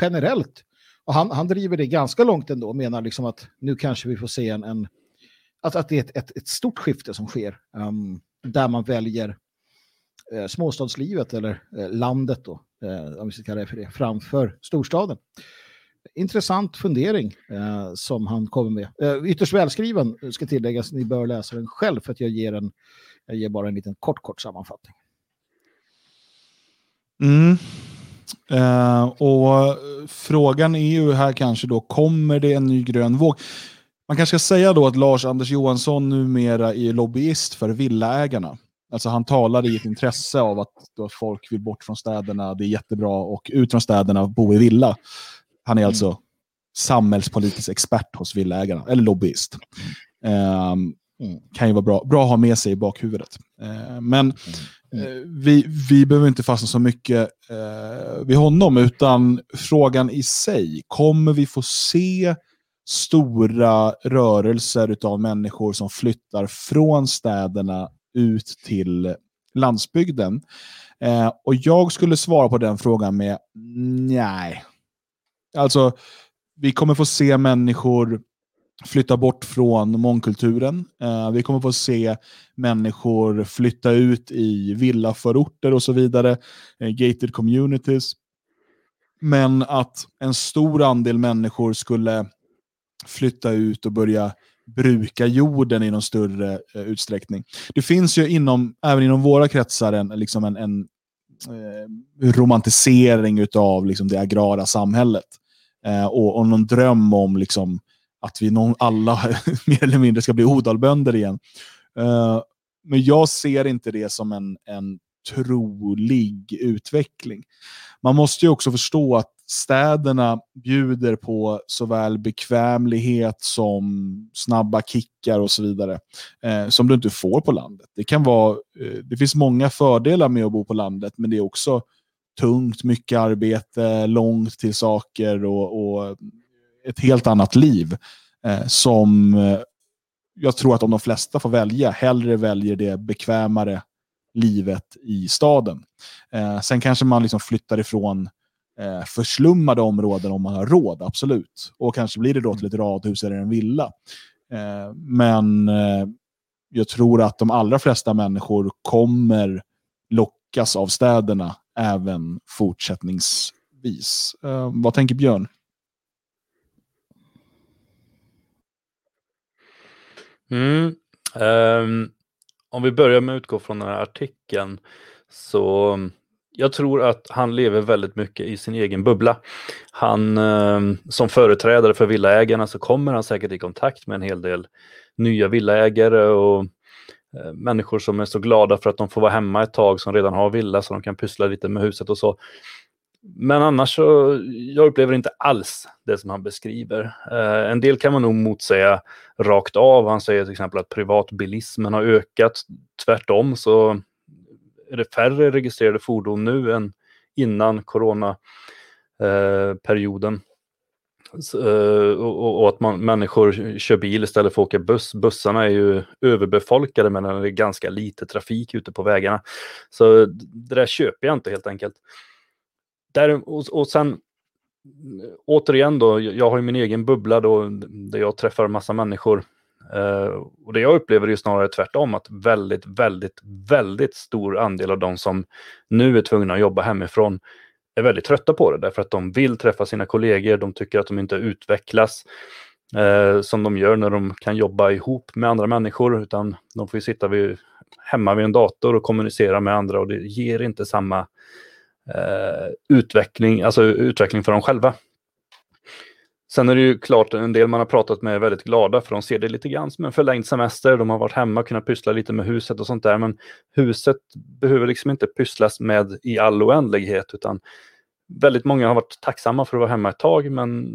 generellt. Och han, han driver det ganska långt ändå, menar liksom att nu kanske vi får se en, en att, att det är ett, ett, ett stort skifte som sker, um, där man väljer eh, småstadslivet eller eh, landet då, eh, om vi ska kalla det för det, framför storstaden intressant fundering eh, som han kommer med. Eh, ytterst välskriven ska tilläggas, ni bör läsa den själv för att jag ger, en, jag ger bara en liten kort, kort sammanfattning. Mm. Eh, och eh, frågan är ju här kanske då, kommer det en ny grön våg? Man kanske ska säga då att Lars-Anders Johansson numera är lobbyist för villaägarna. Alltså han talar i ett intresse av att folk vill bort från städerna, det är jättebra, och ut från städerna och bo i villa. Han är alltså samhällspolitisk expert hos villaägarna, eller lobbyist. Ehm, kan ju vara bra, bra att ha med sig i bakhuvudet. Ehm, men eh, vi, vi behöver inte fastna så mycket eh, vid honom, utan frågan i sig, kommer vi få se stora rörelser av människor som flyttar från städerna ut till landsbygden? Eh, och jag skulle svara på den frågan med nej. Alltså, vi kommer få se människor flytta bort från mångkulturen. Eh, vi kommer få se människor flytta ut i villaförorter och så vidare, eh, gated communities. Men att en stor andel människor skulle flytta ut och börja bruka jorden i någon större eh, utsträckning. Det finns ju inom, även inom våra kretsar en, liksom en, en eh, romantisering av liksom, det agrara samhället. Eh, och, och någon dröm om liksom, att vi någon, alla (laughs) mer eller mindre ska bli odalbönder igen. Eh, men jag ser inte det som en, en trolig utveckling. Man måste ju också förstå att städerna bjuder på såväl bekvämlighet som snabba kickar och så vidare. Eh, som du inte får på landet. Det, kan vara, eh, det finns många fördelar med att bo på landet, men det är också tungt, mycket arbete, långt till saker och, och ett helt annat liv. Eh, som eh, jag tror att om de flesta får välja, hellre väljer det bekvämare livet i staden. Eh, sen kanske man liksom flyttar ifrån eh, förslummade områden om man har råd, absolut. Och kanske blir det då till ett radhus eller en villa. Eh, men eh, jag tror att de allra flesta människor kommer lockas av städerna även fortsättningsvis. Eh, vad tänker Björn? Mm. Um, om vi börjar med att utgå från den här artikeln så jag tror att han lever väldigt mycket i sin egen bubbla. Han, eh, som företrädare för villaägarna så kommer han säkert i kontakt med en hel del nya villaägare och eh, människor som är så glada för att de får vara hemma ett tag som redan har villa så de kan pyssla lite med huset och så. Men annars så, jag upplever inte alls det som han beskriver. Eh, en del kan man nog motsäga rakt av. Han säger till exempel att privatbilismen har ökat. Tvärtom så är det färre registrerade fordon nu än innan coronaperioden. Eh, eh och, och, att man, människor kör bil istället för att åka buss. Bussarna är ju överbefolkade men det är ganska lite trafik ute på vägarna. Så det där köper jag inte helt enkelt. Där, och, och sen återigen då, jag har ju min egen bubbla då, där jag träffar massa människor Eh, och det jag upplever är snarare tvärtom, att väldigt, väldigt, väldigt stor andel av de som nu är tvungna att jobba hemifrån är väldigt trötta på det, därför att de vill träffa sina kollegor, de tycker att de inte utvecklas uh, som de gör när de kan jobba ihop med andra människor, utan de får ju sitta vid, hemma vid en dator och kommunicera med andra och det ger inte samma uh, utveckling, alltså utveckling för dem själva. Sen är det ju klart, en del man har pratat med är väldigt glada för de ser det lite grann som en förlängd semester. De har varit hemma och kunnat pyssla lite med huset och sånt där. Men huset behöver liksom inte pysslas med i all oändlighet utan väldigt många har varit tacksamma för att vara hemma ett tag men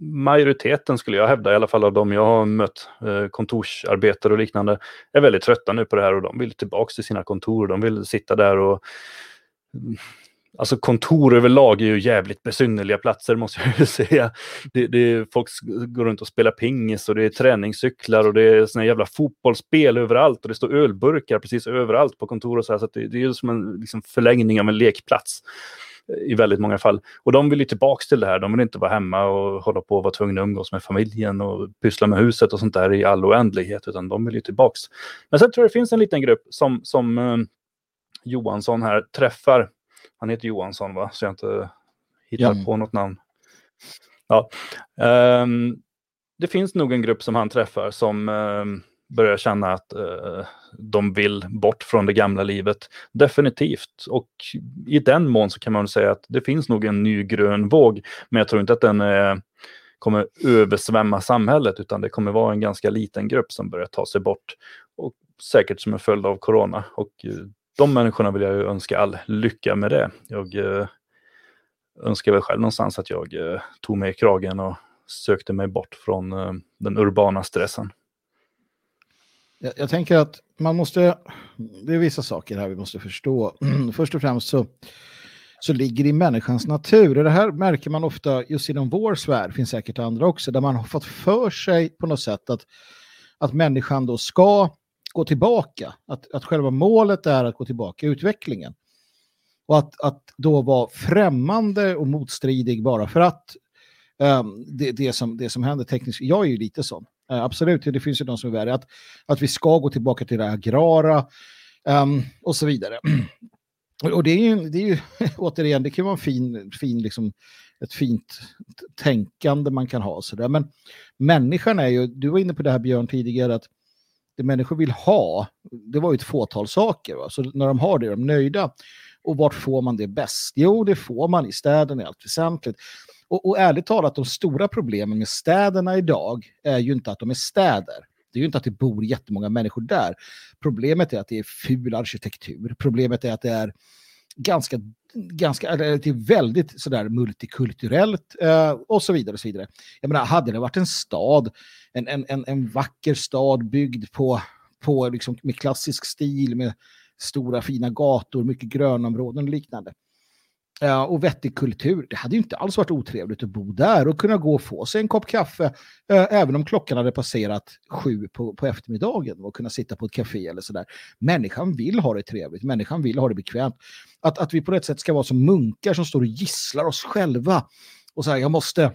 majoriteten skulle jag hävda, i alla fall av de jag har mött, eh, kontorsarbetare och liknande, är väldigt trötta nu på det här och de vill tillbaka till sina kontor. De vill sitta där och Alltså kontor överlag är ju jävligt besynnerliga platser måste jag ju (laughs) säga. Det, det, folk går runt och spelar pingis och det är träningscyklar och det är såna jävla fotbollsspel överallt och det står ölburkar precis överallt på kontor och så här. Så det, det, är som en liksom förlängning av en lekplats eh, i väldigt många fall. Och de vill ju tillbaka till det här. De vill inte vara hemma och hålla på och vara tvungna att umgås med familjen och pyssla med huset och sånt där i all oändlighet, utan de vill ju tillbaka. Men sen tror jag det finns en liten grupp som, som eh, Johansson här träffar han heter Johansson va? Så jag inte hittar ja. på något namn. Ja. Um, det finns nog en grupp som han träffar som um, börjar känna att uh, de vill bort från det gamla livet. Definitivt. Och i den mån så kan man säga att det finns nog en ny grön våg. Men jag tror inte att den uh, kommer översvämma samhället utan det kommer vara en ganska liten grupp som börjar ta sig bort. Och säkert som en följd av corona. Och uh, de människorna vill jag ju önska all lycka med det. Jag eh, önskar väl själv någonstans att jag eh, tog mig i kragen och sökte mig bort från eh, den urbana stressen. Jag, jag, tänker att man måste, det är vissa saker här vi måste förstå. (clears throat) Först och främst så, så ligger det i människans natur. Och det här märker man ofta just inom vår sfär, finns säkert andra också, där man har fått för sig på något sätt att, att människan då ska gå tillbaka. Att, att själva målet är att gå tillbaka i utvecklingen. Och att, att då vara främmande och motstridig bara för att um, det, det, som, det som händer tekniskt. Jag är ju lite sån. Uh, absolut, det finns ju de som är värre. Att, att vi ska gå tillbaka till det agrara um, och så vidare. (clears throat) Och det är ju, det är ju (laughs) återigen, det kan vara en fin, fin liksom, ett fint tänkande man kan ha. Så där. Men människan är ju, du var inne på det här Björn tidigare, att det människor vill ha, det var ju ett fåtal saker. Va? Så när de har det är de nöjda. Och vart får man det bäst? Jo, det får man i städerna i allt väsentligt. Och, och ärligt talat, de stora problemen med städerna idag är ju inte att de är städer. Det är ju inte att det bor jättemånga människor där. Problemet är att det är ful arkitektur. Problemet är att det är ganska, ganska eller till väldigt sådär multikulturellt eh, och så vidare. Och så vidare. Jag menar, hade det varit en stad, en, en, en, en vacker stad byggd på, på liksom, med klassisk stil, med stora fina gator, mycket grönområden och liknande. Och vettig kultur. Det hade ju inte alls varit otrevligt att bo där och kunna gå och få sig en kopp kaffe, eh, även om klockan hade passerat sju på, på eftermiddagen och kunna sitta på ett café eller sådär. Människan vill ha det trevligt, människan vill ha det bekvämt. Att, att vi på rätt sätt ska vara som munkar som står och gisslar oss själva och säger jag måste,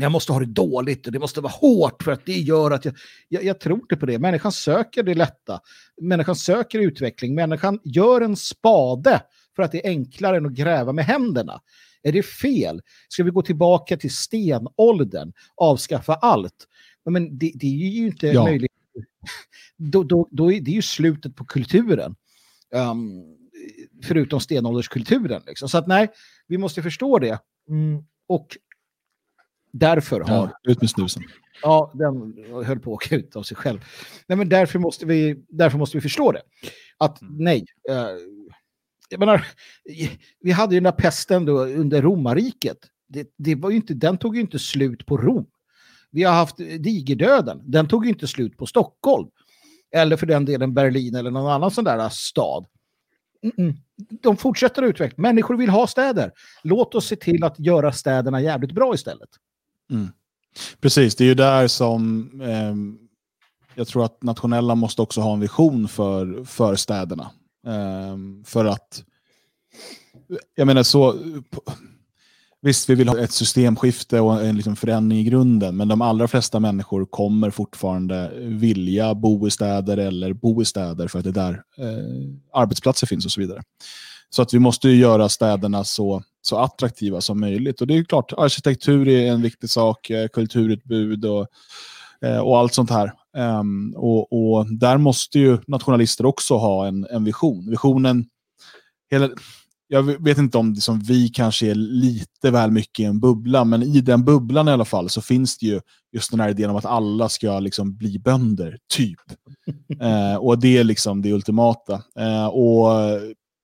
jag måste ha det dåligt och det måste vara hårt för att det gör att jag, jag, jag tror inte på det. Människan söker det lätta. Människan söker utveckling. Människan gör en spade för att det är enklare än att gräva med händerna. Är det fel? Ska vi gå tillbaka till stenåldern, avskaffa allt? Men det, det är ju inte Ja. möjligt. (laughs) Då, då, då är det ju slutet på kulturen. Um, förutom stenålderskulturen. Liksom. Så att nej, vi måste förstå det. Mm, och därför har Ja, ut med snusen. Ja, den höll på att åka ut av sig själv. Nej, men därför måste vi, därför måste vi förstå det. Att nej, eh, jag menar, vi hade ju den där pesten då under romarriket. Det, det var ju inte, den tog ju inte slut på Rom. Vi har haft digerdöden, den tog ju inte slut på Stockholm. Eller för den delen Berlin eller någon annan sån där stad. Mm-mm. De fortsätter att utveckla. Människor vill ha städer. Låt oss se till att göra städerna jävligt bra istället. Mm. Precis, det är ju där som eh, jag tror att nationella måste också ha en vision för, för städerna. Ehm, för att, jag menar så, visst vi vill ha ett systemskifte och en liksom förändring i grunden, men de allra flesta människor kommer fortfarande vilja bo i städer eller bo i städer för att det är där eh, arbetsplatser finns och så vidare. Så att vi måste ju göra städerna så, så attraktiva som möjligt. Och det är ju klart, arkitektur är en viktig sak, eh, kulturutbud och, eh, och allt sånt här. Ehm, och, och där måste ju nationalister också ha en, en vision. Visionen, hela, jag vet inte om liksom, vi kanske är lite väl mycket i en bubbla, men i den bubblan i alla fall så finns det ju just den här idén om att alla ska liksom bli bönder, typ. (laughs) Eh, och det är liksom det ultimata. Eh, och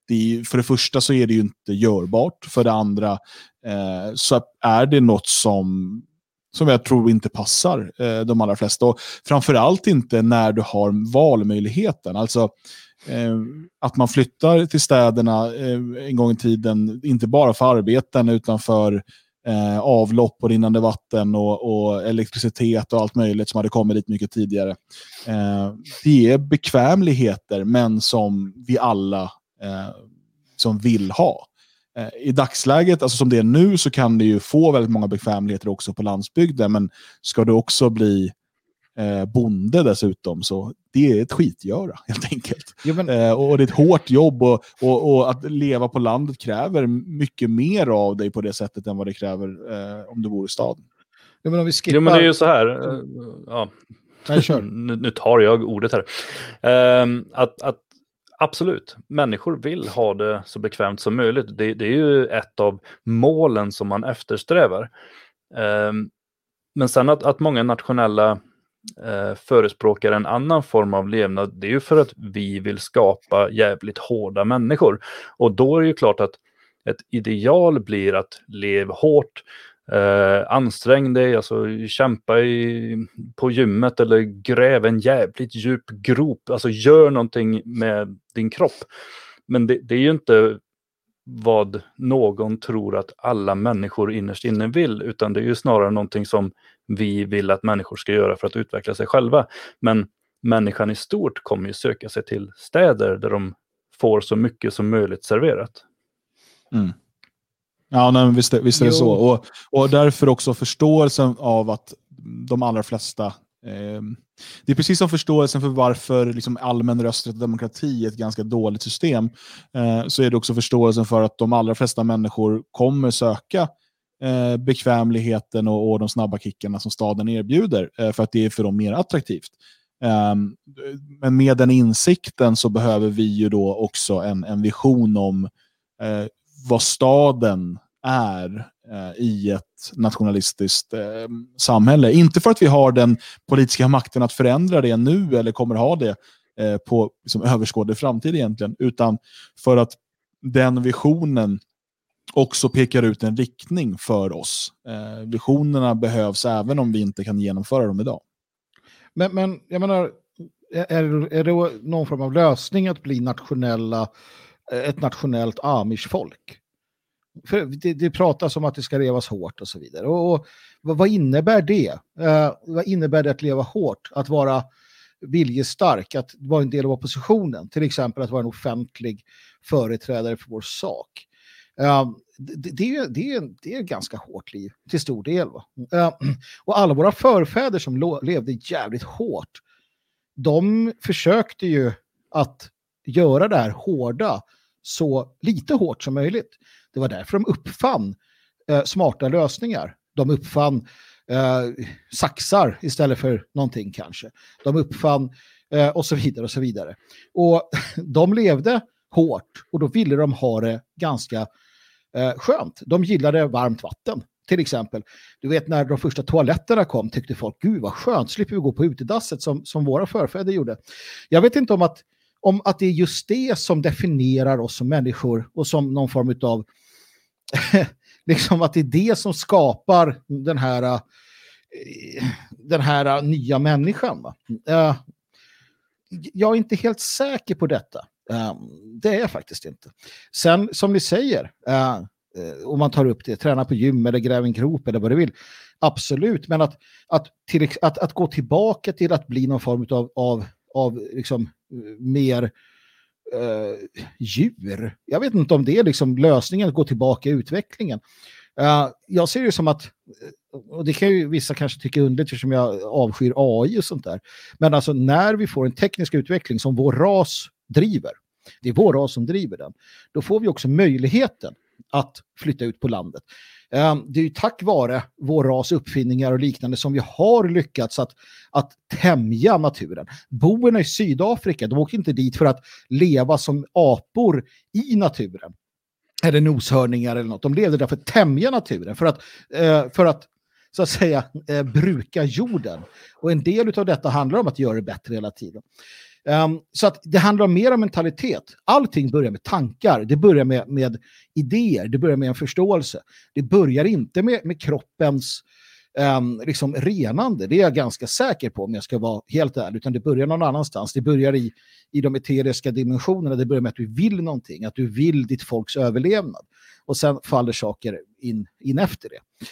det för det första så är det ju inte görbart. För det andra eh, så är det något som, som jag tror inte passar eh, de allra flesta. Och framförallt inte när du har valmöjligheten. Alltså eh, att man flyttar till städerna eh, en gång i tiden, inte bara för arbeten utan för eh, avlopp och rinnande vatten och, och elektricitet och allt möjligt som hade kommit dit mycket tidigare. Eh, det är bekvämligheter, men som vi alla eh, som vill ha. Eh, I dagsläget, alltså som det är nu, så kan du ju få väldigt många bekvämligheter också på landsbygden, men ska du också bli eh, bonde dessutom, så det är ett skitgöra (laughs) helt enkelt. Jo, men, Eh, och det är ett hårt jobb och, och, och att leva på landet kräver mycket mer av dig på det sättet än vad det kräver eh, om du bor i staden. jo, men om vi skippar... Jo, men det är ju så här. eh, Ja, Nej, kör. (laughs) nu, nu tar jag ordet här. Ehm, att, att absolut, människor vill ha det så bekvämt som möjligt. Det, det är ju ett av målen som man eftersträvar. Eh, men sen att, att många nationella eh, förespråkar en annan form av levnad, det är ju för att vi vill skapa jävligt hårda människor. Och då är det ju klart att ett ideal blir att leva hårt, Eh, ansträng dig, alltså kämpa i, på gymmet eller gräv en jävligt djup grop. Alltså gör någonting med din kropp. Men det, det är ju inte vad någon tror att alla människor innerst inne vill, utan det är ju snarare någonting som vi vill att människor ska göra för att utveckla sig själva. Men människan i stort kommer ju söka sig till städer där de får så mycket som möjligt serverat. Mm. Ja, nej, visst, visst är det Jo. så. Och, och därför också förståelsen av att de allra flesta... Eh, det är precis som förståelsen för varför liksom, allmän rösträtt och demokrati är ett ganska dåligt system. Eh, så är det också förståelsen för att de allra flesta människor kommer söka eh, bekvämligheten och, och, de snabba kickarna som staden erbjuder, eh, för att det är för dem mer attraktivt. Um, men med den insikten så behöver vi ju då också en, en vision om eh, vad staden är eh, i ett nationalistiskt eh, samhälle. Inte för att vi har den politiska makten att förändra det nu eller kommer ha det eh, på liksom, överskådlig framtid egentligen, utan för att den visionen också pekar ut en riktning för oss. Eh, visionerna behövs även om vi inte kan genomföra dem idag. Men, men jag menar, är, är det någon form av lösning att bli nationella, Eh, ett nationellt amish-folk? För det, det pratas om att det ska levas hårt och så vidare. Och, och vad, vad, innebär det? Eh, vad innebär det att leva hårt? Att vara viljestark, att vara en del av oppositionen, till exempel att vara en offentlig företrädare för vår sak. Eh, det, det, det, det är ett ganska hårt liv, till stor del. Eh, och alla våra förfäder som levde jävligt hårt, de försökte ju att göra det här hårda så lite hårt som möjligt. Det var därför de uppfann eh, smarta lösningar. De uppfann eh, saxar istället för någonting kanske. De uppfann eh, och så vidare och så vidare. Och (laughs) de levde hårt och då ville de ha det ganska eh, skönt. De gillade varmt vatten till exempel. Du vet när de första toaletterna kom tyckte folk, gud vad skönt, slipper vi gå på utedasset som, som våra förfäder gjorde. Jag vet inte om att, om att det är just det som definierar oss som människor och som någon form av (laughs) liksom att det är det som skapar den här, eh, den här nya människan. Va? Eh, jag är inte helt säker på detta. Eh, det är jag faktiskt inte. Sen som ni säger, om man tar upp det, träna på gym eller gräva en grop eller vad du vill. Absolut, men att, att, till, att, att gå tillbaka till att bli någon form av, av, av liksom, mer uh, djur. Jag vet inte om det är liksom lösningen att gå tillbaka i utvecklingen. Uh, jag ser det som att, eh, och det kan ju vissa kanske tycka underligt eftersom jag avskyr AI och sånt där. Men alltså när vi får en teknisk utveckling som vår ras driver, det är vår ras som driver den, då får vi också möjligheten att flytta ut på landet. Ehm, det är ju tack vare vår ras uppfinningar och liknande som vi har lyckats att, att tämja naturen. Boerna i Sydafrika, de åker inte dit för att leva som apor i naturen. Eller noshörningar eller något. De levde där för att tämja naturen, för att, eh, för att så att säga eh, bruka jorden. Och en del av detta handlar om att göra det bättre hela tiden. Um, så att det handlar mer om mentalitet. Allting börjar med tankar, det börjar med, med idéer, det börjar med en förståelse. Det börjar inte med, med kroppens um, liksom renande, det är jag ganska säker på om jag ska vara helt ärlig, utan det börjar någon annanstans. Det börjar i, i de eteriska dimensionerna, det börjar med att du vill någonting, att du vill ditt folks överlevnad. Och sen faller saker in, in efter det.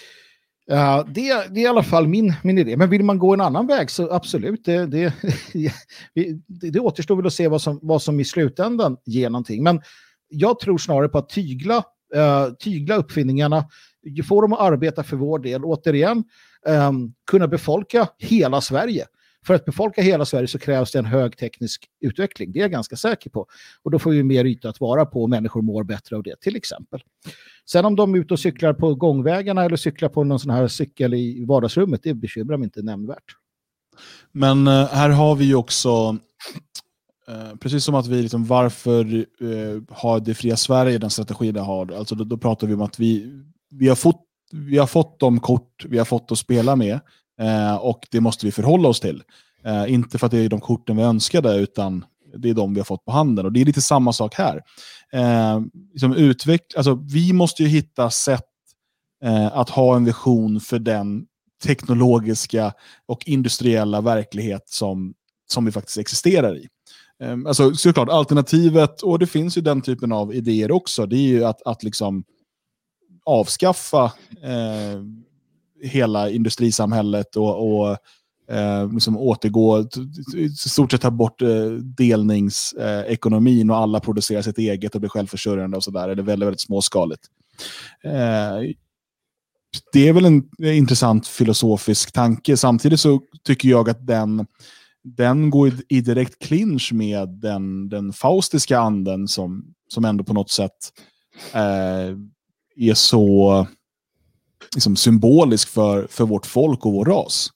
Uh, det, det, är i alla fall min, min idé. Men vill man gå en annan väg så absolut. Det, det, (laughs) det, det återstår väl att se vad som, vad som i slutändan ger någonting. Men jag tror snarare på att tygla, uh, tygla uppfinningarna, få dem att arbeta för vår del. Återigen, um, kunna befolka hela Sverige. För att befolka hela Sverige så krävs det en hög teknisk utveckling. Det är jag ganska säker på. Och då får vi mer yta att vara på och människor mår bättre av det, till exempel. Sen om de är ute och cyklar på gångvägarna eller cyklar på någon sån här cykel i vardagsrummet, det bekymrar mig inte nämnvärt. Men eh, här har vi ju också, eh, precis som att vi, liksom, varför eh, har det fria Sverige den strategi det har? Alltså då, då pratar vi om att vi, vi, har fått, vi har fått de kort vi har fått att spela med Eh, och det måste vi förhålla oss till. Eh, inte för att det är de korten vi önskade, utan det är de vi har fått på handen. Och det är lite samma sak här. Eh, liksom utveck alltså, vi måste ju hitta sätt eh, att ha en vision för den teknologiska och industriella verklighet som, som vi faktiskt existerar i. Eh, alltså, såklart, alternativet, och det finns ju den typen av idéer också, det är ju att, att liksom avskaffa eh, hela industrisamhället och, och eh, liksom återgå, i stort sett ta bort eh, delningsekonomin och alla producerar sitt eget och blir självförsörjande och sådär. Eller väldigt, väldigt småskaligt. Eh, det är väl en intressant filosofisk tanke. Samtidigt så tycker jag att den, den går i direkt clinch med den, den faustiska anden som, som ändå på något sätt eh, är så liksom symbolisk för, för vårt folk och vår ras.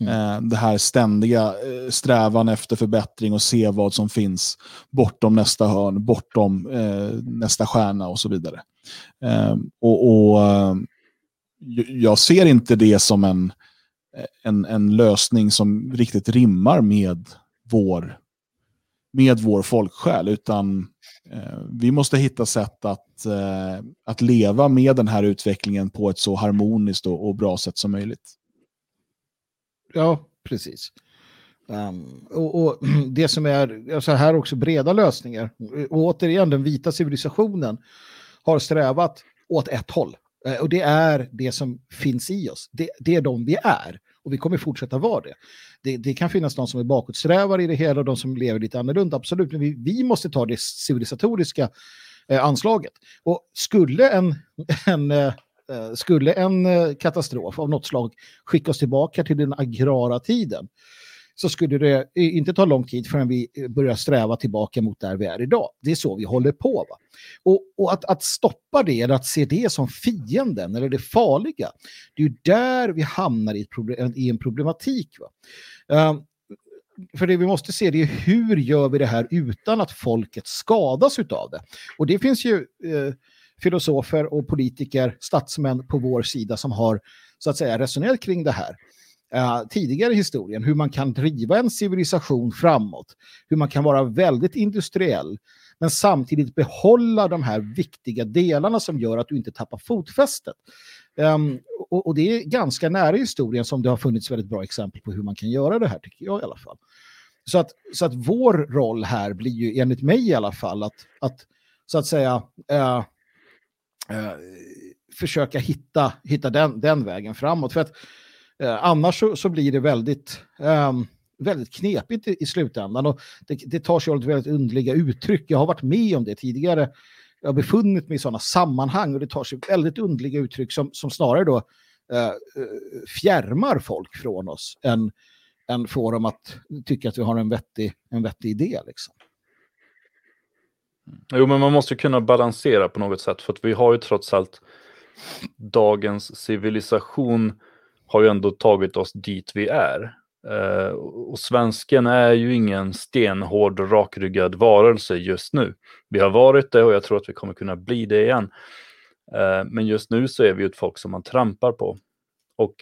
Mm. Eh, det här ständiga eh, strävan efter förbättring och se vad som finns bortom nästa hörn, bortom eh, nästa stjärna och så vidare. Och, och Jag ser inte det som en, en, en lösning som riktigt rimmar med vår, med vår folksjäl, utan eh, vi måste hitta sätt att, eh, att leva med den här utvecklingen på ett så harmoniskt och, och bra sätt som möjligt. Ja, precis. Um, och, och, (clears throat) det som är alltså här också breda lösningar. Och återigen, den vita civilisationen har strävat åt ett håll. Eh, och det är det som finns i oss. Det, det, är de vi är. Och vi kommer fortsätta vara det. det. Det kan finnas de som är bakåtsträvare i det hela och de som lever lite annorlunda. Absolut, men vi, vi måste ta det civilisatoriska eh, anslaget. Och skulle en, (laughs) en eh, eh, skulle en eh, katastrof av något slag skicka oss tillbaka till den agrara tiden så skulle det eh, inte ta lång tid förrän vi eh, börjar sträva tillbaka mot där vi är idag. Det är så vi håller på. Va? Och, och att, att, stoppa det, eller att se det som fienden eller det farliga, det är ju där vi hamnar i, problem, i en problematik. Va? Ehm, för det vi måste se det är hur gör vi det här utan att folket skadas av det. Och det finns ju eh, filosofer och politiker, statsmän på vår sida som har så att säga resonerat kring det här eh, tidigare i historien, hur man kan driva en civilisation framåt, hur man kan vara väldigt industriell, men samtidigt behålla de här viktiga delarna som gör att du inte tappar fotfästet. Um, och, och, det är ganska nära historien som det har funnits väldigt bra exempel på hur man kan göra det här, tycker jag i alla fall. Så att, så att vår roll här blir ju enligt mig i alla fall att, att så att säga uh, eh, försöka hitta, hitta den, den vägen framåt. För att eh, annars så, så, blir det väldigt, eh, väldigt knepigt i, i slutändan. Och det, det tar sig väldigt underliga uttryck. Jag har varit med om det tidigare. Jag har befunnit mig i sådana sammanhang och det tar sig väldigt underliga uttryck som, som snarare då eh, eh, fjärmar folk från oss än, än får dem att tycka att vi har en vettig, en vettig idé. Liksom. Jo, men man måste kunna balansera på något sätt för att vi har ju trots allt dagens civilisation har ju ändå tagit oss dit vi är. Uh, och svensken är ju ingen stenhård, rakryggad varelse just nu. Vi har varit det och jag tror att vi kommer kunna bli det igen. Uh, men just nu så är vi ett folk som man trampar på. Och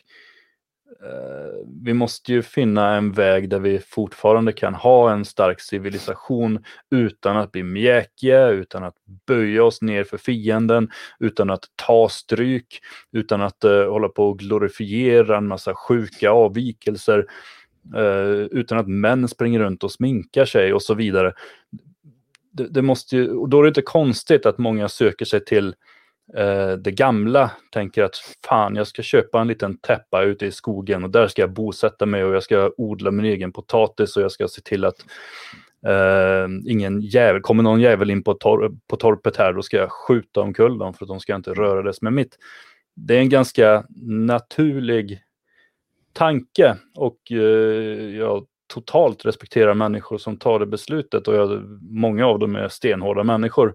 Eh, vi måste ju finna en väg där vi fortfarande kan ha en stark civilisation utan att bli mjäkiga, utan att böja oss ner för fienden, utan att ta stryk, utan att uh, hålla på och glorifiera en massa sjuka avvikelser, uh, utan att män springer runt och sminkar sig och så vidare. Det, det måste ju, och då är det inte konstigt att många söker sig till Eh, det gamla tänker att fan, jag ska köpa en liten täppa ute i skogen och där ska jag bosätta mig och jag ska odla min egen potatis och jag ska se till att eh, ingen jävel, kommer någon jävel in på, tor på torpet här, då ska jag skjuta omkull dem för att de ska inte röra det som är mitt. Det är en ganska naturlig tanke och eh, jag totalt respekterar människor som tar det beslutet och jag, många av dem är stenhårda människor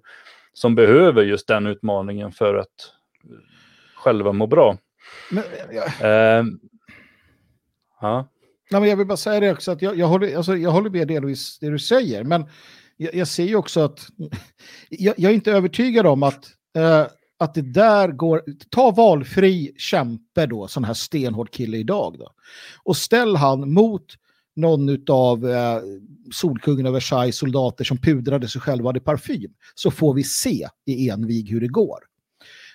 som behöver just den utmaningen för att själva må bra. Men, ja. Eh, ja. Nej, men jag vill bara säga det också, att jag, jag, håller, alltså, jag håller med delvis det du säger, men jag, jag ser ju också att (laughs) jag, jag, är inte övertygad om att, eh, att det där går... Ta valfri kämpe då, sån här stenhård kille idag då, och ställ han mot någon av eh, Solkungen av Versailles soldater som pudrade sig själva och hade parfym, så får vi se i envig hur det går.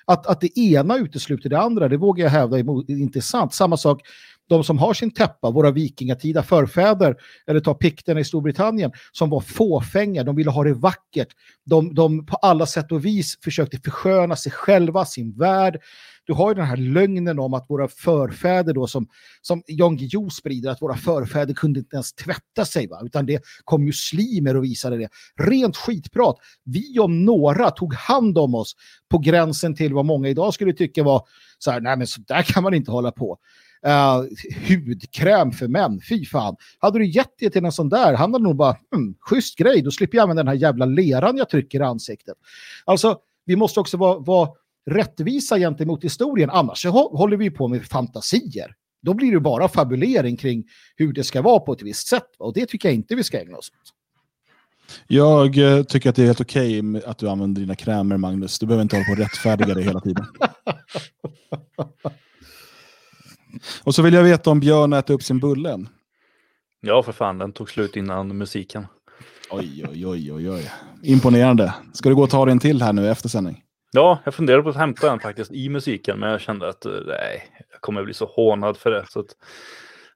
Att, att det ena utesluter det andra, det vågar jag hävda är inte sant. Samma sak, de som har sin täppa, våra vikingatida förfäder, eller ta pikterna i Storbritannien, som var fåfänga, de ville ha det vackert. De, de på alla sätt och vis försökte försköna sig själva, sin värld, du har ju den här lögnen om att våra förfäder då som, som Jan Guillou sprider, att våra förfäder kunde inte ens tvätta sig, va? utan det kom muslimer och visade det. Rent skitprat. Vi om några tog hand om oss på gränsen till vad många idag skulle tycka var så här, nej men så där kan man inte hålla på. Uh, hudkräm för män, fy fan. Hade du gett det till en sån där, han hade nog bara, mm, schysst grej, då slipper jag använda den här jävla leran jag trycker i ansiktet. Alltså, vi måste också vara, vara rättvisa gentemot historien. Annars håller vi på med fantasier. Då blir det bara fabulering kring hur det ska vara på ett visst sätt. Och det tycker jag inte vi ska ägna oss åt. Jag eh, tycker att det är helt okej med att du använder dina krämer, Magnus. Du behöver inte hålla på och rättfärdiga det hela tiden. (laughs) Och så vill jag veta om Björn äter upp sin bulle än. Ja, för fan, den tog slut innan musiken. Oj, oj, oj, oj, oj. Imponerande. Ska du gå och ta en till här nu efter sändning? Ja, jag funderade på att hämta den faktiskt i musiken, men jag kände att eh, nej, jag kommer bli så hånad för det. Så att,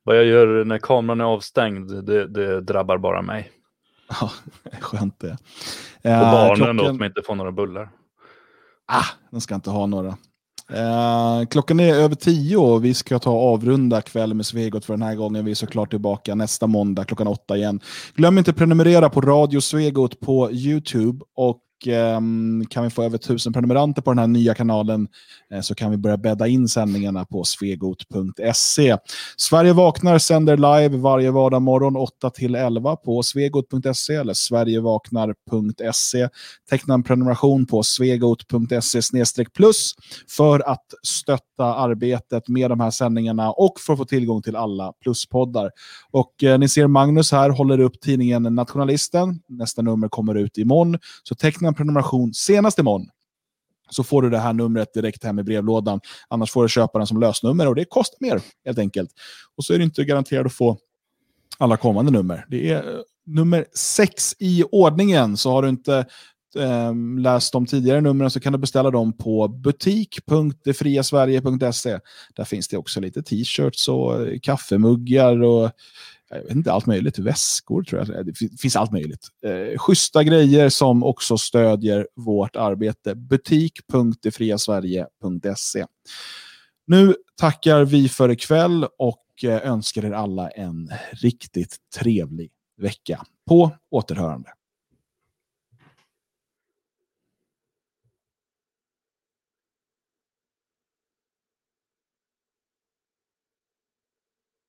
vad jag gör när kameran är avstängd, det, det drabbar bara mig. Ja, (laughs) skönt det. Och Eh, barnen då, klockan- som inte får några bullar. Ah, de ska inte ha några. Eh, klockan är över tio och vi ska ta och avrunda kväll med Svegot för den här gången. Vi är såklart tillbaka nästa måndag klockan åtta igen. Glöm inte att prenumerera på Radio Svegot på YouTube och Ehm, kan vi få över tusen prenumeranter på den här nya kanalen eh, så kan vi börja bädda in sändningarna på svegot.se. Sverige vaknar sänder live varje vardag morgon 8 till 11 på svegot.se eller sverigevaknar.se. Teckna en prenumeration på svegot.se plus för att stötta arbetet med de här sändningarna och för att få tillgång till alla pluspoddar. Och eh, ni ser Magnus här håller upp tidningen Nationalisten. Nästa nummer kommer ut imorgon. Så teckna en prenumeration senast imorgon så får du det här numret direkt hem i brevlådan. Annars får du köpa den som lösnummer och det kostar mer helt enkelt. Och så är du inte garanterad att få alla kommande nummer. Det är eh, nummer sex i ordningen. Så har du inte eh, läst de tidigare numren så kan du beställa dem på butik.defriasverige.se. Där finns det också lite t-shirts och eh, kaffemuggar och jag vet inte, allt möjligt. Väskor tror jag. Det finns allt möjligt. Eh, schyssta grejer som också stödjer vårt arbete. Butik.defriasverige.se Nu tackar vi för ikväll och eh, önskar er alla en riktigt trevlig vecka. På återhörande.